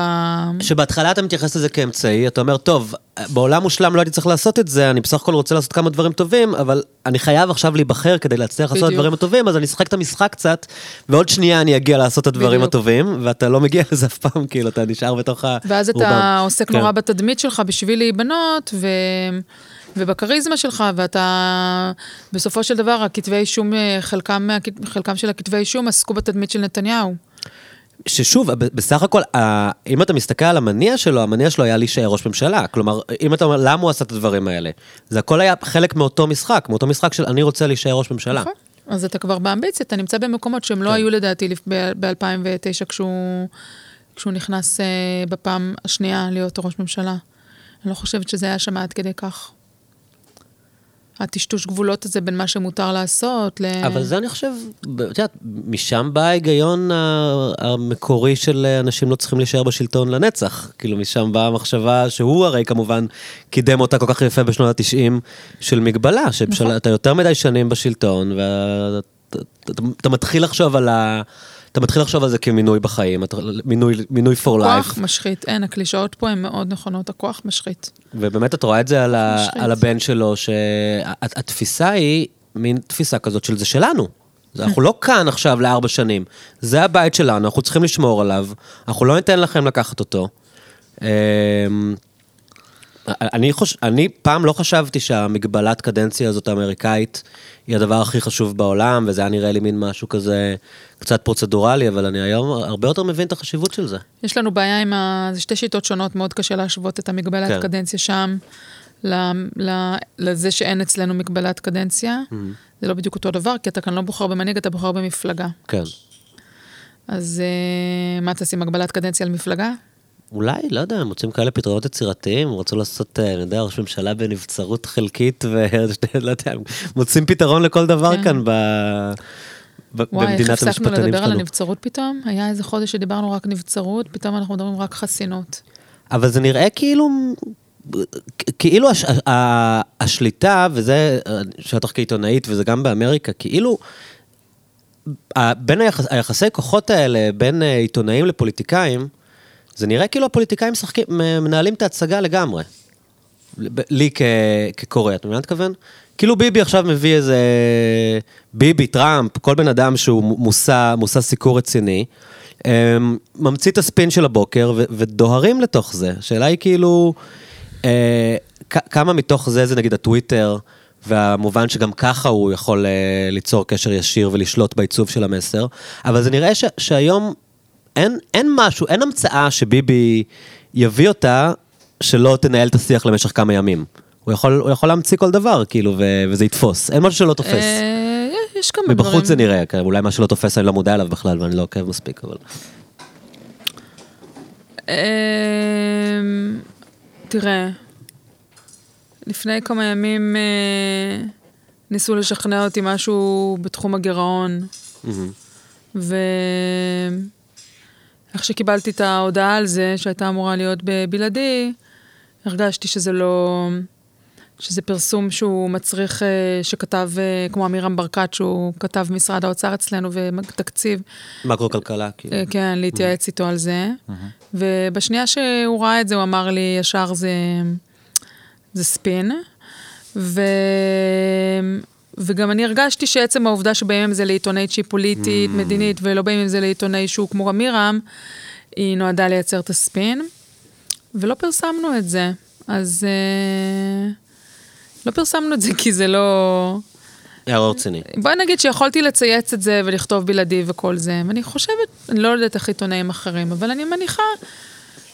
Speaker 1: שבהתחלה אתה מתייחס לזה כאמצעי, אתה אומר, טוב, בעולם מושלם לא הייתי צריך לעשות את זה, אני בסך הכל רוצה לעשות כמה דברים טובים, אבל אני חייב עכשיו להיבחר כדי להצליח לעשות את הדברים הטובים, אז אני אשחק את המשחק קצת, ועוד שנייה אני אגיע לעשות את הדברים בדיוק. הטובים, ואתה לא מגיע לזה אף פעם, כאילו, אתה נשאר בתוך ה...
Speaker 2: ואז אתה רובם. עוסק כן. נורא בתדמית שלך בשביל להיבנות, ו... ובכריזמה שלך, ואתה, בסופו של דבר, הכתבי אישום, חלקם, חלקם של הכתבי אישום עסקו בתדמית של נתניהו.
Speaker 1: ששוב, בסך הכל, אם אתה מסתכל על המניע שלו, המניע שלו היה להישאר ראש ממשלה. כלומר, אם אתה אומר, למה הוא עשה את הדברים האלה? זה הכל היה חלק מאותו משחק, מאותו משחק של אני רוצה להישאר ראש ממשלה. נכון.
Speaker 2: אז אתה כבר באמביציה, אתה נמצא במקומות שהם לא כן. היו לדעתי ב-2009 כשהוא... כשהוא נכנס אה, בפעם השנייה להיות ראש ממשלה. אני לא חושבת שזה היה שם עד כדי כך. הטשטוש גבולות הזה בין מה שמותר לעשות ל...
Speaker 1: אבל זה אני חושב, את יודעת, משם בא ההיגיון המקורי של אנשים לא צריכים להישאר בשלטון לנצח. כאילו, משם באה המחשבה שהוא הרי כמובן קידם אותה כל כך יפה בשנות ה-90 של מגבלה, שאתה נכון. יותר מדי שנים בשלטון, ואתה מתחיל לחשוב על ה... אתה מתחיל לחשוב על זה כמינוי בחיים, מינוי, מינוי for life.
Speaker 2: כוח משחית, אין, הקלישאות פה הן מאוד נכונות, הכוח משחית.
Speaker 1: ובאמת את רואה את זה על, ה, על הבן שלו, שהתפיסה היא מין תפיסה כזאת של זה שלנו. אנחנו לא כאן עכשיו לארבע שנים, זה הבית שלנו, אנחנו צריכים לשמור עליו, אנחנו לא ניתן לכם לקחת אותו. אמ, אני, חוש... אני פעם לא חשבתי שהמגבלת קדנציה הזאת האמריקאית היא הדבר הכי חשוב בעולם, וזה היה נראה לי מין משהו כזה קצת פרוצדורלי, אבל אני היום הרבה יותר מבין את החשיבות של זה.
Speaker 2: יש לנו בעיה עם ה... זה שתי שיטות שונות, מאוד קשה להשוות את המגבלת כן. קדנציה שם ל... ל... לזה שאין אצלנו מגבלת קדנציה. Mm-hmm. זה לא בדיוק אותו דבר, כי אתה כאן לא בוחר במנהיג, אתה בוחר במפלגה.
Speaker 1: כן.
Speaker 2: אז אה, מה תשים הגבלת קדנציה על מפלגה?
Speaker 1: אולי, לא יודע, הם מוצאים כאלה פתרונות יצירתיים, הם רצו לעשות, אה, אני יודע, ראש ממשלה בנבצרות חלקית, ולא יודע, מוצאים פתרון לכל דבר כן. כאן ב...
Speaker 2: וואי, איך הפסקנו לדבר על הנבצרות פתאום? היה איזה חודש שדיברנו רק נבצרות, פתאום אנחנו מדברים רק חסינות.
Speaker 1: אבל זה נראה כאילו, כאילו הש, השליטה, וזה, שטח כעיתונאית, וזה גם באמריקה, כאילו, בין היחס, היחסי כוחות האלה, בין אה, עיתונאים לפוליטיקאים, זה נראה כאילו הפוליטיקאים משחקים, מנהלים את ההצגה לגמרי. לי כקורא, מה אני מתכוון? כאילו ביבי עכשיו מביא איזה... ביבי, טראמפ, כל בן אדם שהוא מושא, מושא סיקור רציני, אמ, ממציא את הספין של הבוקר ו- ודוהרים לתוך זה. השאלה היא כאילו, אה, כמה מתוך זה זה נגיד הטוויטר, והמובן שגם ככה הוא יכול אה, ליצור קשר ישיר ולשלוט בעיצוב של המסר, אבל זה נראה ש- שהיום אין, אין משהו, אין המצאה שביבי יביא אותה שלא תנהל את השיח למשך כמה ימים. הוא יכול, הוא יכול להמציא כל דבר, כאילו, ו, וזה יתפוס. אין משהו שלא תופס.
Speaker 2: אה, יש כמה דברים.
Speaker 1: מבחוץ זה נראה, כן, אולי מה שלא תופס אני לא מודע אליו בכלל, ואני לא עוקב מספיק, אבל...
Speaker 2: אמ, תראה, לפני כמה ימים אה, ניסו לשכנע אותי משהו בתחום הגירעון, ו... איך שקיבלתי את ההודעה על זה, שהייתה אמורה להיות בבלעדי, הרגשתי שזה לא... שזה פרסום שהוא מצריך, אה, שכתב, אה, כמו אמירם ברקת, שהוא כתב משרד האוצר אצלנו ותקציב.
Speaker 1: מקרו-כלכלה, כאילו.
Speaker 2: אה, כן, להתייעץ איתו על זה. ובשנייה שהוא ראה את זה, הוא אמר לי, ישר זה, זה ספין. ו... וגם אני הרגשתי שעצם העובדה שבאים עם זה לעיתונאית שהיא פוליטית, mm. מדינית, ולא באים עם זה לעיתונאי שהוא כמו רמירם, היא נועדה לייצר את הספין. ולא פרסמנו את זה. אז אה, לא פרסמנו את זה כי זה לא...
Speaker 1: היה רציני.
Speaker 2: בואי נגיד שיכולתי לצייץ את זה ולכתוב בלעדי וכל זה, ואני חושבת, אני לא יודעת איך עיתונאים אחרים, אבל אני מניחה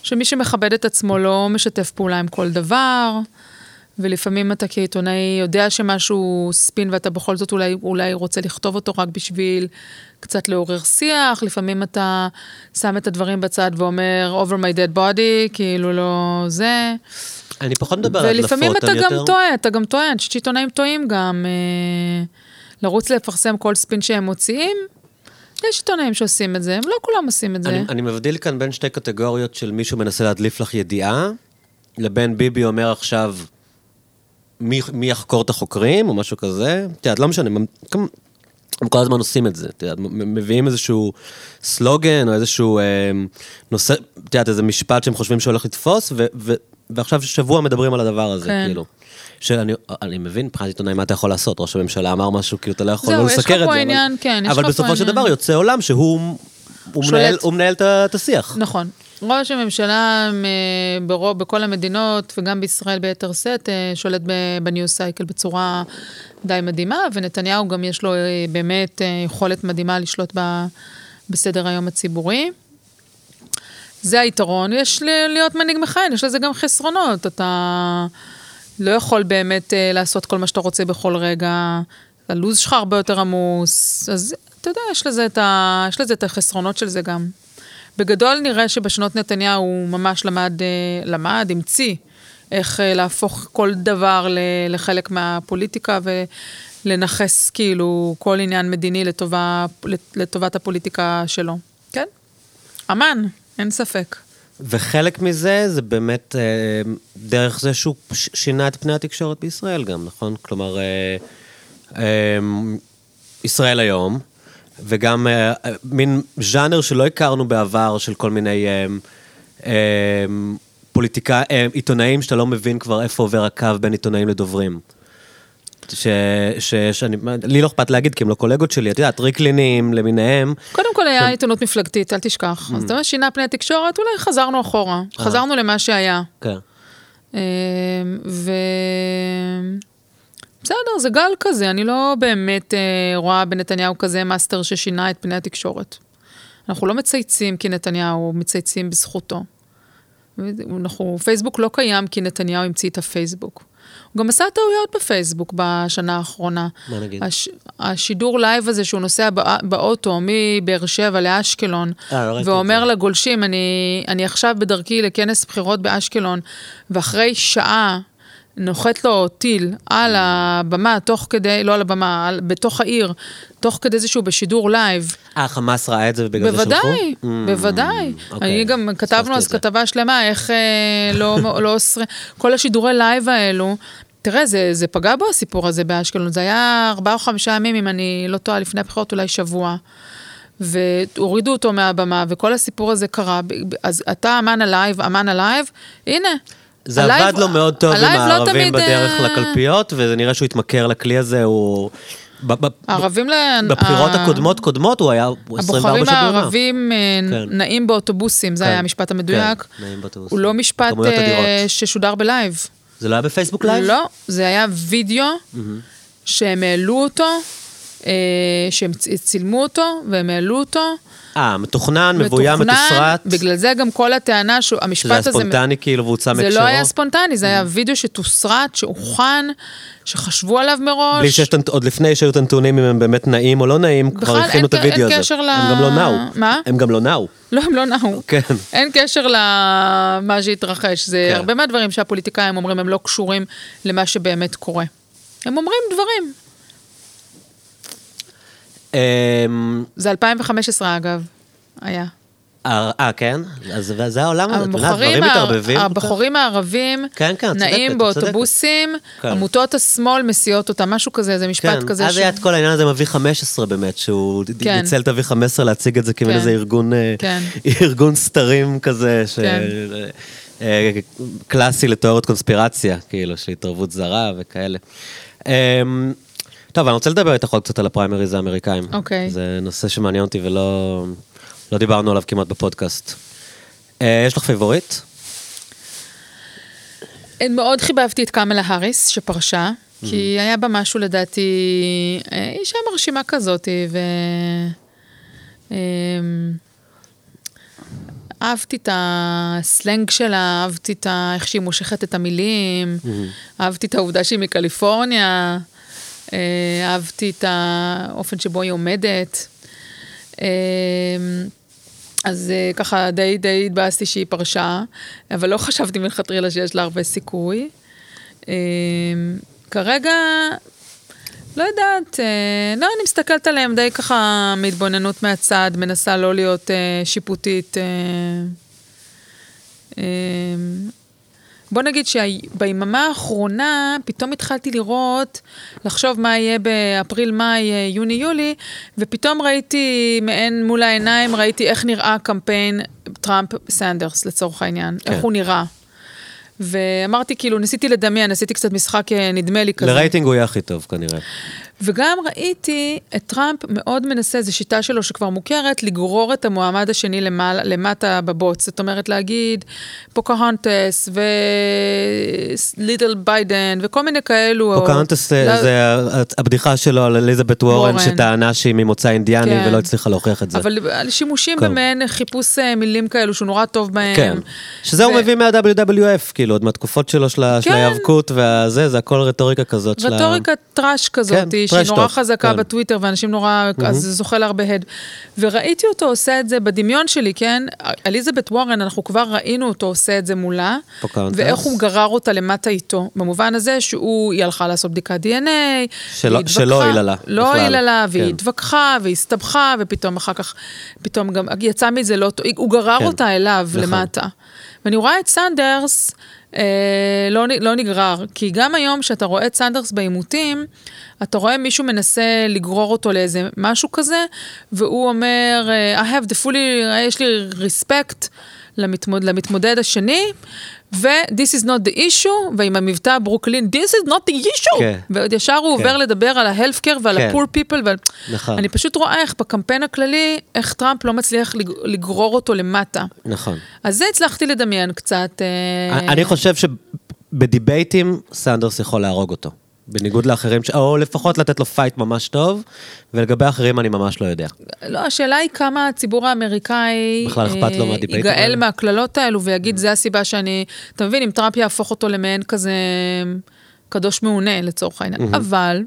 Speaker 2: שמי שמכבד את עצמו לא משתף פעולה עם כל דבר. ולפעמים אתה כעיתונאי יודע שמשהו ספין ואתה בכל זאת אולי, אולי רוצה לכתוב אותו רק בשביל קצת לעורר שיח, לפעמים אתה שם את הדברים בצד ואומר over my dead body, כאילו לא זה.
Speaker 1: אני פחות מדבר על הדלפות,
Speaker 2: ולפעמים אתה גם יותר... טועה, אתה גם טועה, אני חושבת שעיתונאים טועים גם. אה, לרוץ לפרסם כל ספין שהם מוציאים, יש עיתונאים שעושים את זה, הם לא כולם עושים את זה.
Speaker 1: אני, אני מבדיל כאן בין שתי קטגוריות של מישהו מנסה להדליף לך ידיעה, לבין ביבי אומר עכשיו, מי, מי יחקור את החוקרים, או משהו כזה. את יודעת, לא משנה, הם, כל הזמן עושים את זה, את יודעת, מביאים איזשהו סלוגן, או איזשהו אה, נושא, את יודעת, איזה משפט שהם חושבים שהולך לתפוס, ו, ו, ועכשיו שבוע מדברים על הדבר הזה, כן. כאילו. שאני אני מבין, מבחינת עיתונאי, מה אתה יכול לעשות? ראש הממשלה אמר משהו, כאילו, אתה לא יכול לא לסקר את זה.
Speaker 2: זהו, יש לך פה עניין, כן,
Speaker 1: יש לך פה עניין. אבל בסופו של דבר יוצא עולם שהוא הוא מנהל, הוא מנהל את השיח.
Speaker 2: נכון. ראש הממשלה ברוב, בכל המדינות, וגם בישראל ביתר שאת, אה, שולט בניוז סייקל בצורה די מדהימה, ונתניהו גם יש לו אה, באמת אה, יכולת מדהימה לשלוט בסדר היום הציבורי. זה היתרון, יש להיות מנהיג מכהן, יש לזה גם חסרונות. אתה לא יכול באמת לעשות כל מה שאתה רוצה בכל רגע, הלו"ז שלך הרבה יותר עמוס, אז אתה יודע, יש לזה את, ה, יש לזה את החסרונות של זה גם. בגדול נראה שבשנות נתניהו הוא ממש למד, אה, למד, המציא איך אה, להפוך כל דבר לחלק מהפוליטיקה ולנכס כאילו כל עניין מדיני לטובה, לטובת הפוליטיקה שלו. כן, אמן, אין ספק.
Speaker 1: וחלק מזה זה באמת אה, דרך זה שהוא שינה את פני התקשורת בישראל גם, נכון? כלומר, ישראל היום, וגם אה, מין ז'אנר שלא הכרנו בעבר של כל מיני אה, אה, אה, עיתונאים שאתה לא מבין כבר איפה עובר הקו בין עיתונאים לדוברים. ש, ש, שאני, לי לא אכפת להגיד, כי הם לא קולגות שלי, את יודעת, ריקלינים למיניהם.
Speaker 2: קודם כל היה ש... עיתונות מפלגתית, אל תשכח. Mm. אז אתה אומר, שינה פני התקשורת, אולי חזרנו אחורה. חזרנו למה שהיה. כן. ו... בסדר, זה גל כזה, אני לא באמת אה, רואה בנתניהו כזה מאסטר ששינה את פני התקשורת. אנחנו לא מצייצים כי נתניהו, מצייצים בזכותו. אנחנו, פייסבוק לא קיים כי נתניהו המציא את הפייסבוק. הוא גם עשה טעויות בפייסבוק בשנה האחרונה.
Speaker 1: מה נגיד?
Speaker 2: הש, השידור לייב הזה שהוא נוסע בא, באוטו מבאר שבע לאשקלון, אה, לא ואומר לגולשים, אני, אני עכשיו בדרכי לכנס בחירות באשקלון, ואחרי שעה נוחת לו טיל על הבמה, תוך כדי, לא על הבמה, על, בתוך העיר, תוך כדי זה שהוא בשידור לייב.
Speaker 1: אה, חמאס ראה את זה ובגלל
Speaker 2: בוודאי, זה שלחו? בוודאי, בוודאי. אוקיי. אני גם, כתבנו אז כתבה שלמה, איך אה, לא, לא אוסרים, כל השידורי לייב האלו, תראה, זה, זה פגע בו הסיפור הזה באשקלון, זה היה ארבעה או חמישה ימים, אם אני לא טועה, לפני הבחירות אולי שבוע. והורידו אותו מהבמה, וכל הסיפור הזה קרה. אז אתה אמן הלייב, אמן הלייב, הנה,
Speaker 1: זה הלייב, עבד לו מאוד טוב עם לא הערבים לא בדרך אה... לקלפיות, וזה נראה שהוא התמכר לכלי הזה, הוא...
Speaker 2: הערבים ל...
Speaker 1: בבחירות הקודמות קודמות הוא היה 24
Speaker 2: שעות הבוחרים הערבים אה, כן. נעים באוטובוסים, זה כן. היה המשפט המדויק. כן, נעים באוטובוסים. הוא לא משפט אה, ששודר בלייב.
Speaker 1: זה לא היה בפייסבוק לייב?
Speaker 2: לא, זה היה וידאו שהם העלו אותו, שהם צילמו אותו, והם העלו אותו.
Speaker 1: אה, מתוכנן, מבוים, מתוסרט.
Speaker 2: בגלל זה גם כל הטענה, המשפט הזה...
Speaker 1: שזה היה ספונטני כאילו והוצא
Speaker 2: מהקשרו? זה לא היה ספונטני, זה היה וידאו שתוסרט, שהוכן, שחשבו עליו מראש.
Speaker 1: בלי שיש, עוד לפני שהיו את הנתונים אם הם באמת נעים או לא נעים, כבר הכינו את הוידאו הזה. בכלל אין קשר ל... הם גם לא נאו.
Speaker 2: מה?
Speaker 1: הם גם לא נאו.
Speaker 2: לא, הם לא נאו.
Speaker 1: כן.
Speaker 2: אין קשר למה שהתרחש. זה כן. הרבה מהדברים שהפוליטיקאים אומרים, הם לא קשורים למה שבאמת קורה. הם אומרים דברים. אמ, זה 2015 אגב, היה.
Speaker 1: אה, אה, כן? אז זה העולם הזה, דברים מתערבבים.
Speaker 2: הבחורים הערבים כן, כן, נעים באוטובוסים, כן. עמותות השמאל מסיעות אותם, משהו כזה, זה משפט כן, כזה.
Speaker 1: אז היה את כל העניין הזה עם ה-V15 באמת, שהוא ניצל את ה-V15 להציג את זה כמין איזה ארגון, אה, ארגון סתרים כזה, אה, קלאסי לתיאוריות קונספירציה, כאילו, של התערבות זרה וכאלה. טוב, אני רוצה לדבר איתך עוד קצת על הפריימריז האמריקאים.
Speaker 2: אוקיי.
Speaker 1: זה נושא שמעניין אותי ולא לא דיברנו עליו כמעט בפודקאסט. אה, יש לך פייבוריט?
Speaker 2: מאוד חיבבתי את קמלה האריס שפרשה, mm-hmm. כי היה בה משהו לדעתי, אה, אישה מרשימה כזאת, ו... אמ, אהבתי את הסלנג שלה, אהבתי את איך שהיא מושכת את המילים, mm-hmm. אהבתי את העובדה שהיא מקליפורניה. אה, אהבתי את האופן שבו היא עומדת. אה, אז אה, ככה די די התבאסתי שהיא פרשה, אבל לא חשבתי מלכתחילה שיש לה הרבה סיכוי. כרגע, לא יודעת, לא, אני מסתכלת עליהם די ככה מהתבוננות מהצד, מנסה לא להיות שיפוטית. בוא נגיד שביממה האחרונה פתאום התחלתי לראות, לחשוב מה יהיה באפריל, מאי, יוני, יולי, ופתאום ראיתי מעין מול העיניים, ראיתי איך נראה קמפיין טראמפ-סנדרס לצורך העניין, כן. איך הוא נראה. ואמרתי, כאילו, ניסיתי לדמיין, עשיתי קצת משחק אה, נדמה לי כזה.
Speaker 1: לרייטינג הוא יהיה הכי טוב כנראה.
Speaker 2: וגם ראיתי את טראמפ מאוד מנסה, זו שיטה שלו שכבר מוכרת, לגרור את המועמד השני למעלה, למטה בבוץ. זאת אומרת, להגיד פוקהונטס ו-little ביידן וכל מיני כאלו.
Speaker 1: פוקהונטס או... זה הבדיחה שלו על אליזבת וורן, שטענה שהיא ממוצא אינדיאני כן. ולא הצליחה להוכיח את זה.
Speaker 2: אבל על שימושים כן. במעין חיפוש אה, מילים כאלו, שהוא נורא טוב בהם.
Speaker 1: כן, שזה ו... הוא מביא מה-WWF, כאילו, עוד מהתקופות שלו של כן. ההיאבקות והזה, זה הכל רטוריקה כזאת.
Speaker 2: רטוריקה טראש כזאת, כן. שהיא נורא חזקה כן. בטוויטר, ואנשים נורא, mm-hmm. אז זה זוכה להרבה הד. וראיתי אותו עושה את זה בדמיון שלי, כן? אליזבת וורן, אנחנו כבר ראינו אותו עושה את זה מולה, ואיך הוא גרר אותה למטה איתו, במובן הזה שהוא, היא הלכה לעשות בדיקת דנ"א,
Speaker 1: שלא, שלא הועילה לה.
Speaker 2: לא הועילה לה, והיא כן. התווכחה, והסתבכה, ופתאום אחר כך, פתאום גם יצא מזה לא, הוא גרר כן. אותה אליו נכון. למטה. ואני רואה את סנדרס, אה, לא, לא נגרר. כי גם היום, כשאתה רואה את סנדרס בעימותים, אתה רואה מישהו מנסה לגרור אותו לאיזה משהו כזה, והוא אומר, I have the fully, יש לי respect למתמוד, למתמודד השני, ו-this is not the issue, ועם המבטא ברוקלין, this is not the issue, כן. ועוד ישר הוא כן. עובר לדבר על ה-health care ועל כן. ה-poor people, ועל... נכון. אני פשוט רואה איך בקמפיין הכללי, איך טראמפ לא מצליח לגרור אותו למטה.
Speaker 1: נכון.
Speaker 2: אז זה הצלחתי לדמיין קצת.
Speaker 1: אה, אני חושב שבדיבייטים סנדרס יכול להרוג אותו. בניגוד לאחרים, או לפחות לתת לו fight ממש טוב, ולגבי האחרים אני ממש לא יודע.
Speaker 2: לא, השאלה היא כמה הציבור האמריקאי...
Speaker 1: בכלל אכפת לו מה-debate
Speaker 2: הזה. ייגעל מהקללות האלו ויגיד, זה הסיבה שאני... אתה מבין, אם טראמפ יהפוך אותו למעין כזה קדוש מעונה לצורך העניין. אבל...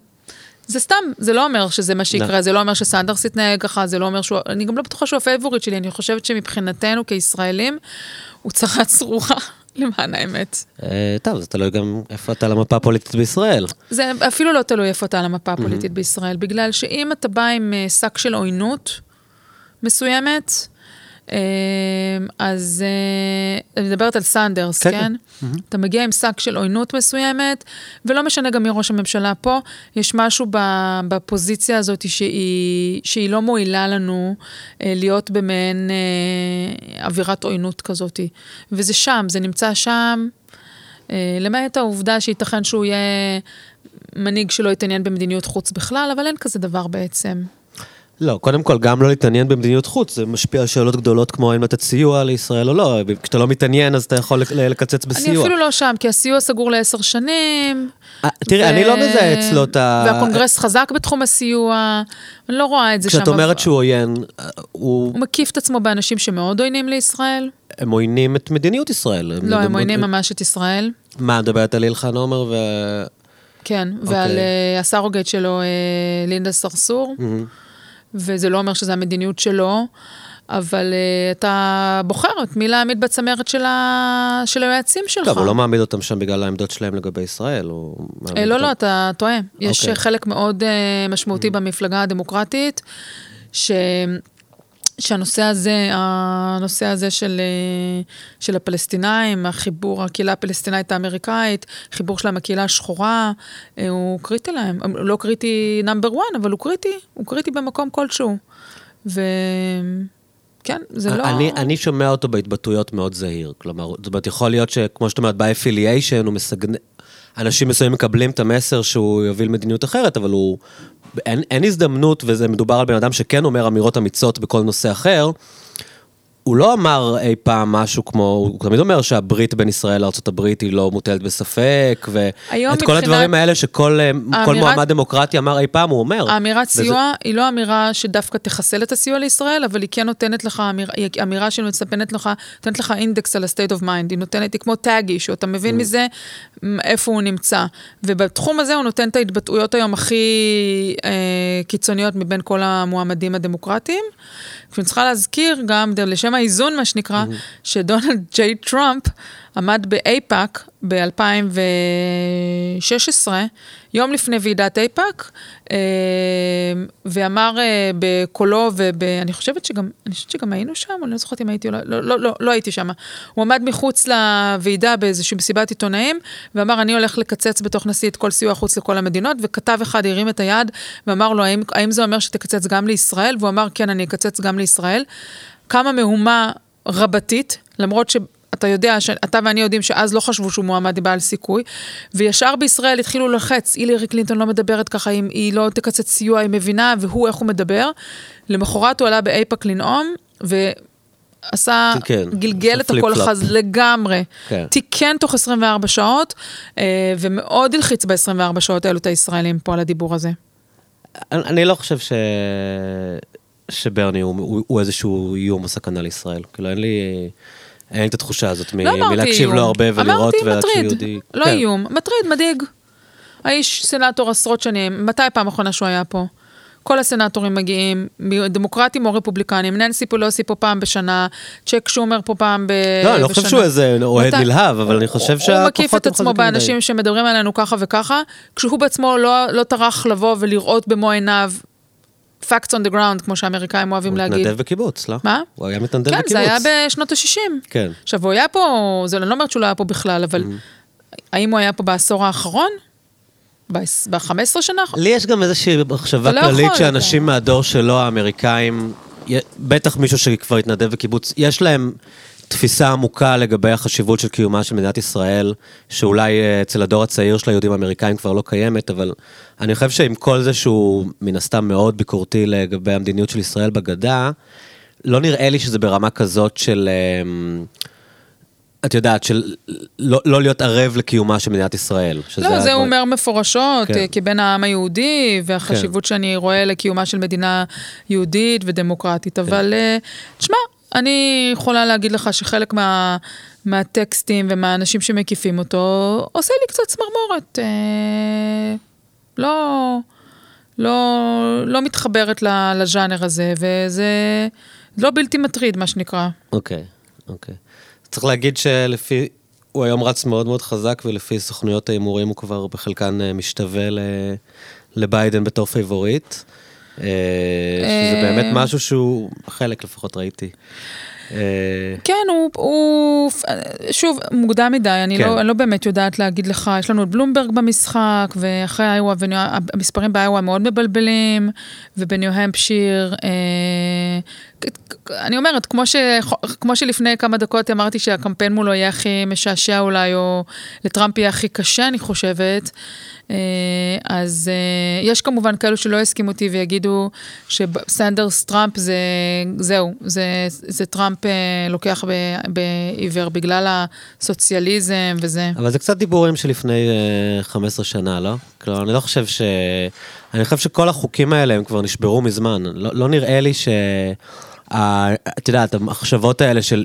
Speaker 2: זה סתם, זה לא אומר שזה מה שיקרה, לא. זה לא אומר שסנדרס יתנהג ככה, זה לא אומר שהוא... אני גם לא בטוחה שהוא הפייבוריט שלי, אני חושבת שמבחינתנו כישראלים, הוא צרת צרורה. למען האמת.
Speaker 1: אה, טוב, זה תלוי גם איפה אתה על המפה הפוליטית בישראל.
Speaker 2: זה אפילו לא תלוי איפה אתה על המפה הפוליטית בישראל, בגלל שאם אתה בא עם אה, שק של עוינות מסוימת, אז אני מדברת על סנדרס, כן? כן? Mm-hmm. אתה מגיע עם שק של עוינות מסוימת, ולא משנה גם מי ראש הממשלה פה, יש משהו בפוזיציה הזאת שהיא, שהיא לא מועילה לנו להיות במעין אווירת עוינות כזאת. וזה שם, זה נמצא שם, למעט העובדה שייתכן שהוא יהיה מנהיג שלא יתעניין במדיניות חוץ בכלל, אבל אין כזה דבר בעצם.
Speaker 1: לא, קודם כל, גם לא להתעניין במדיניות חוץ, זה משפיע על שאלות גדולות כמו האם לתת סיוע לישראל או לא. כשאתה לא מתעניין, אז אתה יכול לקצץ בסיוע.
Speaker 2: אני אפילו לא שם, כי הסיוע סגור לעשר שנים.
Speaker 1: 아, אה, תראי, ו... אני לא מזהה אצלו את ה...
Speaker 2: והקונגרס חזק בתחום הסיוע, אני לא רואה את זה
Speaker 1: שם. כשאת אומרת שהוא עוין,
Speaker 2: אה, הוא... הוא מקיף את עצמו באנשים שמאוד עוינים לישראל.
Speaker 1: הם עוינים את מדיניות ישראל.
Speaker 2: לא, הם עוינים ממש את ישראל.
Speaker 1: מה, את מדברת על אילחן עומר ו...
Speaker 2: כן, ועל uh, הסרוגט שלו, uh, לינדה סרסור. Mm-hmm. וזה לא אומר שזו המדיניות שלו, אבל uh, אתה בוחר את מי להעמיד בצמרת של, ה... של היועצים שלך.
Speaker 1: טוב, הוא לא מעמיד אותם שם בגלל העמדות שלהם לגבי ישראל, הוא
Speaker 2: מעמיד אה, לא, אותם... לא, אתה טועה. יש okay. אוקיי. חלק מאוד uh, משמעותי mm. במפלגה הדמוקרטית, ש... שהנושא הזה, הנושא הזה של, של הפלסטינאים, החיבור, הקהילה הפלסטינאית האמריקאית, חיבור שלהם הקהילה השחורה, הוא קריטי להם. לא קריטי נאמבר 1, אבל הוא קריטי, הוא קריטי במקום כלשהו. ו... כן, זה לא...
Speaker 1: אני, אני שומע אותו בהתבטאויות מאוד זהיר. כלומר, זאת אומרת, יכול להיות שכמו שאת אומרת, ב-affiliation הוא מסגנ... אנשים מסוימים מקבלים את המסר שהוא יוביל מדיניות אחרת, אבל הוא אין, אין הזדמנות, וזה מדובר על בן אדם שכן אומר אמירות אמיצות בכל נושא אחר, הוא לא אמר אי פעם משהו כמו, הוא תמיד אומר שהברית בין ישראל לארה"ב היא לא מוטלת בספק, ואת כל הדברים האלה שכל אה, האמירת, מועמד דמוקרטי אמר אי פעם, הוא אומר.
Speaker 2: האמירת וזה... סיוע היא לא אמירה שדווקא תחסל את הסיוע לישראל, אבל היא כן נותנת לך, אמיר, היא אמירה שמצפנת לך, נותנת לך אינדקס על ה-state of mind, היא נותנת, היא כמו טאגי, שאתה מבין mm. מזה איפה הוא נמצא. ובתחום הזה הוא נותן את ההתבטאויות היום הכי אה, קיצוניות מבין כל המועמדים הדמוקרטיים. ואני צריכה להזכיר גם, לשם האיזון, מה שנקרא, mm-hmm. שדונלד ג'יי טראמפ עמד באייפאק ב-2016, יום לפני ועידת אייפאק, אה, ואמר אה, בקולו, ואני חושבת שגם, אני חושבת שגם היינו שם, אני לא זוכרת אם הייתי, לא, לא, לא, לא, לא הייתי שם. הוא עמד מחוץ לוועידה באיזושהי מסיבת עיתונאים, ואמר, אני הולך לקצץ בתוך נשיא את כל סיוע חוץ לכל המדינות, וכתב אחד הרים את היד ואמר לו, האם, האם זה אומר שתקצץ גם לישראל? והוא אמר, כן, אני אקצץ גם לישראל. קמה מהומה רבתית, למרות ש... אתה יודע, אתה ואני יודעים שאז לא חשבו שהוא מועמד בעל סיכוי, וישר בישראל התחילו ללחץ, הילרי קלינטון לא מדברת ככה, אם היא לא תקצץ סיוע, היא מבינה, והוא, איך הוא מדבר. למחרת הוא עלה באייפק לנאום, ו... עשה, כן, גלגל את הכל חז לגמרי. כן. תיקן תוך 24 שעות, אה, ומאוד הלחיץ ב-24 שעות האלו את הישראלים פה על הדיבור הזה.
Speaker 1: אני, אני לא חושב ש... שברני הוא, הוא, הוא איזשהו איום או סכנה לישראל. כאילו, אין לי... אין לי את התחושה הזאת לא מלהקשיב לו הרבה ולראות
Speaker 2: ולהקשיב יהודי. לא כן. איום, מטריד, מדאיג. האיש סנאטור עשרות שנים, מתי פעם אחרונה שהוא היה פה? כל הסנאטורים מגיעים, דמוקרטים או רפובליקנים, ננסי פולוסי פה פעם בשנה, צ'ק שומר פה פעם ב...
Speaker 1: לא, אני לא חושב שהוא איזה אוהד נלהב, אבל אני חושב שהכוחות
Speaker 2: הוא מקיף את עצמו באנשים שמדברים עלינו ככה וככה, כשהוא בעצמו לא, לא טרח לבוא ולראות במו עיניו facts on the ground, כמו שהאמריקאים אוהבים להגיד.
Speaker 1: הוא התנדב בקיבוץ, לא?
Speaker 2: מה?
Speaker 1: הוא היה מתנדב
Speaker 2: כן,
Speaker 1: בקיבוץ.
Speaker 2: כן, זה היה בשנות ה-60.
Speaker 1: כן.
Speaker 2: עכשיו, הוא היה פה, זה אני לא אומרת שהוא לא היה פה בכלל, אבל mm-hmm. האם הוא היה פה בעשור האחרון? ב-15 שנה?
Speaker 1: לי יש גם איזושהי מחשבה לא כללית שאנשים אתה. מהדור שלו, האמריקאים, בטח מישהו שכבר התנדב בקיבוץ, יש להם תפיסה עמוקה לגבי החשיבות של קיומה של מדינת ישראל, שאולי אה, אצל הדור הצעיר של היהודים האמריקאים כבר לא קיימת, אבל אני חושב שעם כל זה שהוא מן הסתם מאוד ביקורתי לגבי המדיניות של ישראל בגדה, לא נראה לי שזה ברמה כזאת של... אמ, את יודעת, של לא, לא להיות ערב לקיומה של מדינת ישראל.
Speaker 2: לא, זה הוא אומר מפורשות, כן. כבן העם היהודי, והחשיבות כן. שאני רואה לקיומה של מדינה יהודית ודמוקרטית. כן. אבל אה, תשמע, אני יכולה להגיד לך שחלק מה, מהטקסטים ומהאנשים שמקיפים אותו, עושה לי קצת צמרמורת. אה, לא, לא, לא מתחברת לז'אנר הזה, וזה לא בלתי מטריד, מה שנקרא.
Speaker 1: אוקיי, אוקיי, אוקיי. אוקיי. צריך להגיד שלפי, הוא היום רץ מאוד מאוד חזק, ולפי סוכנויות ההימורים הוא כבר בחלקן אה, משתווה לביידן בתור פייבוריט. אה, שזה באמת משהו שהוא, חלק לפחות ראיתי.
Speaker 2: אה, כן, הוא, הוא, שוב, מוקדם מדי, אני, כן. לא, אני לא באמת יודעת להגיד לך, יש לנו את בלומברג במשחק, ואחרי איואה, המספרים באיואה מאוד מבלבלים, ובניו-המפשיר, אה, אני אומרת, כמו, ש, כמו שלפני כמה דקות אמרתי שהקמפיין מולו יהיה הכי משעשע אולי, או לטראמפ יהיה הכי קשה, אני חושבת, אה, אז אה, יש כמובן כאלו שלא יסכימו אותי ויגידו שסנדרס טראמפ זה, זהו, זה, זה טראמפ אה, לוקח בעיוור בגלל הסוציאליזם וזה.
Speaker 1: אבל זה קצת דיבורים שלפני 15 שנה, לא? כלומר, אני לא חושב ש... אני חושב שכל החוקים האלה הם כבר נשברו מזמן. לא, לא נראה לי ש... את יודעת, המחשבות האלה של...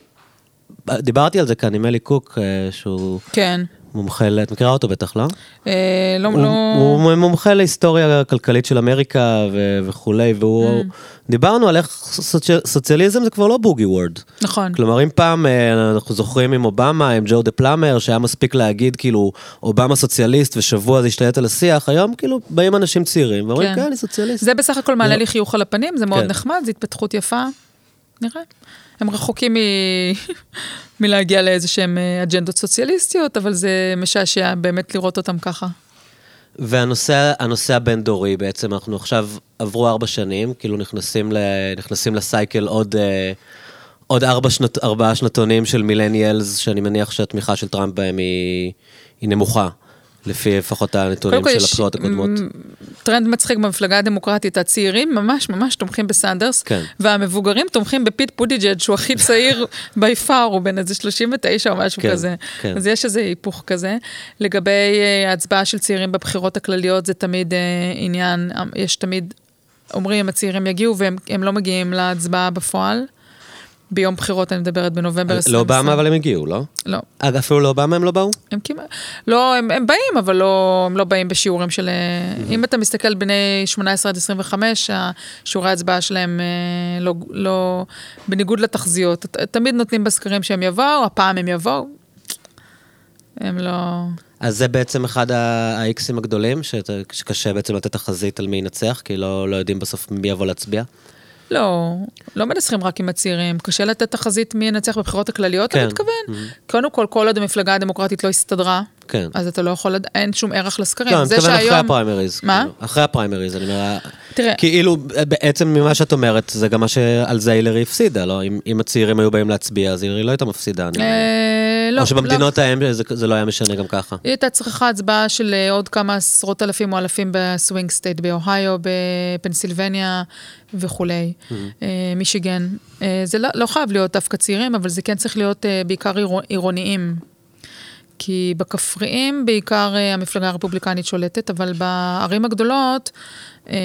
Speaker 1: דיברתי על זה כאן עם אלי קוק, שהוא...
Speaker 2: כן.
Speaker 1: מומחה, את מכירה אותו בטח, לא?
Speaker 2: אה, לא,
Speaker 1: הוא,
Speaker 2: לא...
Speaker 1: הוא מומחה להיסטוריה הכלכלית של אמריקה ו- וכולי, והוא... Mm. דיברנו על איך סוצ... סוציאליזם זה כבר לא בוגי וורד.
Speaker 2: נכון.
Speaker 1: כלומר, אם פעם אה, אנחנו זוכרים עם אובמה, עם ג'ו דה פלאמר, שהיה מספיק להגיד כאילו, אובמה סוציאליסט ושבוע זה השתלט על השיח, היום כאילו באים אנשים צעירים ואומרים, כן, כן אני סוציאליסט.
Speaker 2: זה בסך הכל מעלה לא. לי חיוך על הפנים, זה מאוד כן. נחמד, זו התפתחות יפה. נראה. הם רחוקים מ... מלהגיע לאיזה שהם אה, אג'נדות סוציאליסטיות, אבל זה משעשע באמת לראות אותם ככה.
Speaker 1: והנושא הבין-דורי בעצם, אנחנו עכשיו עברו ארבע שנים, כאילו נכנסים, ל, נכנסים ל-cycle עוד, אה, עוד ארבע, שנות, ארבעה שנתונים של millennials, שאני מניח שהתמיכה של טראמפ בהם היא, היא נמוכה. לפי לפחות הנתונים של הבחירות הקודמות.
Speaker 2: טרנד מצחיק במפלגה הדמוקרטית, הצעירים ממש ממש תומכים בסנדרס, כן. והמבוגרים תומכים בפיט בוטיג'ג', שהוא הכי צעיר by far, הוא בן איזה 39 או משהו כן, כזה. כן. אז יש איזה היפוך כזה. לגבי אה, ההצבעה של צעירים בבחירות הכלליות, זה תמיד אה, עניין, יש תמיד, אומרים, הצעירים יגיעו והם לא מגיעים להצבעה בפועל. ביום בחירות, אני מדברת בנובמבר 2020.
Speaker 1: לאובמה אבל הם הגיעו, לא?
Speaker 2: לא.
Speaker 1: אגב, אפילו לאובמה הם לא באו?
Speaker 2: הם כמעט, לא, הם, הם באים, אבל לא, הם לא באים בשיעורים של... Mm-hmm. אם אתה מסתכל בני 18 עד 25, שיעורי ההצבעה שלהם אה, לא, לא... בניגוד לתחזיות, תמיד נותנים בסקרים שהם יבואו, הפעם הם יבואו. הם לא...
Speaker 1: אז זה בעצם אחד האיקסים הגדולים, שקשה בעצם לתת תחזית על מי ינצח, כי לא, לא יודעים בסוף מי יבוא להצביע.
Speaker 2: לא, לא מנסחים רק עם הצעירים. קשה לתת תחזית מי ינצח בבחירות הכלליות, כן. אתה מתכוון? Mm-hmm. קודם כל, כל עוד המפלגה הדמוקרטית לא הסתדרה,
Speaker 1: כן.
Speaker 2: אז אתה לא יכול, אין שום ערך לסקרים.
Speaker 1: לא, אני מתכוון שהיום... אחרי הפריימריז.
Speaker 2: מה?
Speaker 1: כאילו, אחרי הפריימריז, אני אומר... תראה... כאילו, בעצם ממה שאת אומרת, זה גם מה שעל זה הילרי הפסידה, לא? אם, אם הצעירים היו באים להצביע, אז הילרי לא הייתה מפסידה. אני...
Speaker 2: אה, לא.
Speaker 1: או שבמדינות לא... ההם זה, זה לא היה משנה גם ככה.
Speaker 2: היא הייתה צריכה הצבעה של אה, עוד כמה עשרות אלפים או אלפים ב swing state, באוהיו, בפנסילבניה וכולי, mm-hmm. אה, מישיגן. זה לא, לא חייב להיות דווקא צעירים, אבל זה כן צריך להיות בעיקר עירוניים. כי בכפריים בעיקר אה, המפלגה הרפובליקנית שולטת, אבל בערים הגדולות אה,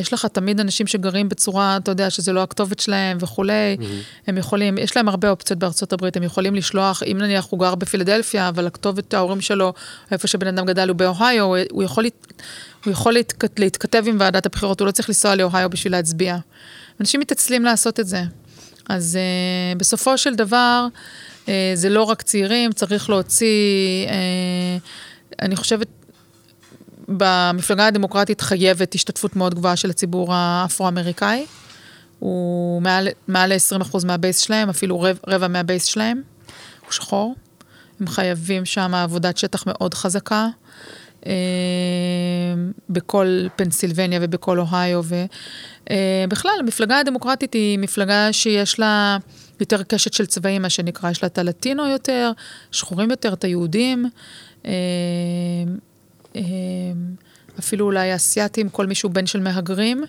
Speaker 2: יש לך תמיד אנשים שגרים בצורה, אתה יודע, שזה לא הכתובת שלהם וכולי, mm-hmm. הם יכולים, יש להם הרבה אופציות בארצות הברית, הם יכולים לשלוח, אם נניח הוא גר בפילדלפיה, אבל הכתובת ההורים שלו, איפה שבן אדם גדל הוא באוהיו, הוא יכול, הוא יכול להתכת, להתכתב עם ועדת הבחירות, הוא לא צריך לנסוע לאוהיו בשביל להצביע. אנשים מתעצלים לעשות את זה. אז uh, בסופו של דבר, זה לא רק צעירים, צריך להוציא, uh, אני חושבת, במפלגה הדמוקרטית חייבת השתתפות מאוד גבוהה של הציבור האפרו-אמריקאי. הוא מעל, מעל ל-20% מהבייס שלהם, אפילו רבע, רבע מהבייס שלהם, הוא שחור. הם חייבים שם עבודת שטח מאוד חזקה. אה, בכל פנסילבניה ובכל אוהיו. ובכלל, אה, המפלגה הדמוקרטית היא מפלגה שיש לה יותר קשת של צבעים, מה שנקרא. יש לה את הלטינו יותר, שחורים יותר, את היהודים. אה, אפילו אולי אסייתים, כל מישהו בן של מהגרים,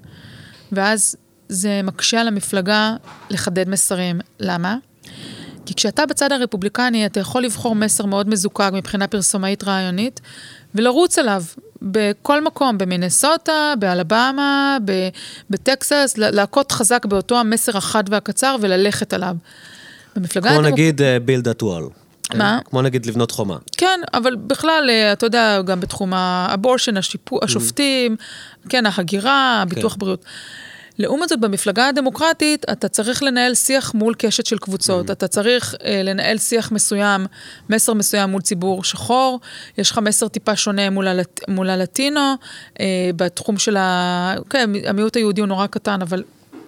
Speaker 2: ואז זה מקשה על המפלגה לחדד מסרים. למה? כי כשאתה בצד הרפובליקני, אתה יכול לבחור מסר מאוד מזוקק מבחינה פרסומאית רעיונית, ולרוץ עליו בכל מקום, במינסוטה, באלבמה, בטקסס, להכות חזק באותו המסר החד והקצר וללכת עליו.
Speaker 1: במפלגה... כמו הדמוק... נגיד uh, build that wall.
Speaker 2: מה?
Speaker 1: כמו נגיד לבנות חומה.
Speaker 2: כן, אבל בכלל, אה, אתה יודע, גם בתחום האבורשן, השיפו, mm. השופטים, כן, ההגירה, ביטוח כן. בריאות. לעומת זאת, במפלגה הדמוקרטית, אתה צריך לנהל שיח מול קשת של קבוצות. Mm-hmm. אתה צריך אה, לנהל שיח מסוים, מסר מסוים מול ציבור שחור, יש לך מסר טיפה שונה מול, הלט, מול הלטינו, אה, בתחום של ה... כן, המיעוט היהודי הוא נורא קטן, אבל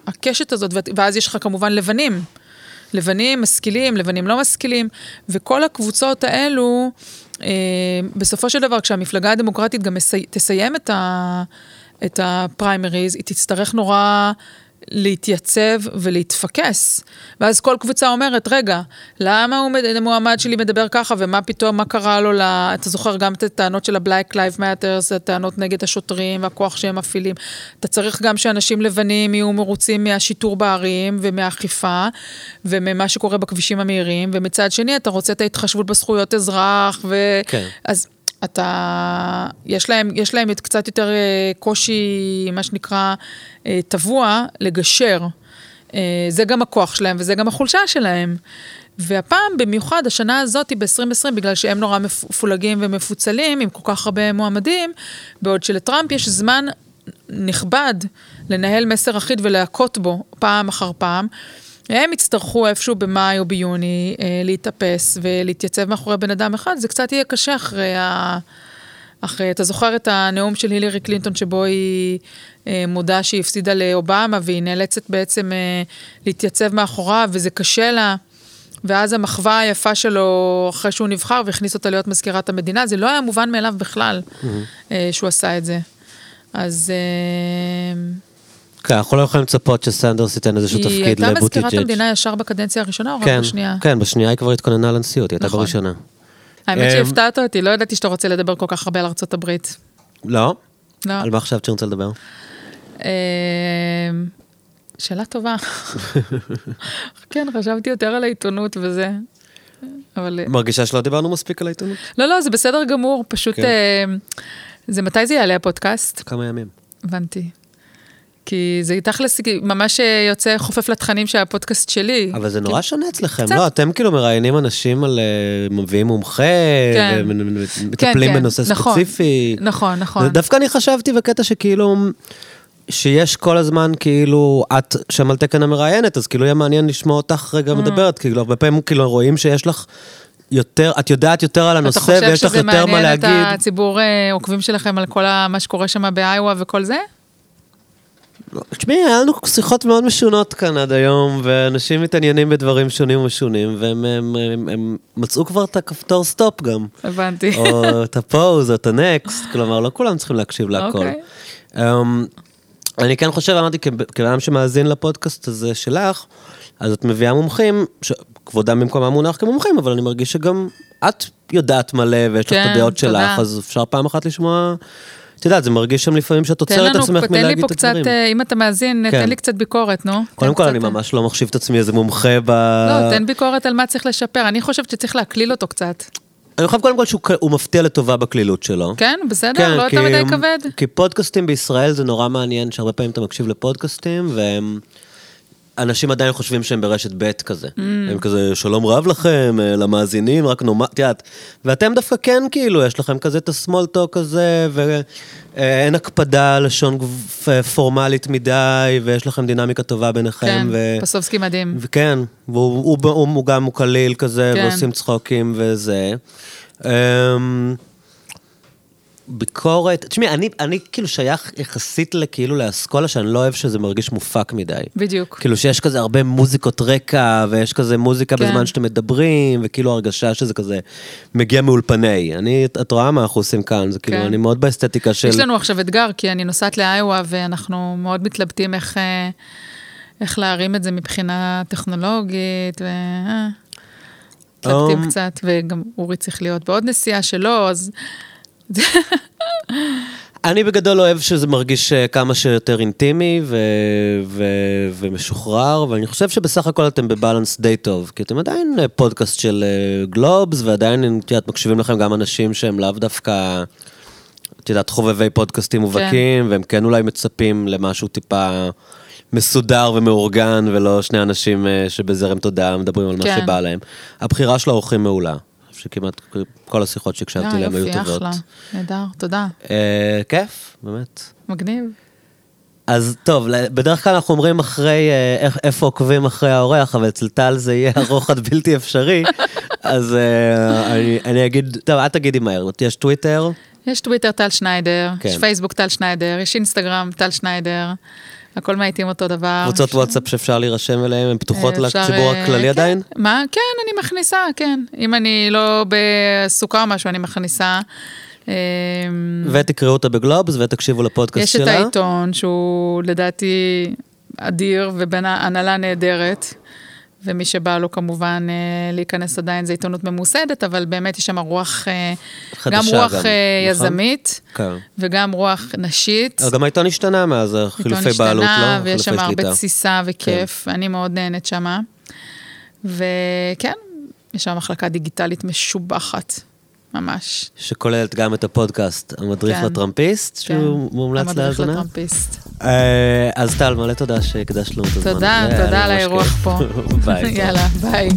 Speaker 2: הקשת הזאת, ואז יש לך כמובן לבנים. לבנים משכילים, לבנים לא משכילים, וכל הקבוצות האלו, אה, בסופו של דבר, כשהמפלגה הדמוקרטית גם מסי, תסיים את ה... את הפריימריז, היא תצטרך נורא להתייצב ולהתפקס. ואז כל קבוצה אומרת, רגע, למה הוא, המועמד שלי מדבר ככה, ומה פתאום, מה קרה לו, לה... אתה זוכר גם את הטענות של ה-Black Lives Matters, הטענות נגד השוטרים והכוח שהם מפעילים. אתה צריך גם שאנשים לבנים יהיו מרוצים מהשיטור בערים ומהאכיפה, וממה שקורה בכבישים המהירים, ומצד שני, אתה רוצה את ההתחשבות בזכויות אזרח, ו... כן. אז אתה, יש להם, יש להם את קצת יותר אה, קושי, מה שנקרא, אה, טבוע, לגשר. אה, זה גם הכוח שלהם וזה גם החולשה שלהם. והפעם, במיוחד, השנה הזאת היא ב-2020, בגלל שהם נורא מפולגים ומפוצלים, עם כל כך הרבה מועמדים, בעוד שלטראמפ יש זמן נכבד לנהל מסר אחיד ולהכות בו פעם אחר פעם. הם יצטרכו איפשהו במאי או ביוני אה, להתאפס ולהתייצב מאחורי בן אדם אחד, זה קצת יהיה קשה אחרי ה... אחרי, אתה זוכר את הנאום של הילרי קלינטון שבו היא אה, מודה שהיא הפסידה לאובמה והיא נאלצת בעצם אה, להתייצב מאחוריו וזה קשה לה. ואז המחווה היפה שלו אחרי שהוא נבחר והכניס אותה להיות מזכירת המדינה, זה לא היה מובן מאליו בכלל mm-hmm. אה, שהוא עשה את זה. אז... אה,
Speaker 1: כן, אנחנו לא יכולים לצפות שסנדרס ייתן איזשהו תפקיד לבוטיג'יץ'.
Speaker 2: היא הייתה מזכירת המדינה ישר בקדנציה הראשונה או רק
Speaker 1: כן,
Speaker 2: בשנייה?
Speaker 1: כן, בשנייה היא כבר התכוננה לנשיאות, היא הייתה נכון. בראשונה.
Speaker 2: האמת אמ, שהפתעת אותי, לא ידעתי שאתה רוצה לדבר כל כך הרבה על ארצות הברית.
Speaker 1: לא? לא. על מה חשבת שאני רוצה לדבר? אמ,
Speaker 2: שאלה טובה. כן, חשבתי יותר על העיתונות וזה. אבל...
Speaker 1: מרגישה שלא דיברנו מספיק על העיתונות?
Speaker 2: לא, לא, זה בסדר גמור, פשוט... כן. אמ, זה מתי זה יעלה הפודקאסט?
Speaker 1: כמה ימים.
Speaker 2: הבנתי. כי זה תכלס ממש אה, יוצא חופף לתכנים של הפודקאסט שלי.
Speaker 1: אבל זה נורא שונה אצלכם, לא? אתם כאילו מראיינים אנשים על... אה, מביאים מומחה, כן. ומטפלים כן, בנושא נכון, ספציפי.
Speaker 2: נכון, נכון.
Speaker 1: דווקא אני חשבתי בקטע שכאילו... שיש כל הזמן כאילו, את שם על תקן המראיינת, אז כאילו יהיה מעניין לשמוע אותך רגע mm. מדברת, כאילו הרבה פעמים כאילו רואים שיש לך יותר, את יודעת יותר על הנושא ויש לך יותר מה להגיד. אתה חושב שזה מעניין
Speaker 2: את הציבור אה, עוקבים שלכם על כל מה שקורה שם באיווה וכל זה?
Speaker 1: תשמעי, היה לנו שיחות מאוד משונות כאן עד היום, ואנשים מתעניינים בדברים שונים ומשונים, והם הם, הם, הם מצאו כבר את הכפתור stop גם.
Speaker 2: הבנתי.
Speaker 1: או את ה pause, או את ה next, כלומר, לא כולם צריכים להקשיב להכל. Okay. Okay. Um, אני כן חושב, אמרתי, כבן אדם שמאזין לפודקאסט הזה שלך, אז את מביאה מומחים, כבודם במקומם מונח כמומחים, אבל אני מרגיש שגם את יודעת מלא ויש לך כן, את הדעות שלך, אז אפשר פעם אחת לשמוע את יודעת, זה מרגיש שם לפעמים שאת עוצרת את עצמך מלהגיד את הדברים.
Speaker 2: תן לי פה קצת, אם אתה מאזין, כן. תן לי קצת ביקורת, נו.
Speaker 1: קודם כל, אני ממש לא מחשיב את עצמי איזה מומחה ב...
Speaker 2: לא, תן ביקורת על מה צריך לשפר. אני חושבת שצריך להקליל אותו קצת.
Speaker 1: אני חושב קודם כל שהוא מפתיע לטובה בקלילות שלו.
Speaker 2: כן, בסדר, כן, לא יותר מדי כבד.
Speaker 1: כי פודקאסטים בישראל זה נורא מעניין, שהרבה פעמים אתה מקשיב לפודקאסטים, והם... אנשים עדיין חושבים שהם ברשת ב' כזה. Mm. הם כזה, שלום רב לכם, אה, למאזינים, רק נאמר, את יודעת. ואתם דווקא כן, כאילו, יש לכם כזה את הסמול טוק הזה, ואין הקפדה על לשון פורמלית מדי, ויש לכם דינמיקה טובה ביניכם.
Speaker 2: כן, ו... פסובסקי מדהים.
Speaker 1: וכן, והוא הוא, הוא, הוא גם הוא קליל כזה, כן. ועושים צחוקים וזה. אמ, ביקורת, תשמעי, אני, אני כאילו שייך יחסית לכאילו לאסכולה שאני לא אוהב שזה מרגיש מופק מדי.
Speaker 2: בדיוק.
Speaker 1: כאילו שיש כזה הרבה מוזיקות רקע, ויש כזה מוזיקה כן. בזמן שאתם מדברים, וכאילו הרגשה שזה כזה מגיע מאולפני. אני, את רואה מה אנחנו עושים כאן, זה כאילו, כן. אני מאוד באסתטיקה של...
Speaker 2: יש לנו עכשיו אתגר, כי אני נוסעת לאיואה, ואנחנו מאוד מתלבטים איך, אה, איך להרים את זה מבחינה טכנולוגית, ו... אה, מתלבטים um... קצת, וגם אורי צריך להיות בעוד נסיעה שלו, אז...
Speaker 1: אני בגדול אוהב שזה מרגיש אה, כמה שיותר אינטימי ו- ו- ומשוחרר, ואני חושב שבסך הכל אתם בבלנס די טוב, כי אתם עדיין אה, פודקאסט של גלובס, אה, ועדיין, את יודעת, מקשיבים לכם גם אנשים שהם לאו דווקא, את יודעת, חובבי פודקאסטים מובהקים, כן. והם כן אולי מצפים למשהו טיפה מסודר ומאורגן, ולא שני אנשים שבזרם תודעה מדברים על כן. מה שבא להם. הבחירה של האורחים מעולה. שכמעט כל השיחות שהקשבתי
Speaker 2: אליהן היו טובות. יופי, אחלה, נהדר, תודה.
Speaker 1: אה, כיף, באמת.
Speaker 2: מגניב.
Speaker 1: אז טוב, בדרך כלל אנחנו אומרים אחרי, אה, איפה עוקבים אחרי האורח, אבל אצל טל זה יהיה ארוך עד בלתי אפשרי, אז אה, אני, אני אגיד, טוב, את תגידי מהר, יש טוויטר?
Speaker 2: יש טוויטר טל שניידר, כן. יש פייסבוק טל שניידר, יש אינסטגרם טל שניידר. הכל מעיטים אותו דבר.
Speaker 1: קבוצות ש... וואטסאפ שאפשר להירשם אליהן, הן פתוחות אה, אפשר, לציבור אה, הכללי כן. עדיין?
Speaker 2: מה? כן, אני מכניסה, כן. אם אני לא בסוכה או משהו, אני מכניסה.
Speaker 1: אמ, ותקראו אותה בגלובס ותקשיבו לפודקאסט שלה.
Speaker 2: יש את העיתון, שהוא לדעתי אדיר ובין הנהלה נהדרת. ומי שבא לו כמובן אה, להיכנס עדיין זה עיתונות ממוסדת, אבל באמת יש שם רוח, אה, גם רוח גם, אה, נכון? יזמית, נכון? וגם רוח נשית.
Speaker 1: גם העיתון השתנה מאז חילופי בעלות, לא?
Speaker 2: השתנה, ויש שם הרבה תסיסה וכיף, כן. אני מאוד נהנית שמה. וכן, יש שם מחלקה דיגיטלית משובחת. ממש.
Speaker 1: שכוללת גם את הפודקאסט, המדריך כן, לטראמפיסט, כן. שהוא מומלץ להאזנה. המדריך
Speaker 2: לטראמפיסט.
Speaker 1: אה, אז טל, מלא תודה שהקדשת לנו את הזמן.
Speaker 2: תודה, תודה על האירוח פה. ביי. יאללה, ביי.